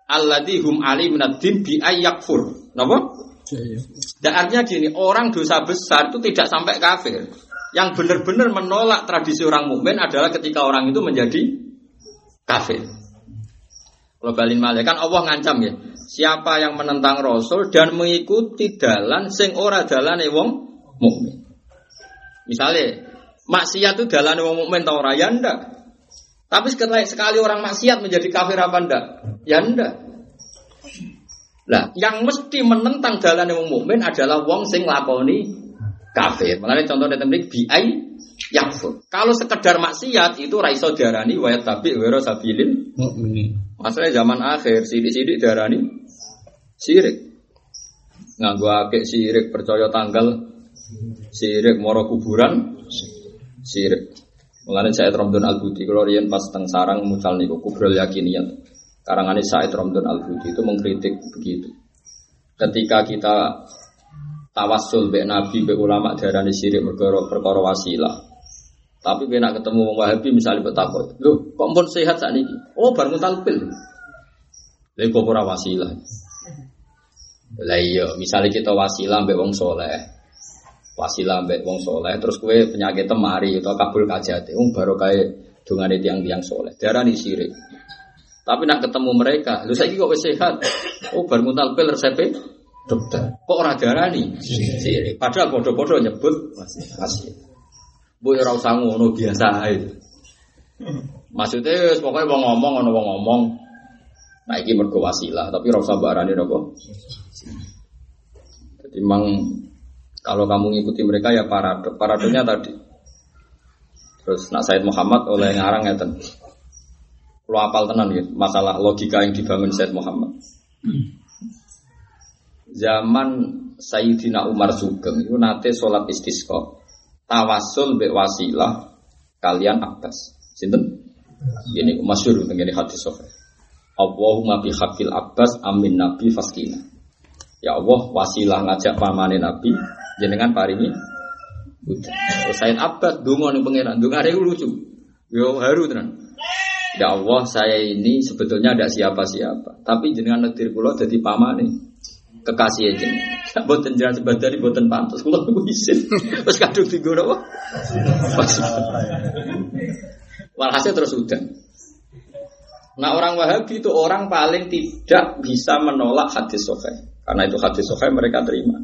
alladzi hum ali minad-din bi ayyakfur. Napa? Dan artinya gini, orang dosa besar itu tidak sampai kafir. Yang benar-benar menolak tradisi orang mukmin adalah ketika orang itu menjadi kafir. Kalau balin malih kan Allah ngancam ya. Siapa yang menentang Rasul dan mengikuti dalan sing ora dalane wong mukmin. Misalnya, maksiat itu dalane wong mukmin ta ora ya ndak. Tapi sekali, sekali orang maksiat menjadi kafir apa ndak? Ya ndak. Lah, yang mesti menentang jalan yang mukmin adalah wong sing lakoni kafir. Mulane contoh di tempat biai yakfur. Kalau sekedar maksiat itu raiso darani wayat tapi wero sabilin. Masalahnya zaman akhir sidik-sidik darani sirik. Nganggo akeh sirik percaya tanggal sirik moro kuburan sirik. Mulane saya Ramdan Al Budi kalau riyen pas teng sarang mucal niku kubrul yakiniyat. Karangannya Said Ramdan Al Budi itu mengkritik begitu. Ketika kita tawassul be nabi be ulama darani sirik perkara perkara wasilah. Tapi kena ketemu wong Wahabi misalnya bertakut, loh kok pun sehat saat ini? Oh baru talpil. Lha kok ora wasilah. Lah iya, misalnya kita wasilah mbek wong soleh. Wasilah mbek wong soleh, terus kue penyakit temari atau kabul kajate, wong baru kayak dungane tiang-tiang soleh. Darani sirik. Tapi nak ketemu mereka, lu saya kok sehat. Oh, bar mutal pil resepnya dokter. Kok ora darani? Sirik. Padahal bodoh-bodoh nyebut masih. Bu ora usah ngono biasa ae. Maksudnya pokoknya wong ngomong wong ngomong. Nah iki mergo wasilah, tapi ora usah barani napa. Jadi memang kalau kamu ngikuti mereka ya parade. Paradenya tadi. Terus nak Said Muhammad oleh ngarang ngeten. Lo apal tenan gitu, masalah logika yang dibangun Said Muhammad. Zaman Sayyidina Umar Sugeng itu nate sholat istisqa. Tawasul be wasilah kalian Abbas. Sinten? Ini masyhur tentang hadis sahih. Allahumma bi hakil Abbas amin Nabi faskina. Ya Allah wasilah ngajak pamane Nabi jenengan paringi Terus Sayyid Abbas donga ning pangeran, dongane lucu. Yo haru tenan. Ya Allah, saya ini sebetulnya ada siapa-siapa, tapi jenengan nedir kula dadi pamane. Kekasih jenengan. Boten jenengan sebadari boten pantes kula niku isin. Terus kadung digo napa? Walhasil terus udan. Nah orang Wahabi itu orang paling tidak bisa menolak hadis sahih. Karena itu hadis sahih mereka terima.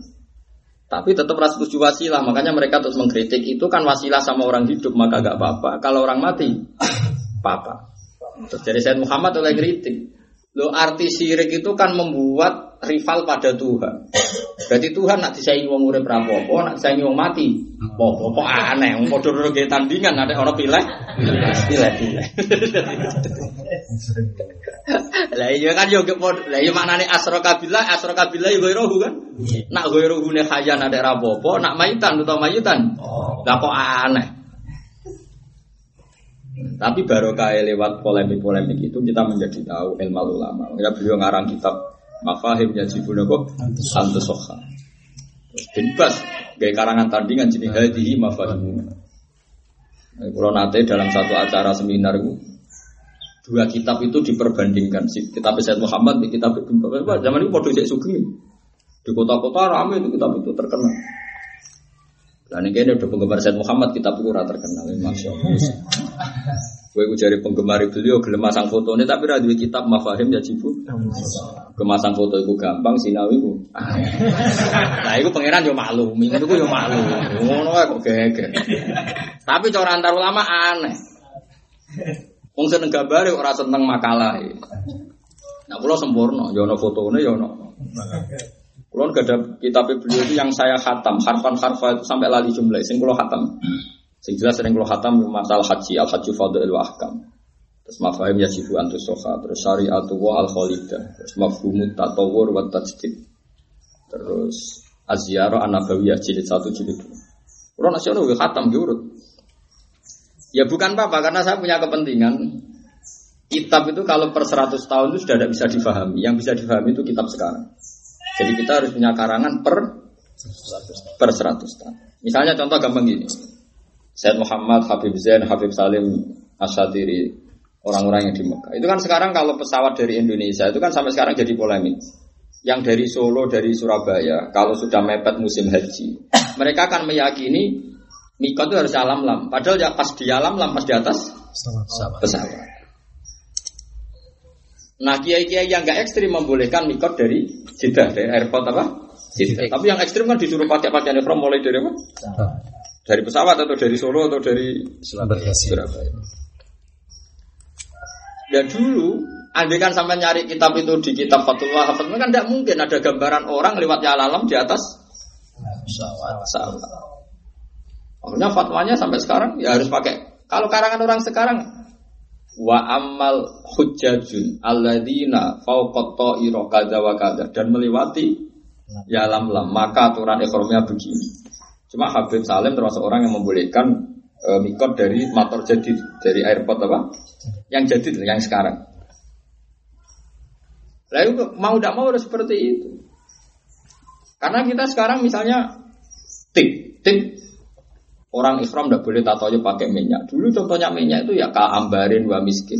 Tapi tetap ras setuju wasilah, makanya mereka terus mengkritik itu kan wasilah sama orang hidup maka gak apa-apa. Kalau orang mati, apa-apa. Terus dari Said Muhammad oleh kritik. Lo arti syirik itu kan membuat rival pada Tuhan. Berarti Tuhan nak disaingi wong urip ra apa nak disaingi wong mati. Apa kok aneh, wong padha nggih tandingan ada orang pilih. Pilih pilih. Lah iya kan yo. Lah iya maknane asroka billah, asroka billah ghairuhu kan. Nak ghairuhu ne khayan ada rapopo, nak mayitan utawa mayitan. Lah kok aneh. Tapi baru kayak lewat polemik-polemik itu kita menjadi tahu ilmu ulama. Ya beliau ngarang kitab Mafahim Yajibun kok Santu Sokha. Bebas gaya karangan tandingan jadi hadihi mafahim. Kalau nanti dalam satu acara seminar dua kitab itu diperbandingkan. Si kitab Said Muhammad di kitab Ibn Bapak. Zaman itu Syekh Sugeng. Di kota-kota ramai itu kitab itu terkenal. Dan ini kayaknya udah penggemar Said Muhammad kitab itu rata terkenal. Masya Allah. Gue cari penggemar beliau gelem masang foto ini tapi radio kitab mafahim ya cipu. Kemasang foto itu gampang sinawi itu. Nah itu pangeran yo malu, minggu itu yo malu. Ngono kok geger. Tapi cara antar ulama aneh. Wong seneng gambar ora seneng makalah. Nah kula sempurna, yo ono fotone Kula gak ada kitab beliau itu yang saya khatam, harfan harfa itu sampai lali jumlah. Sing kula khatam. Sing jelas sering kula khatam masalah haji, al haji fadl wa ahkam. Terus mafahim yajibu antus soha, terus syariatu wa al khalidah, terus mafhumut tatawur wa tajdid. Terus azyara an-nabawiyah jilid 1 jilid 2. Kula nasional gue khatam diurut. Ya bukan apa-apa karena saya punya kepentingan Kitab itu kalau per 100 tahun itu sudah tidak bisa difahami. Yang bisa difahami itu kitab sekarang. Jadi kita harus punya karangan per per 100 tahun. Misalnya contoh gampang gini. Said Muhammad, Habib Zain, Habib Salim, Asyadiri, orang-orang yang di Mekah. Itu kan sekarang kalau pesawat dari Indonesia itu kan sampai sekarang jadi polemik. Yang dari Solo, dari Surabaya, kalau sudah mepet musim haji, mereka akan meyakini Mikot itu harus alam lam. Padahal ya pas di alam lam, pas di atas pesawat. Nah kiai-kiai yang nggak ekstrim membolehkan mikot dari Jeddah, dari airport apa? Jeddah. Tapi yang ekstrim kan disuruh pakai pakaian ihram mulai dari apa? Dari pesawat atau dari Solo atau dari Surabaya. Dan dulu, andai kan sampai nyari kitab itu di kitab Fatul Wahab, kan tidak mungkin ada gambaran orang lewat alam di atas pesawat. pesawat. Makanya fatwanya sampai sekarang ya harus pakai. Kalau karangan orang sekarang wa amal hujjajun alladzina fauqat ta'ira kadza wa kadza dan melewati ya lam lam maka aturan ekonominya begini. Cuma Habib Salim termasuk orang yang membolehkan e, mikot dari motor jadid dari airport apa? Yang jadid yang sekarang. Lalu mau tidak mau harus seperti itu. Karena kita sekarang misalnya tik tik orang ikhram tidak boleh tatonya pakai minyak. Dulu contohnya minyak itu ya ambarin wa miskin.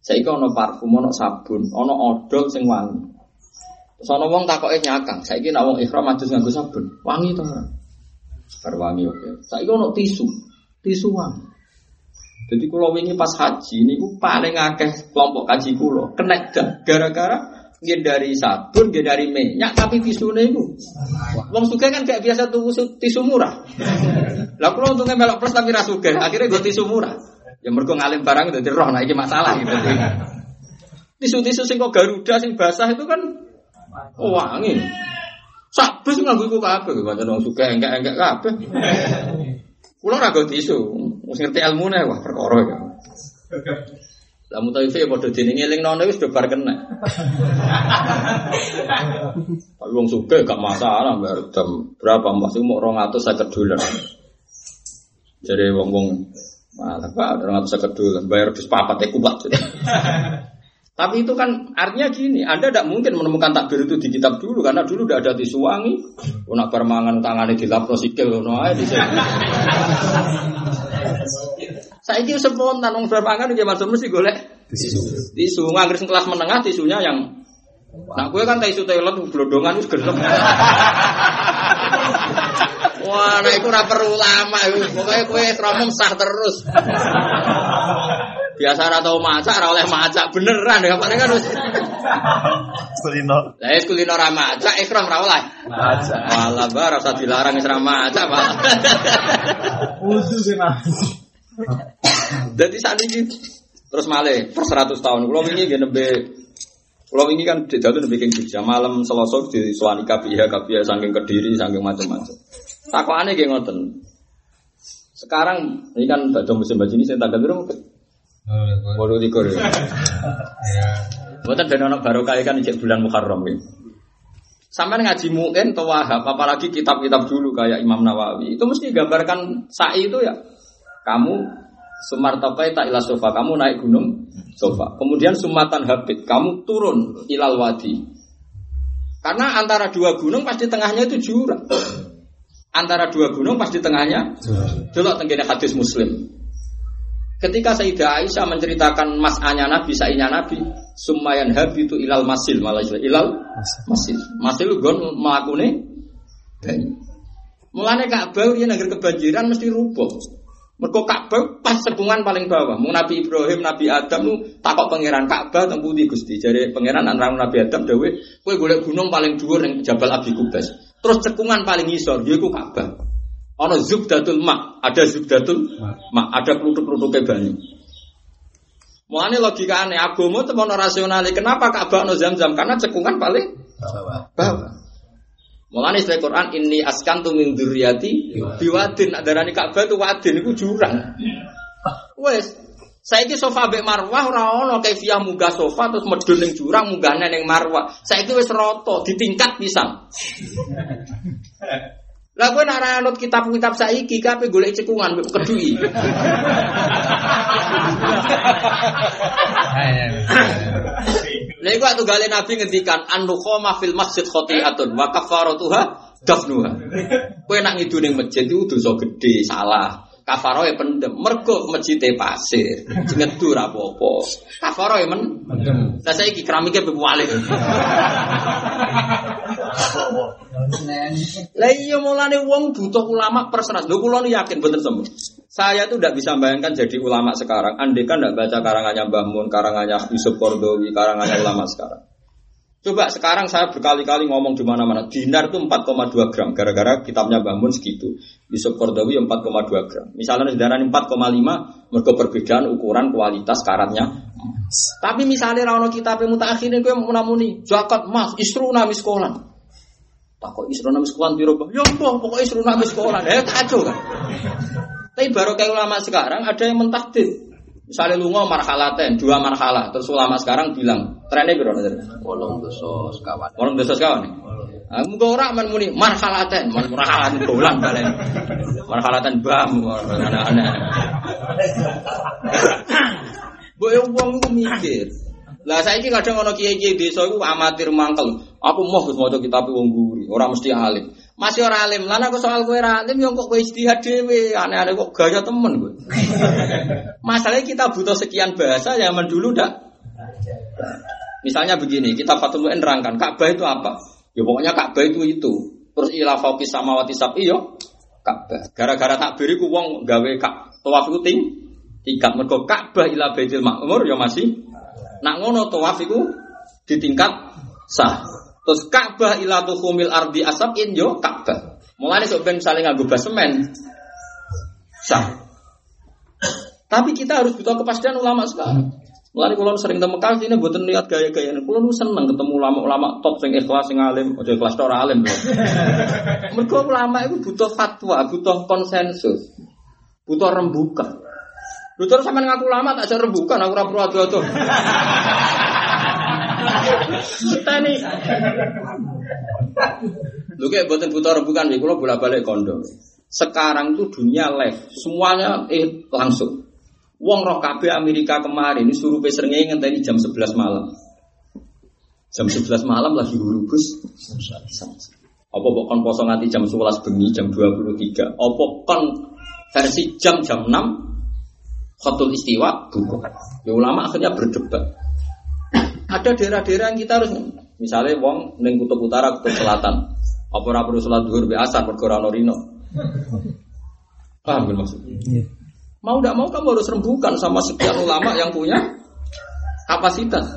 Saya ono parfum, ono sabun, ono odol sing wangi. Terus ono wong takoke nyakang. Saya kira wong ikhram adus nganggo sabun, wangi to ora? Berwangi oke. Saya kira ono tisu, tisu wangi. Jadi kalau wingi pas haji ini paling akeh kelompok kaji kulo kena gara-gara Nggih dari sabun, nggih dari minyak, tapi tisune itu. Wong sugih kan gak biasa tuh tisu murah. Lah kula untungnya melok plus tapi ra sugih, akhirnya gue tisu murah. Ya mergo ngalim barang dadi roh, nah iki masalah gitu. Tisu-tisu sing kok Garuda sing basah itu kan wangi. Sak bus nganggo iku kabeh, pancen wong sugih enggak-enggak kabeh. Kula ra tisu, wis ngerti ilmune wah perkara ya. Lah mutawife ya padha dene ngeling nono wis do kena. Tapi wong suge gak masalah bayar jam berapa masih mau 250 dolar. Jadi wong-wong malah Pak 250 dolar bayar bis papat ya kuat. Tapi itu kan artinya gini, Anda tidak mungkin menemukan takbir itu di kitab dulu karena dulu tidak ada tisu wangi. Nak permangan tangannya di lapro sikil, no di Saya itu spontan, nong berpangan dia masuk mesti golek tisu. Tisu nganggur kelas menengah tisunya yang Nah, gue kan tisu toilet blodongan wis gelem. Wah, nah itu ora perlu lama itu. Pokoknya gue romong sah terus. Biasa ora tau masak, ora oleh masak beneran ya paling kan wis. Kulino. Lah wis kulino ora masak, ikram ora oleh. Masak. Malah bar ora dilarang wis ora masak, Pak. Wudu sih mas. Jadi saat ini terus malih per 100 tahun. Kalau ini gini nembe kalau ini kan di jatuh nembe king Jogja malam Selasa di suani kabiha kabiha saking kediri saking macam-macam. Takut aneh kayak ngoten. Sekarang ini kan pada musim baju ini saya tanggal berapa? Waduh tiga ya. Ya. Buatan ben ono barokah kan cek bulan Muharram ya. Sampai ngaji mungkin atau wahab, apalagi kitab-kitab dulu kayak Imam Nawawi, itu mesti gambarkan sa'i itu ya. Kamu sumartapai tak ilah sofa, kamu naik gunung sofa. Kemudian sumatan habit, kamu turun ilal wadi. Karena antara dua gunung pasti tengahnya itu jurang. Antara dua gunung pasti tengahnya. Delok tenggene hadis Muslim. Ketika Sayyidah Aisyah menceritakan mas'anya Nabi, sa'inya Nabi, sumayan habitu ilal masil, malah ilal masil. Masil gon melakune banyu. Mulane Ka'bah dia negeri kebanjiran mesti rubuh. Mergo Ka'bah pas sepungan paling bawah. Mau Nabi Ibrahim, Nabi Adam lu takok pangeran Ka'bah teng pundi Gusti. Jare pangeran antara Nabi Adam dawe, kowe golek gunung paling dhuwur ning Jabal Abi Kubas. Terus cekungan paling ngisor yaiku Ka'bah. Ono zubdatul mak, ada zubdatul mak, ada peluduk-peluduknya banyu. Mulane logika aneh, agama itu mau rasional. Kenapa Ka'bah no zam-zam? Karena cekungan paling bawah. Mulane istilah Quran ini askan tu min dzurriyyati biwadin adarani Ka'bah itu wadin itu jurang. Wes, saiki sofa mbek Marwah ora ono kaifiah munggah sofa terus medun ning jurang munggahne ning Marwah. Saiki wis rata ditingkat pisan. Lah kowe ora anut kitab-kitab saiki kabeh golek cekungan mbek kedui. Lha iku tunggale Nabi ngendikan an-nukhama fil masjid khati'atun wa kafaratuha dafnuha. Kowe nak ngidu ning masjid itu dosa gede, salah. Kafaro ya pendem, mergo masjidnya pasir, ngedur apa-apa. Kafaro ya men, nah saya iki keramiknya bebualik. Lah iya mulane wong butuh ulama persenas. Lho kula yakin bener semua. Saya tuh tidak bisa bayangkan jadi ulama sekarang. Andai kan tidak baca karangannya Mbah Mun, karangannya Yusuf Kordowi, karangannya ulama sekarang. Coba sekarang saya berkali-kali ngomong di mana-mana. Dinar itu 4,2 gram. Gara-gara kitabnya Mbah Mun segitu. Yusuf Kordowi 4,2 gram. Misalnya darah 4,5, mereka perbedaan ukuran kualitas karatnya. Tapi misalnya rano kitab yang gue mau namuni zakat mas isruna miskolan. Tak kok isruna miskolan biro Ya mbah pokoknya isruna miskolan. Eh kacau kan. Tapi baru kayak ulama sekarang ada yang mentakdir. Misalnya lu ngomong marhalaten, dua marhalah, terus ulama sekarang bilang trennya berapa nih? Wolong dosa sekawan. Orang desa sekawan nih. Aku gak orang men muni marhalaten, man marhalaten bulan balen. Marhalaten bam, anak-anak. Boy wong iku mikir. Lah saiki kadang ana kiai-kiai desa iku amatir mangkel. Aku mau Gus maca kitab wong guri, ora mesti alim. Masih ora alim. Lah aku soal kowe ora alim yo kok kowe ijtihad dhewe. Aneh-aneh kok gaya temen kowe. Masalahnya kita butuh sekian bahasa zaman dulu dak. Misalnya begini, kita Fathul Mu'in nerangkan Ka'bah itu apa? Ya pokoknya Ka'bah itu itu. Terus ila fauqis samawati sab'i yo Ka'bah. Gara-gara takbir iku wong gawe kak tawaf iku ting tingkat mergo Ka'bah ila Baitul Ma'mur ya masih nak ngono tawaf iku ditingkat sah. Terus Ka'bah ila tuhumil ardi asabin yo Ka'bah. Mulane sok ben saling nganggo basemen sah. Tapi kita harus butuh kepastian ulama sekarang. Mulai kalau sering temu Mekah ini buatan niat gaya-gaya ini. Kalau seneng ketemu ulama-ulama top sing ikhlas sing alim, ojo ikhlas ora alim. Mereka ulama itu butuh fatwa, butuh konsensus, butuh rembukan. Lu terus sampean ngaku ulama tak bisa rembukan, aku ora perlu ado-ado. Kita nih. Lu kayak buatan butuh rembukan, kalau bolak-balik kondom. Sekarang tuh dunia live, semuanya eh langsung. Wong roh KB Amerika kemarin ini suruh pesernya ngenteni jam 11 malam. Jam 11 malam lagi hurubus. Apa kon poso nganti jam 11 bengi jam 23. Apa kon versi jam jam 6 khotul istiwa buku. Ya ulama akhirnya berdebat. Ada daerah-daerah yang kita harus misalnya wong ning kutub utara, kutub selatan. Apa ora perlu salat zuhur be asar perkara ana rino. Paham kan maksudnya? Mau tidak mau kamu harus rembukan sama sekian ulama yang punya kapasitas.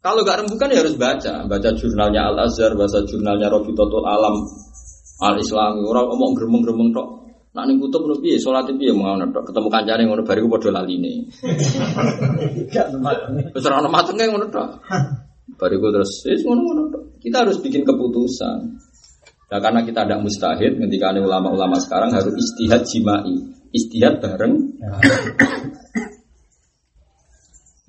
Kalau nggak rembukan ya harus baca, baca jurnalnya Al Azhar, baca jurnalnya Robitotul Alam Al Islami. Orang ngomong gremeng-gremeng tok. Nak ning kutub ngono piye, salat piye mau ngono. Ketemu kancane ngono bariku padha laline. Wis ora ono matenge ngono tok. Bariku terus wis ngono-ngono tok. Kita harus bikin keputusan. Nah, karena kita ada mustahid, ketika ulama-ulama sekarang harus istihad jimai, istihad bareng.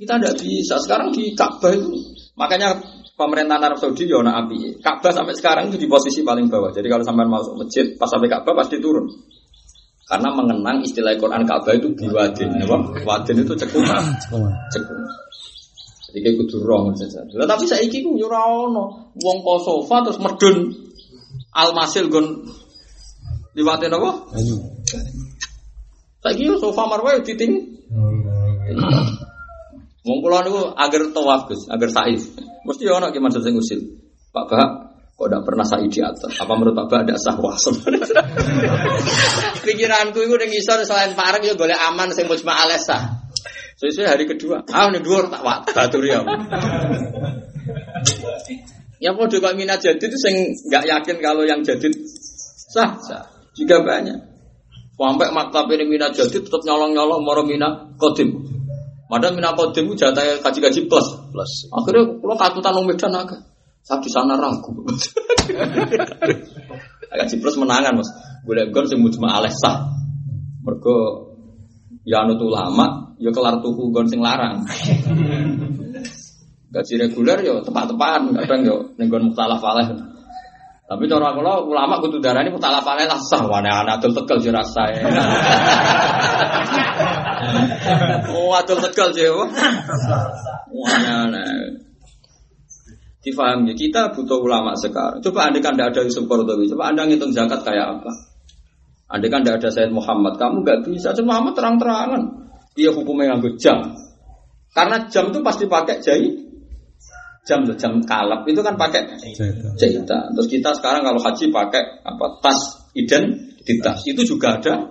Kita tidak bisa. Sekarang di Ka'bah itu Makanya pemerintahan Arab Saudi ya ana api. Ka'bah sampai sekarang itu di posisi paling bawah. Jadi kalau sampai masuk masjid pas sampai Ka'bah pasti turun. Karena mengenang istilah Quran Ka'bah itu biwadin, apa? Wadin itu cekungan. Cekungan. Jadi kayak kudu rong saja. Lah tapi saiki ku yo ora ono. Wong kok sofa terus medun almasil gon liwatin apa? Ayo. Saiki yo sofa marwah diting. Wong kula niku agar tawaf Gus, agar sa'i. Mesti ono ki maksud sing usil. Pak Bah, kok tidak pernah sa'i di atas? Apa menurut Pak Bah ada sah sebenarnya? Pikiranku itu ning isor selain pareng yo golek aman sing mujma alesa. Sesuai hari kedua, ah ini dua tak wak batur ya. Yang mau kok minat jadid itu sing nggak yakin kalau yang jadid sah sah juga banyak. Sampai maktab ini minat jadid tetap nyolong nyolong moro minat kodim. Padahal minat kodim jatah kaji kaji plus. Plus. Akhirnya kalau katutan wong Medan agak. Saya di sana ragu. Kaji plus menangan mas. Boleh gon sing mujma aleh sah. Mergo ya anut ulama, ya kelar tuku gon sing larang. Gaji reguler yo tepat-tepatan, kadang yo ning gon mukhtalaf alaih. Tapi cara kula ulama kudu darani mukhtalaf alaih lah sah wane anak adol tegal yo rasa. Oh, adol tegal yo. Wane anak. Difaham ya, kita butuh ulama sekarang. Coba anda kan tidak ada Yusuf Qardawi, coba anda ngitung zakat kayak apa? Anda kan tidak ada Sayyid Muhammad, kamu nggak bisa. Sayyid Muhammad terang-terangan. Dia hukumnya nganggo jam. Karena jam itu pasti pakai jahit. Jam jam kalap itu kan pakai jahitan. Terus kita sekarang kalau haji pakai apa tas identitas itu juga ada.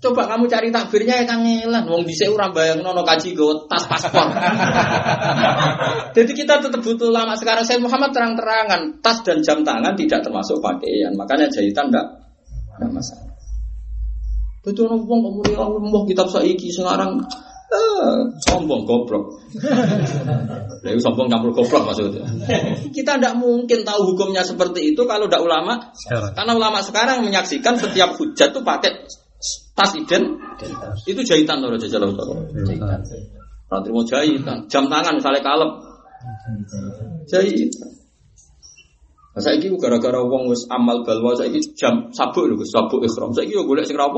Coba kamu cari takbirnya ya kangelan. Wong bisa orang bayang nono kaji go tas paspor. Jadi kita tetap butuh lama sekarang. Saya Muhammad terang-terangan tas dan jam tangan tidak termasuk pakaian. Makanya jahitan enggak ada masalah. Itu orang wong kemudian Allah kitab saiki sekarang sombong goblok. Lalu sombong campur goblok maksudnya. Kita tidak mungkin tahu hukumnya seperti itu kalau tidak ulama. Sekarang. Karena ulama sekarang menyaksikan setiap hujat itu pakai tas iden itu jahitan loh jajal Nanti mau jahitan, jam tangan misalnya kalep, jahitan. Nah, saya ini gara-gara wong wis amal balwa saya ini jam sabuk lho, sabuk ikhram. Saya ini golek sing apa?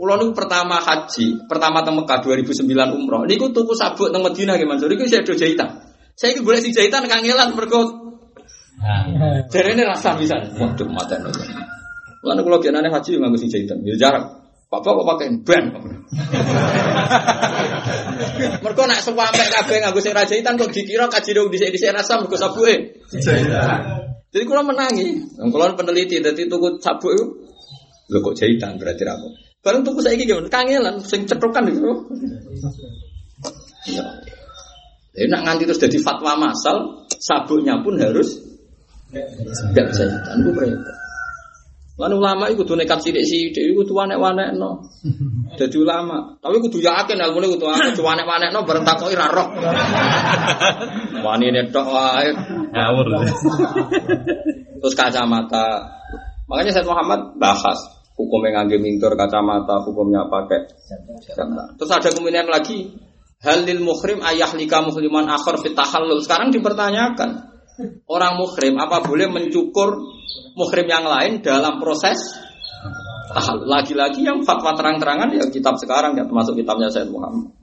Kulo niku pertama haji, pertama teng Mekah 2009 umroh. Niku tuku sabuk teng Madinah nggih Mansur. Iku saya jahitan. Saya iki golek sing jahitan kangelan mergo jarene rasa bisa. Waduh mata nih. Lalu kalau genane haji nganggo sing jahitan, ya jarak. Bapak kok pakai ban? Mergo nak sampe kabeh nganggo sing ra jahitan kok dikira kaji dong dhisik-dhisik rasa mergo sabuke. Jadi kalau menangi, kalau peneliti, jadi tuku sabuk itu, lo kok jahitan berarti apa? Barang tuku saya gimana? Kangelan, sing cetrokan itu. Ya. Jadi nak nganti terus jadi fatwa masal, sabuknya pun harus tidak jahitan. Itu repot. Lan ulama itu kudu nekat sidik sidik, itu kudu wanek wanek no. Jadi ulama, tapi kudu yakin ilmu kudu wanek wanek wanek no, bareng takoi rarok. Wani netok wae. Ngawur. Terus kacamata. Makanya Said Muhammad bahas hukum yang ngangge mintur kacamata, hukumnya pakai. Terus ada kemudian lagi halil muhrim ayah lika muhliman akhir fit tahallul. Sekarang dipertanyakan orang muhrim apa boleh mencukur muhrim yang lain dalam proses. Lagi-lagi yang fatwa terang-terangan ya kitab sekarang ya termasuk kitabnya Said Muhammad.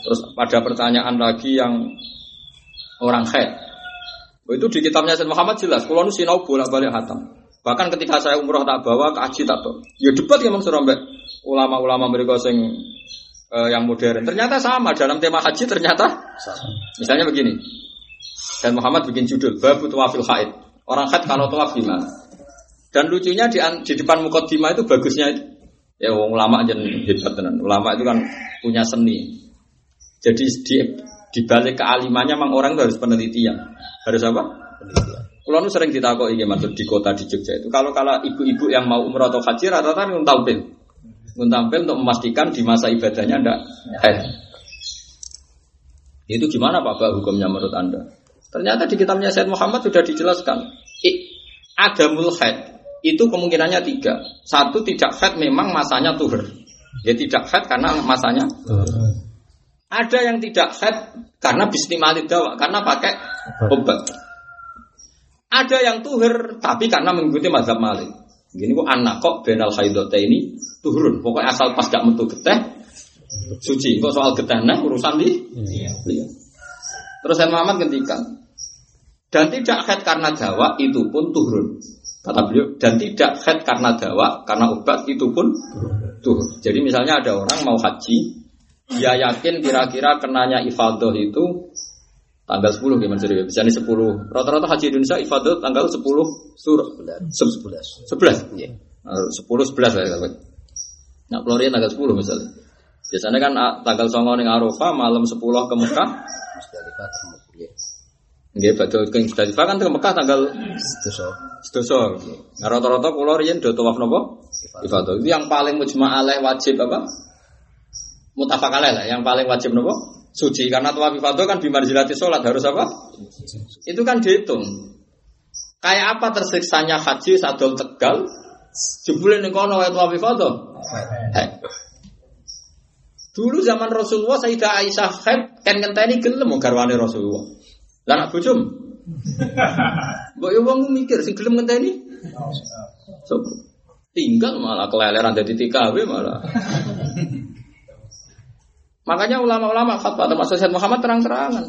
Terus ada pertanyaan lagi yang orang haid. Oh, itu di kitabnya Said Muhammad jelas. Kalau nu sinau bolak-balik hatam. Bahkan ketika saya umroh tak bawa ke haji tak tahu. Ya debat ya Mansur Ambek ulama-ulama mereka sing eh, yang modern. Ternyata sama dalam tema haji ternyata Misalnya begini. Dan Muhammad bikin judul Babu Tawafil Haid. Orang haid kalau tawaf gimana? Dan lucunya di, di depan mukaddimah itu bagusnya itu. Ya ulama aja hebat tenan. Ulama itu kan punya seni. Jadi di di balik kealimannya memang orang itu harus penelitian. Harus apa? Penelitian. Kalau nu sering ditakoki iki maksud di kota di Jogja itu kalau kalau ibu-ibu yang mau umroh atau haji rata-rata ngun tampil. Untuk memastikan di masa ibadahnya ndak haid. Itu gimana Pak Pak hukumnya menurut Anda? Ternyata di kitabnya Said Muhammad sudah dijelaskan. I, adamul haid itu kemungkinannya tiga. Satu tidak haid memang masanya tuhur. Ya tidak haid karena masanya Ada yang tidak head karena bismillah dawa, karena pakai obat. Ada yang tuhur tapi karena mengikuti mazhab Malik. Gini kok anak kok benal haidote ini turun. Pokoknya asal pas gak metu geteh suci. Kok soal geteh nah urusan di Iya. Iya. Terus saya Muhammad ngendikan dan tidak head karena dawa itu pun turun. Kata beliau dan tidak head karena dawa karena obat itu pun turun. Jadi misalnya ada orang mau haji, dia yakin kira-kira kenanya ifadah itu tanggal 10 gimana jadi misalnya 10 rata-rata haji Indonesia ifadah tanggal 10 sur 11 11 Iya. 10 11 lah ya Nah, Florian tanggal 10 misalnya. Biasanya kan ah, tanggal 9 ning Arafah, malam 10 ke Mekah, Musdalifah terus ya. Nggih badhe ke Musdalifah kan ke Mekah tanggal Sedoso. sedoso. Nah, rata-rata kula riyen do tawaf napa? Ifadah. Itu yang paling mujma' alaih wajib apa? Mutafak alaih lah, yang paling wajib napa? Suci karena tawaf ifadah kan bimarjilati salat harus apa? Itu kan dihitung. Kayak apa tersiksanya haji sadol tegal? Jebule ning kono wae tawaf ifadah. Heh. Dulu zaman Rasulullah Sayyidah Aisyah head kan ngenteni gelem garwane Rasulullah. Lah anak bojom. Mbok yo wong mikir sing gelem ngenteni. So, tinggal malah keleleran jadi TKW malah. Makanya ulama-ulama fatwa termasuk Syed Muhammad terang-terangan.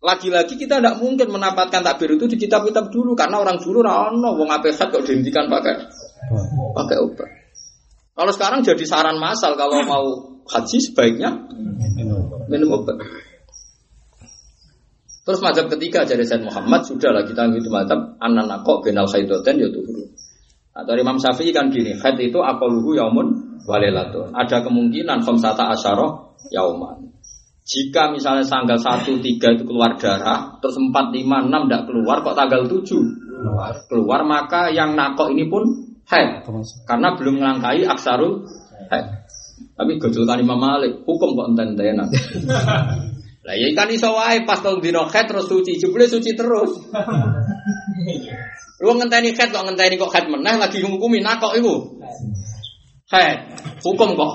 Lagi-lagi kita tidak mungkin mendapatkan takbir itu di kitab-kitab dulu karena orang dulu rano wong ape khat kok dihentikan pakai pakai obat. Kalau sekarang jadi saran masal kalau mau haji sebaiknya minum obat. Terus mazhab ketiga dari Said Muhammad sudah lah kita gitu mazhab anak kok benal khaidoten ya tuhuru. Nah, dari Imam Syafi'i kan gini, haid itu akoluhu yaumun walilatun. Ada kemungkinan khamsata asyara yauman. Jika misalnya tanggal 1, 3 itu keluar darah, terus 4, 5, 6 tidak keluar, kok tanggal 7 keluar, keluar maka yang nakok ini pun haid. Karena belum melangkai aksarul haid. Tapi gojolkan Imam Malik, hukum kok enten-entenan. Lah ya kan iso wae pas tau dino haid terus suci, jebule suci terus. Lu ngenteni haid kok ngenteni kok haid meneh lagi ngukumi nakok iku. Haid, hukum kok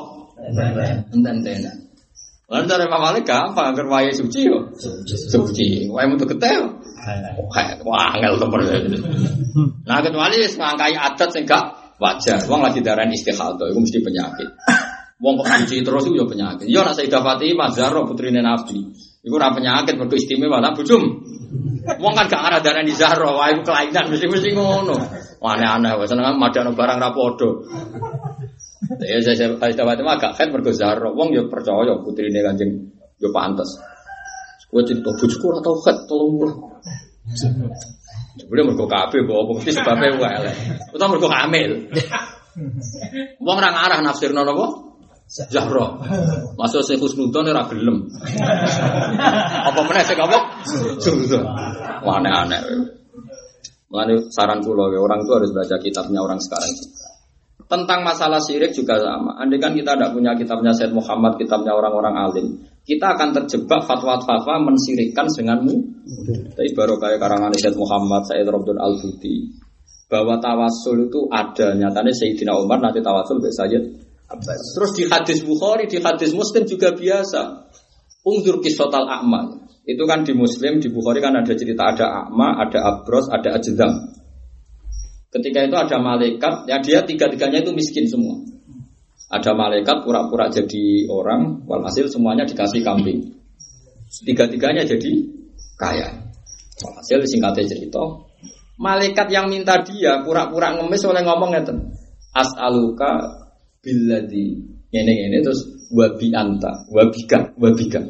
enten-entenan. Lalu dari Imam Malik gampang, agar wae suci yo. Suci, wae metu yo. Haid, wah angel temen. Nah kecuali wis ngangkai adat sing gak wajar. Wong lagi darah istihadah, itu mesti penyakit. Wong kok suci terus itu ya penyakit. Yo nak Sayyidah Fatimah Zahra putrine Nabi. Iku ora penyakit mergo istimewa lah bujum. Wong kan gak arah darani Zahra, wae iku kelainan mesti-mesti ngono. Wah, Aneh-aneh wae seneng madano barang ra padha. Ya saya Sayyidah Fatimah agak khat mergo Zahra. Wong yo percaya putrine Kanjeng yo pantes. Kowe cerita bojoku ora tau khat tolong Jebule mergo kabeh mbok apa mesti sebabe wae elek. Utawa mergo hamil. Wong ora ngarah nafsirno napa? Zahra. Masuk sing Husnudon ora gelem. apa meneh sing apa? Wah aneh-aneh. Mulane saran kula ya, orang itu harus baca kitabnya orang sekarang juga. Tentang masalah syirik juga sama. Andai kan kita tidak punya kitabnya Said Muhammad, kitabnya orang-orang alim, kita akan terjebak fatwa-fatwa mensirikkan denganmu. Tapi baru kayak karangan Said Muhammad, Said Robdun Al Budi, bahwa tawasul itu ada. Nyatanya Sayyidina Umar nanti tawasul ke Sayyid Abbas. Terus di hadis Bukhari, di hadis Muslim juga biasa. Ungdur kisotal a'ma. Itu kan di Muslim, di Bukhari kan ada cerita ada a'ma, ada abros, ada ajdam. Ketika itu ada malaikat, ya dia tiga-tiganya itu miskin semua. Ada malaikat pura-pura jadi orang, walhasil semuanya dikasih kambing. Tiga-tiganya jadi kaya. Walhasil singkatnya cerita, malaikat yang minta dia pura-pura ngemis oleh ngomong ngeten. As'aluka billadhi ini ini terus wabi anta, wabika, wabika.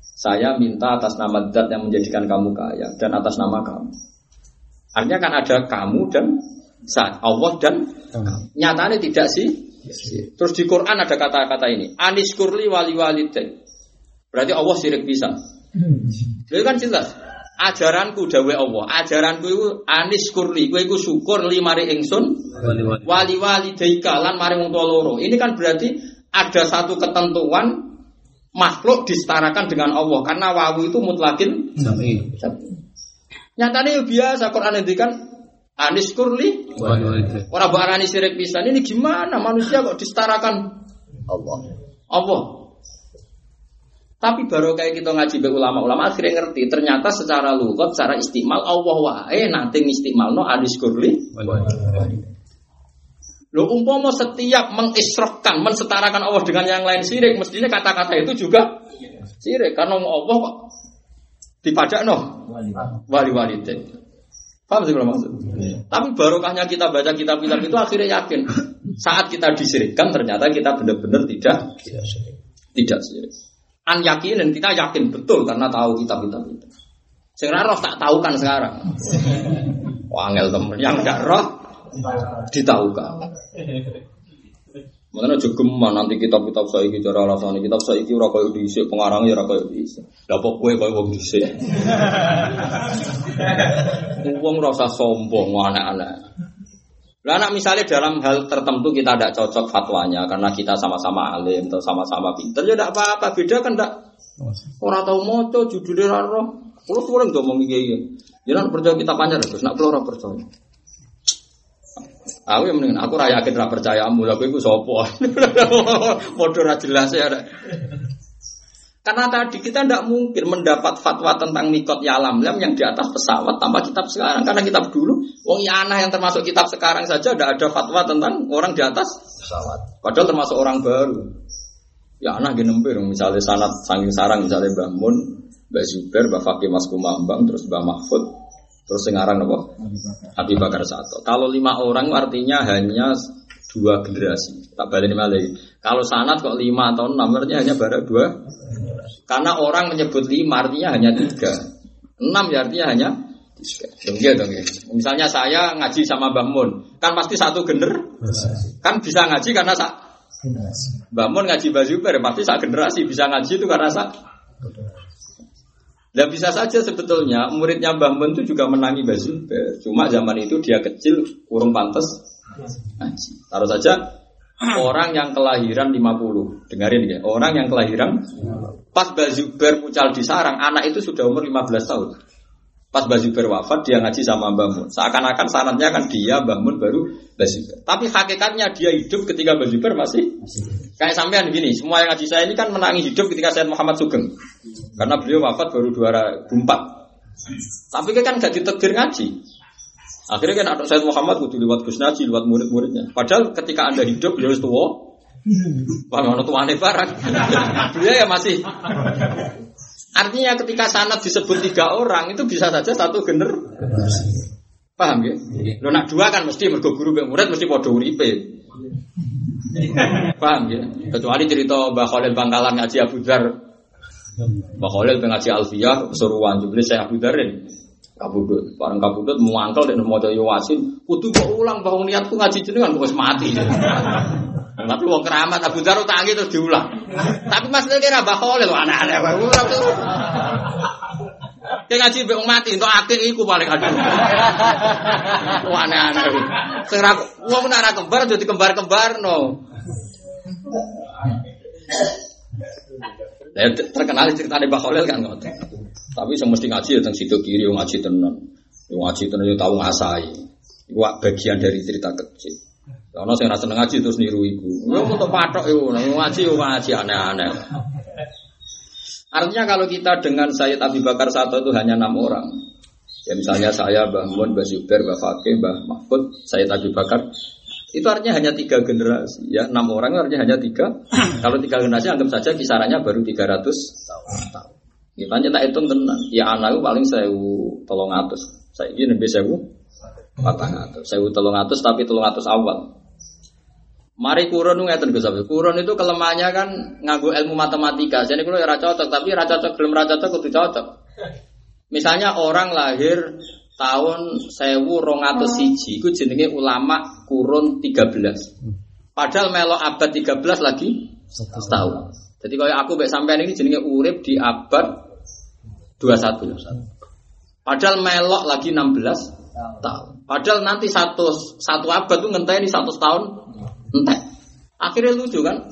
Saya minta atas nama zat yang menjadikan kamu kaya dan atas nama kamu. Artinya kan ada kamu dan saat Allah dan kamu. Nyatanya tidak sih. Terus di Quran ada kata-kata ini. Anis kurli wali walidin. Berarti Allah sirik bisa. Itu kan jelas. Ajaranku dawe Allah. Ajaranku itu anis kurli. Kue itu syukur limari ingsun. Wali wali lan mari wong loro. Ini kan berarti ada satu ketentuan makhluk disetarakan dengan Allah karena wawu itu mutlakin. Nyatanya ya biasa Quran ngendikan anis kurli orang barani sirik pisan ini gimana manusia kok disetarakan Allah. apa? Tapi baru kayak kita ngaji be ulama-ulama akhirnya ngerti ternyata secara lugat, secara istimal Allah wae nanti istimal no adis kurli. Lo umpama setiap mengisrohkan, mensetarakan Allah dengan yang lain sirik, mestinya kata-kata itu juga sirik karena Allah kok dipajak no wali-wali itu. Paham sih kalau maksud? Tapi barokahnya kita baca kitab-kitab itu akhirnya yakin saat kita disirikkan ternyata kita benar-benar tidak tidak sirik. An yakin dan kita yakin betul karena tahu kitab-kitab itu. Sekarang roh tak tahu kan sekarang. Wangel temen yang gak roh ditahukan. Makanya juga nanti kitab-kitab saya ini cara alasan kitab saya ini pengarangnya ora koyo dhisik. Lah kok kowe koyo wong dhisik. Wong ora usah sombong anak-anak. Lah anak misalnya dalam hal tertentu kita tidak cocok fatwanya karena kita sama-sama alim atau sama-sama pinter ya tidak apa-apa beda kan tidak orang tahu moco judulnya raro kalau tuh orang ngomong gini jangan percaya kita panjang terus nak keluar percaya Aku yang mendingan aku raya yakin ra percaya amu lha iku sapa. Padha ra jelas ya. Karena tadi kita tidak mungkin mendapat fatwa tentang mikot yalam lam yang di atas pesawat tanpa kitab sekarang. Karena kitab dulu, wong Yana yang termasuk kitab sekarang saja tidak ada fatwa tentang orang di atas pesawat. Padahal termasuk orang baru. Ya anak gini nempir, misalnya sanat sanging sarang, misalnya Mbah Mun, Mbah Zuber, Mbah Fakih Mas Kumambang, terus Mbah Mahfud, terus sekarang apa? Habib Bakar Sato. Kalau lima orang artinya hanya dua generasi. Tak balik lagi. Kalau sanat kok lima atau enam artinya hanya baru dua. Karena orang menyebut lima artinya hanya tiga. Enam ya artinya hanya tiga. Dong ya, dong ya. Misalnya saya ngaji sama Mbah Mun, kan pasti satu gener. Kan bisa ngaji karena sa Mbah Mun ngaji Mbah Zubair, pasti sak generasi bisa ngaji itu karena sak dan bisa saja sebetulnya muridnya Mbah Mun itu juga menangi Mbah Zubair. Cuma zaman itu dia kecil, kurang pantas ngaji. Taruh saja orang yang kelahiran 50. Dengarin ya, orang yang kelahiran pas Mbah Zubair pucal di sarang, anak itu sudah umur 15 tahun. Pas Mbah Zubair wafat, dia ngaji sama Mbah Mun. Seakan-akan sanatnya kan dia Mbah Mun baru Mbah Zubair. Tapi hakikatnya dia hidup ketika Mbah Zubair masih kayak sampean gini. Semua yang ngaji saya ini kan menangi hidup ketika Sayyid Muhammad Sugeng. Karena beliau wafat baru 2004. Tapi kan gak ditekdir ngaji. Akhirnya kan ada Sayyid Muhammad kudu lewat Gus Naji, lewat murid-muridnya. Padahal ketika Anda hidup beliau wis tua. Bang ono tuane barang. beliau ya masih Artinya ketika sanad disebut tiga orang itu bisa saja satu gener. Paham ya? Lo nak dua kan mesti mergo guru murid mesti padha uripe. Paham ya? Kecuali cerita Mbah Khalil Bangkalan ngaji Abu Dzar. Mbah Khalil ngaji Alfiyah kesuruhan jebule saya Abu Dzarin. Kabudut, bareng kabudut muangkel dan mau yo wasin, kudu kok ulang bahwa niatku ngaji jenengan wis mati. Tapi wong keramat Abu Dzar tangi terus diulang. Tapi maksudnya kira Mbah Khalil aneh-aneh. Kayak ngaji mbek mati entuk akhir iku paling aduh. Wah aneh-aneh. Sing ra wong nek ra kembar dadi kembar-kembarno. Terkenal cerita Mbah Khalil kan ngoten. Tapi sing mesti ngaji ya teng situ kiri ngaji tenan. Ngaji tenan yo tau ngasai. Iku bagian dari cerita kecil. Ono sing ora seneng ngaji terus niru iku. Yo foto patok yo ngaji yo ngaji aneh-aneh. Artinya kalau kita dengan Sayyid Abi Bakar Sato itu hanya enam orang. Ya misalnya saya, Mbah Mun, Mbah Zubair, Mbah Fakih, Mbah Mahfud, Sayyid Abi Bakar. Itu artinya hanya tiga generasi. Ya enam orang artinya hanya tiga. kalau tiga generasi anggap saja kisarannya baru 300 tahun. Kita hanya tak hitung tenang. Ya anak paling sewu tolong atus. Saya ini lebih sewu patang atus. Sewu tolong atus tapi tolong atus awal. Mari kurun nu ngeten Gus Abdul. Kurun itu kelemahannya kan nganggo ilmu matematika. Jadi kalau ya cocok, tapi ra cocok belum ra cocok kudu cocok. Misalnya orang lahir tahun sewu rong atus siji, itu jenenge ulama kurun 13. Padahal melo abad 13 lagi setahun. Jadi kalau aku baik sampean ini jenenge urip di abad 21. Padahal melok lagi 16 tahun. Padahal nanti satu satu abad tuh ngenteni satu tahun entek. Akhirnya lucu kan?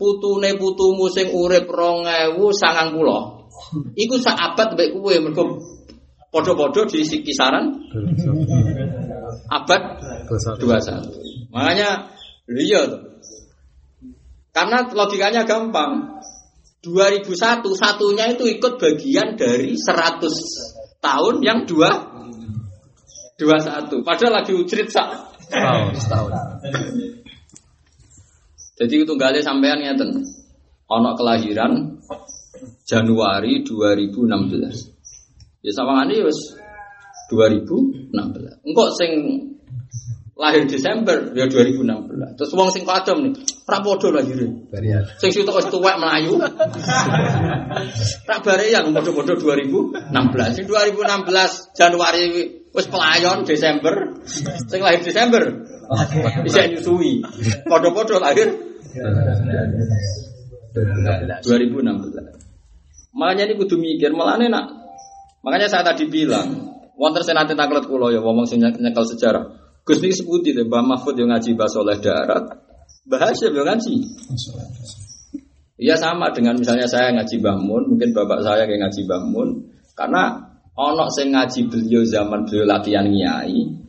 Putune putumu sing urip 2090. Iku sak abad kowe mergo padha-padha di kisaran abad 21. Makanya iya tuh. Karena logikanya gampang. 2001 satunya itu ikut bagian dari 100 tahun yang dua 21. Padahal lagi ujrit sak Tahun. Jadi itu gale sampean ngeten. Ono kelahiran Januari 2016. Ya sawangane wis 2016. Engko sing lahir Desember ya 2016. Terus wong sing kadom nih, ora padha lahire. Barian. Sing sitok wis tuwek melayu. Bare yang padha-padha 2016. Sing 2016 Januari wis pelayon Desember. Sing lahir Desember bisa nyusui. Padha-padha lahir 2016. Makanya ini kudu mikir, malah nak. Makanya saya tadi bilang, wonten senate taklet kula ya ngomong sing nyekel sejarah. Gus niki seputi deh, Mbah Mahfud yang ngaji bahasa oleh darat, Mbah Hasyim yang ngaji. Iya sama dengan misalnya saya ngaji Mbah Mun, mungkin bapak saya yang ngaji Mbah Mun, karena ono sing ngaji beliau zaman beliau latihan nyai.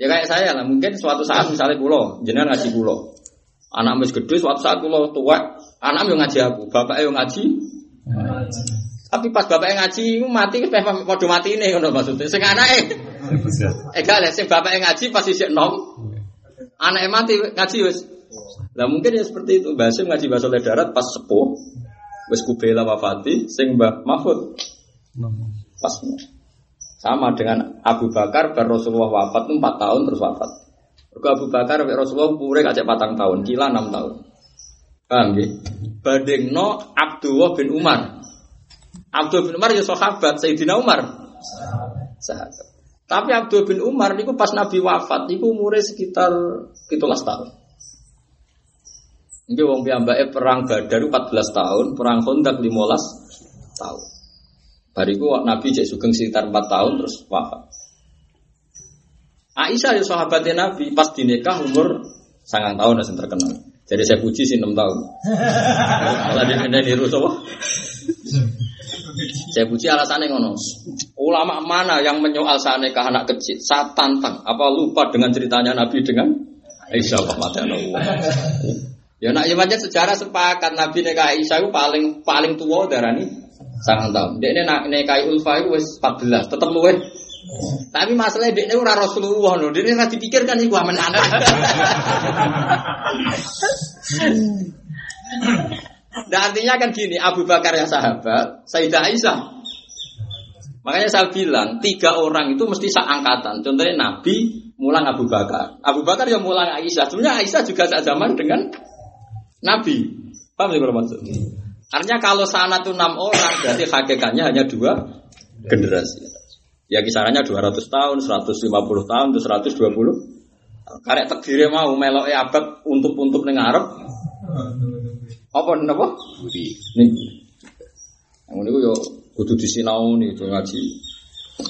Ya kayak saya lah, mungkin suatu saat misalnya kulo, jenengan ngaji kulo. Anak wis gede suatu saat kulo tua, anak yang ngaji aku, bapak yang ngaji. Tapi pas bapak yang ngaji mati, wis padha mati ini ngono maksudnya. Sing anake eh gak sing bapak yang ngaji pasti sik nom. Anaknya mati ngaji wis. Lah mungkin ya seperti itu. Mbah Hasyim ngaji bahasa oleh darat pas sepuh. Wis kubela wafati, sing Mbah Mahfud pas sama dengan Abu Bakar bar Rasulullah wafat itu 4 tahun terus wafat. Mergo Abu Bakar mek Rasulullah umure kacek patang tahun, kila 6 tahun. Paham nggih? Bandingno Abdullah bin Umar. Abdullah bin Umar ya sahabat Sayyidina Umar. Sahabat. Tapi Abdullah bin Umar niku pas Nabi wafat niku umure sekitar 17 tahun. Nggih wong piyambake perang Badar 14 tahun, perang Khandaq 15 tahun. Bariku Nabi cek sugeng sekitar 4 tahun terus wafat. Aisyah ya sahabatnya Nabi pas dinikah umur sangat tahun yang terkenal. Jadi saya puji sih 6 tahun. Malah dia kena niru sapa? Saya puji alasannya ngono. Ulama mana yang menyoal saya nikah anak kecil? Saya tantang. Apa lupa dengan ceritanya Nabi dengan Aisyah Muhammadiyah Ya nak ya sejarah sepakat Nabi nikah Aisyah itu paling paling tua darani sangat tahun. Dia ini nak nikah Ulfa itu wis 14, tetap luwe. Tapi masalahnya dia ini ora Rasulullah loh. Dia ini ora dipikirkan iku aman anak. Nah artinya kan gini, Abu Bakar yang sahabat, Sayyidah Aisyah. Makanya saya bilang tiga orang itu mesti seangkatan. Contohnya Nabi mulang Abu Bakar, Abu Bakar yang mulang Aisyah. Sebenarnya Aisyah juga zaman dengan Nabi. Paham sih kalau maksud? Artinya kalau sana tuh enam orang, berarti hakikatnya hanya dua generasi. Ya kisarannya 200 tahun, 150 tahun, terus 120. Karek tekdire mau melok abad untuk-untuk ning ngarep. Apa napa? Budi. Niku. Yang niku yo kudu disinau nih itu ngaji.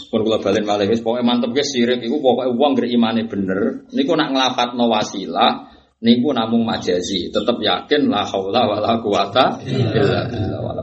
Pun kula balen malih wis pokoke mantep ge sirik iku pokoke wong ngger imane bener. Niku nak nglafatno wasilah niku namung majazi. Tetep yakin la haula wala quwata illa billah. Wala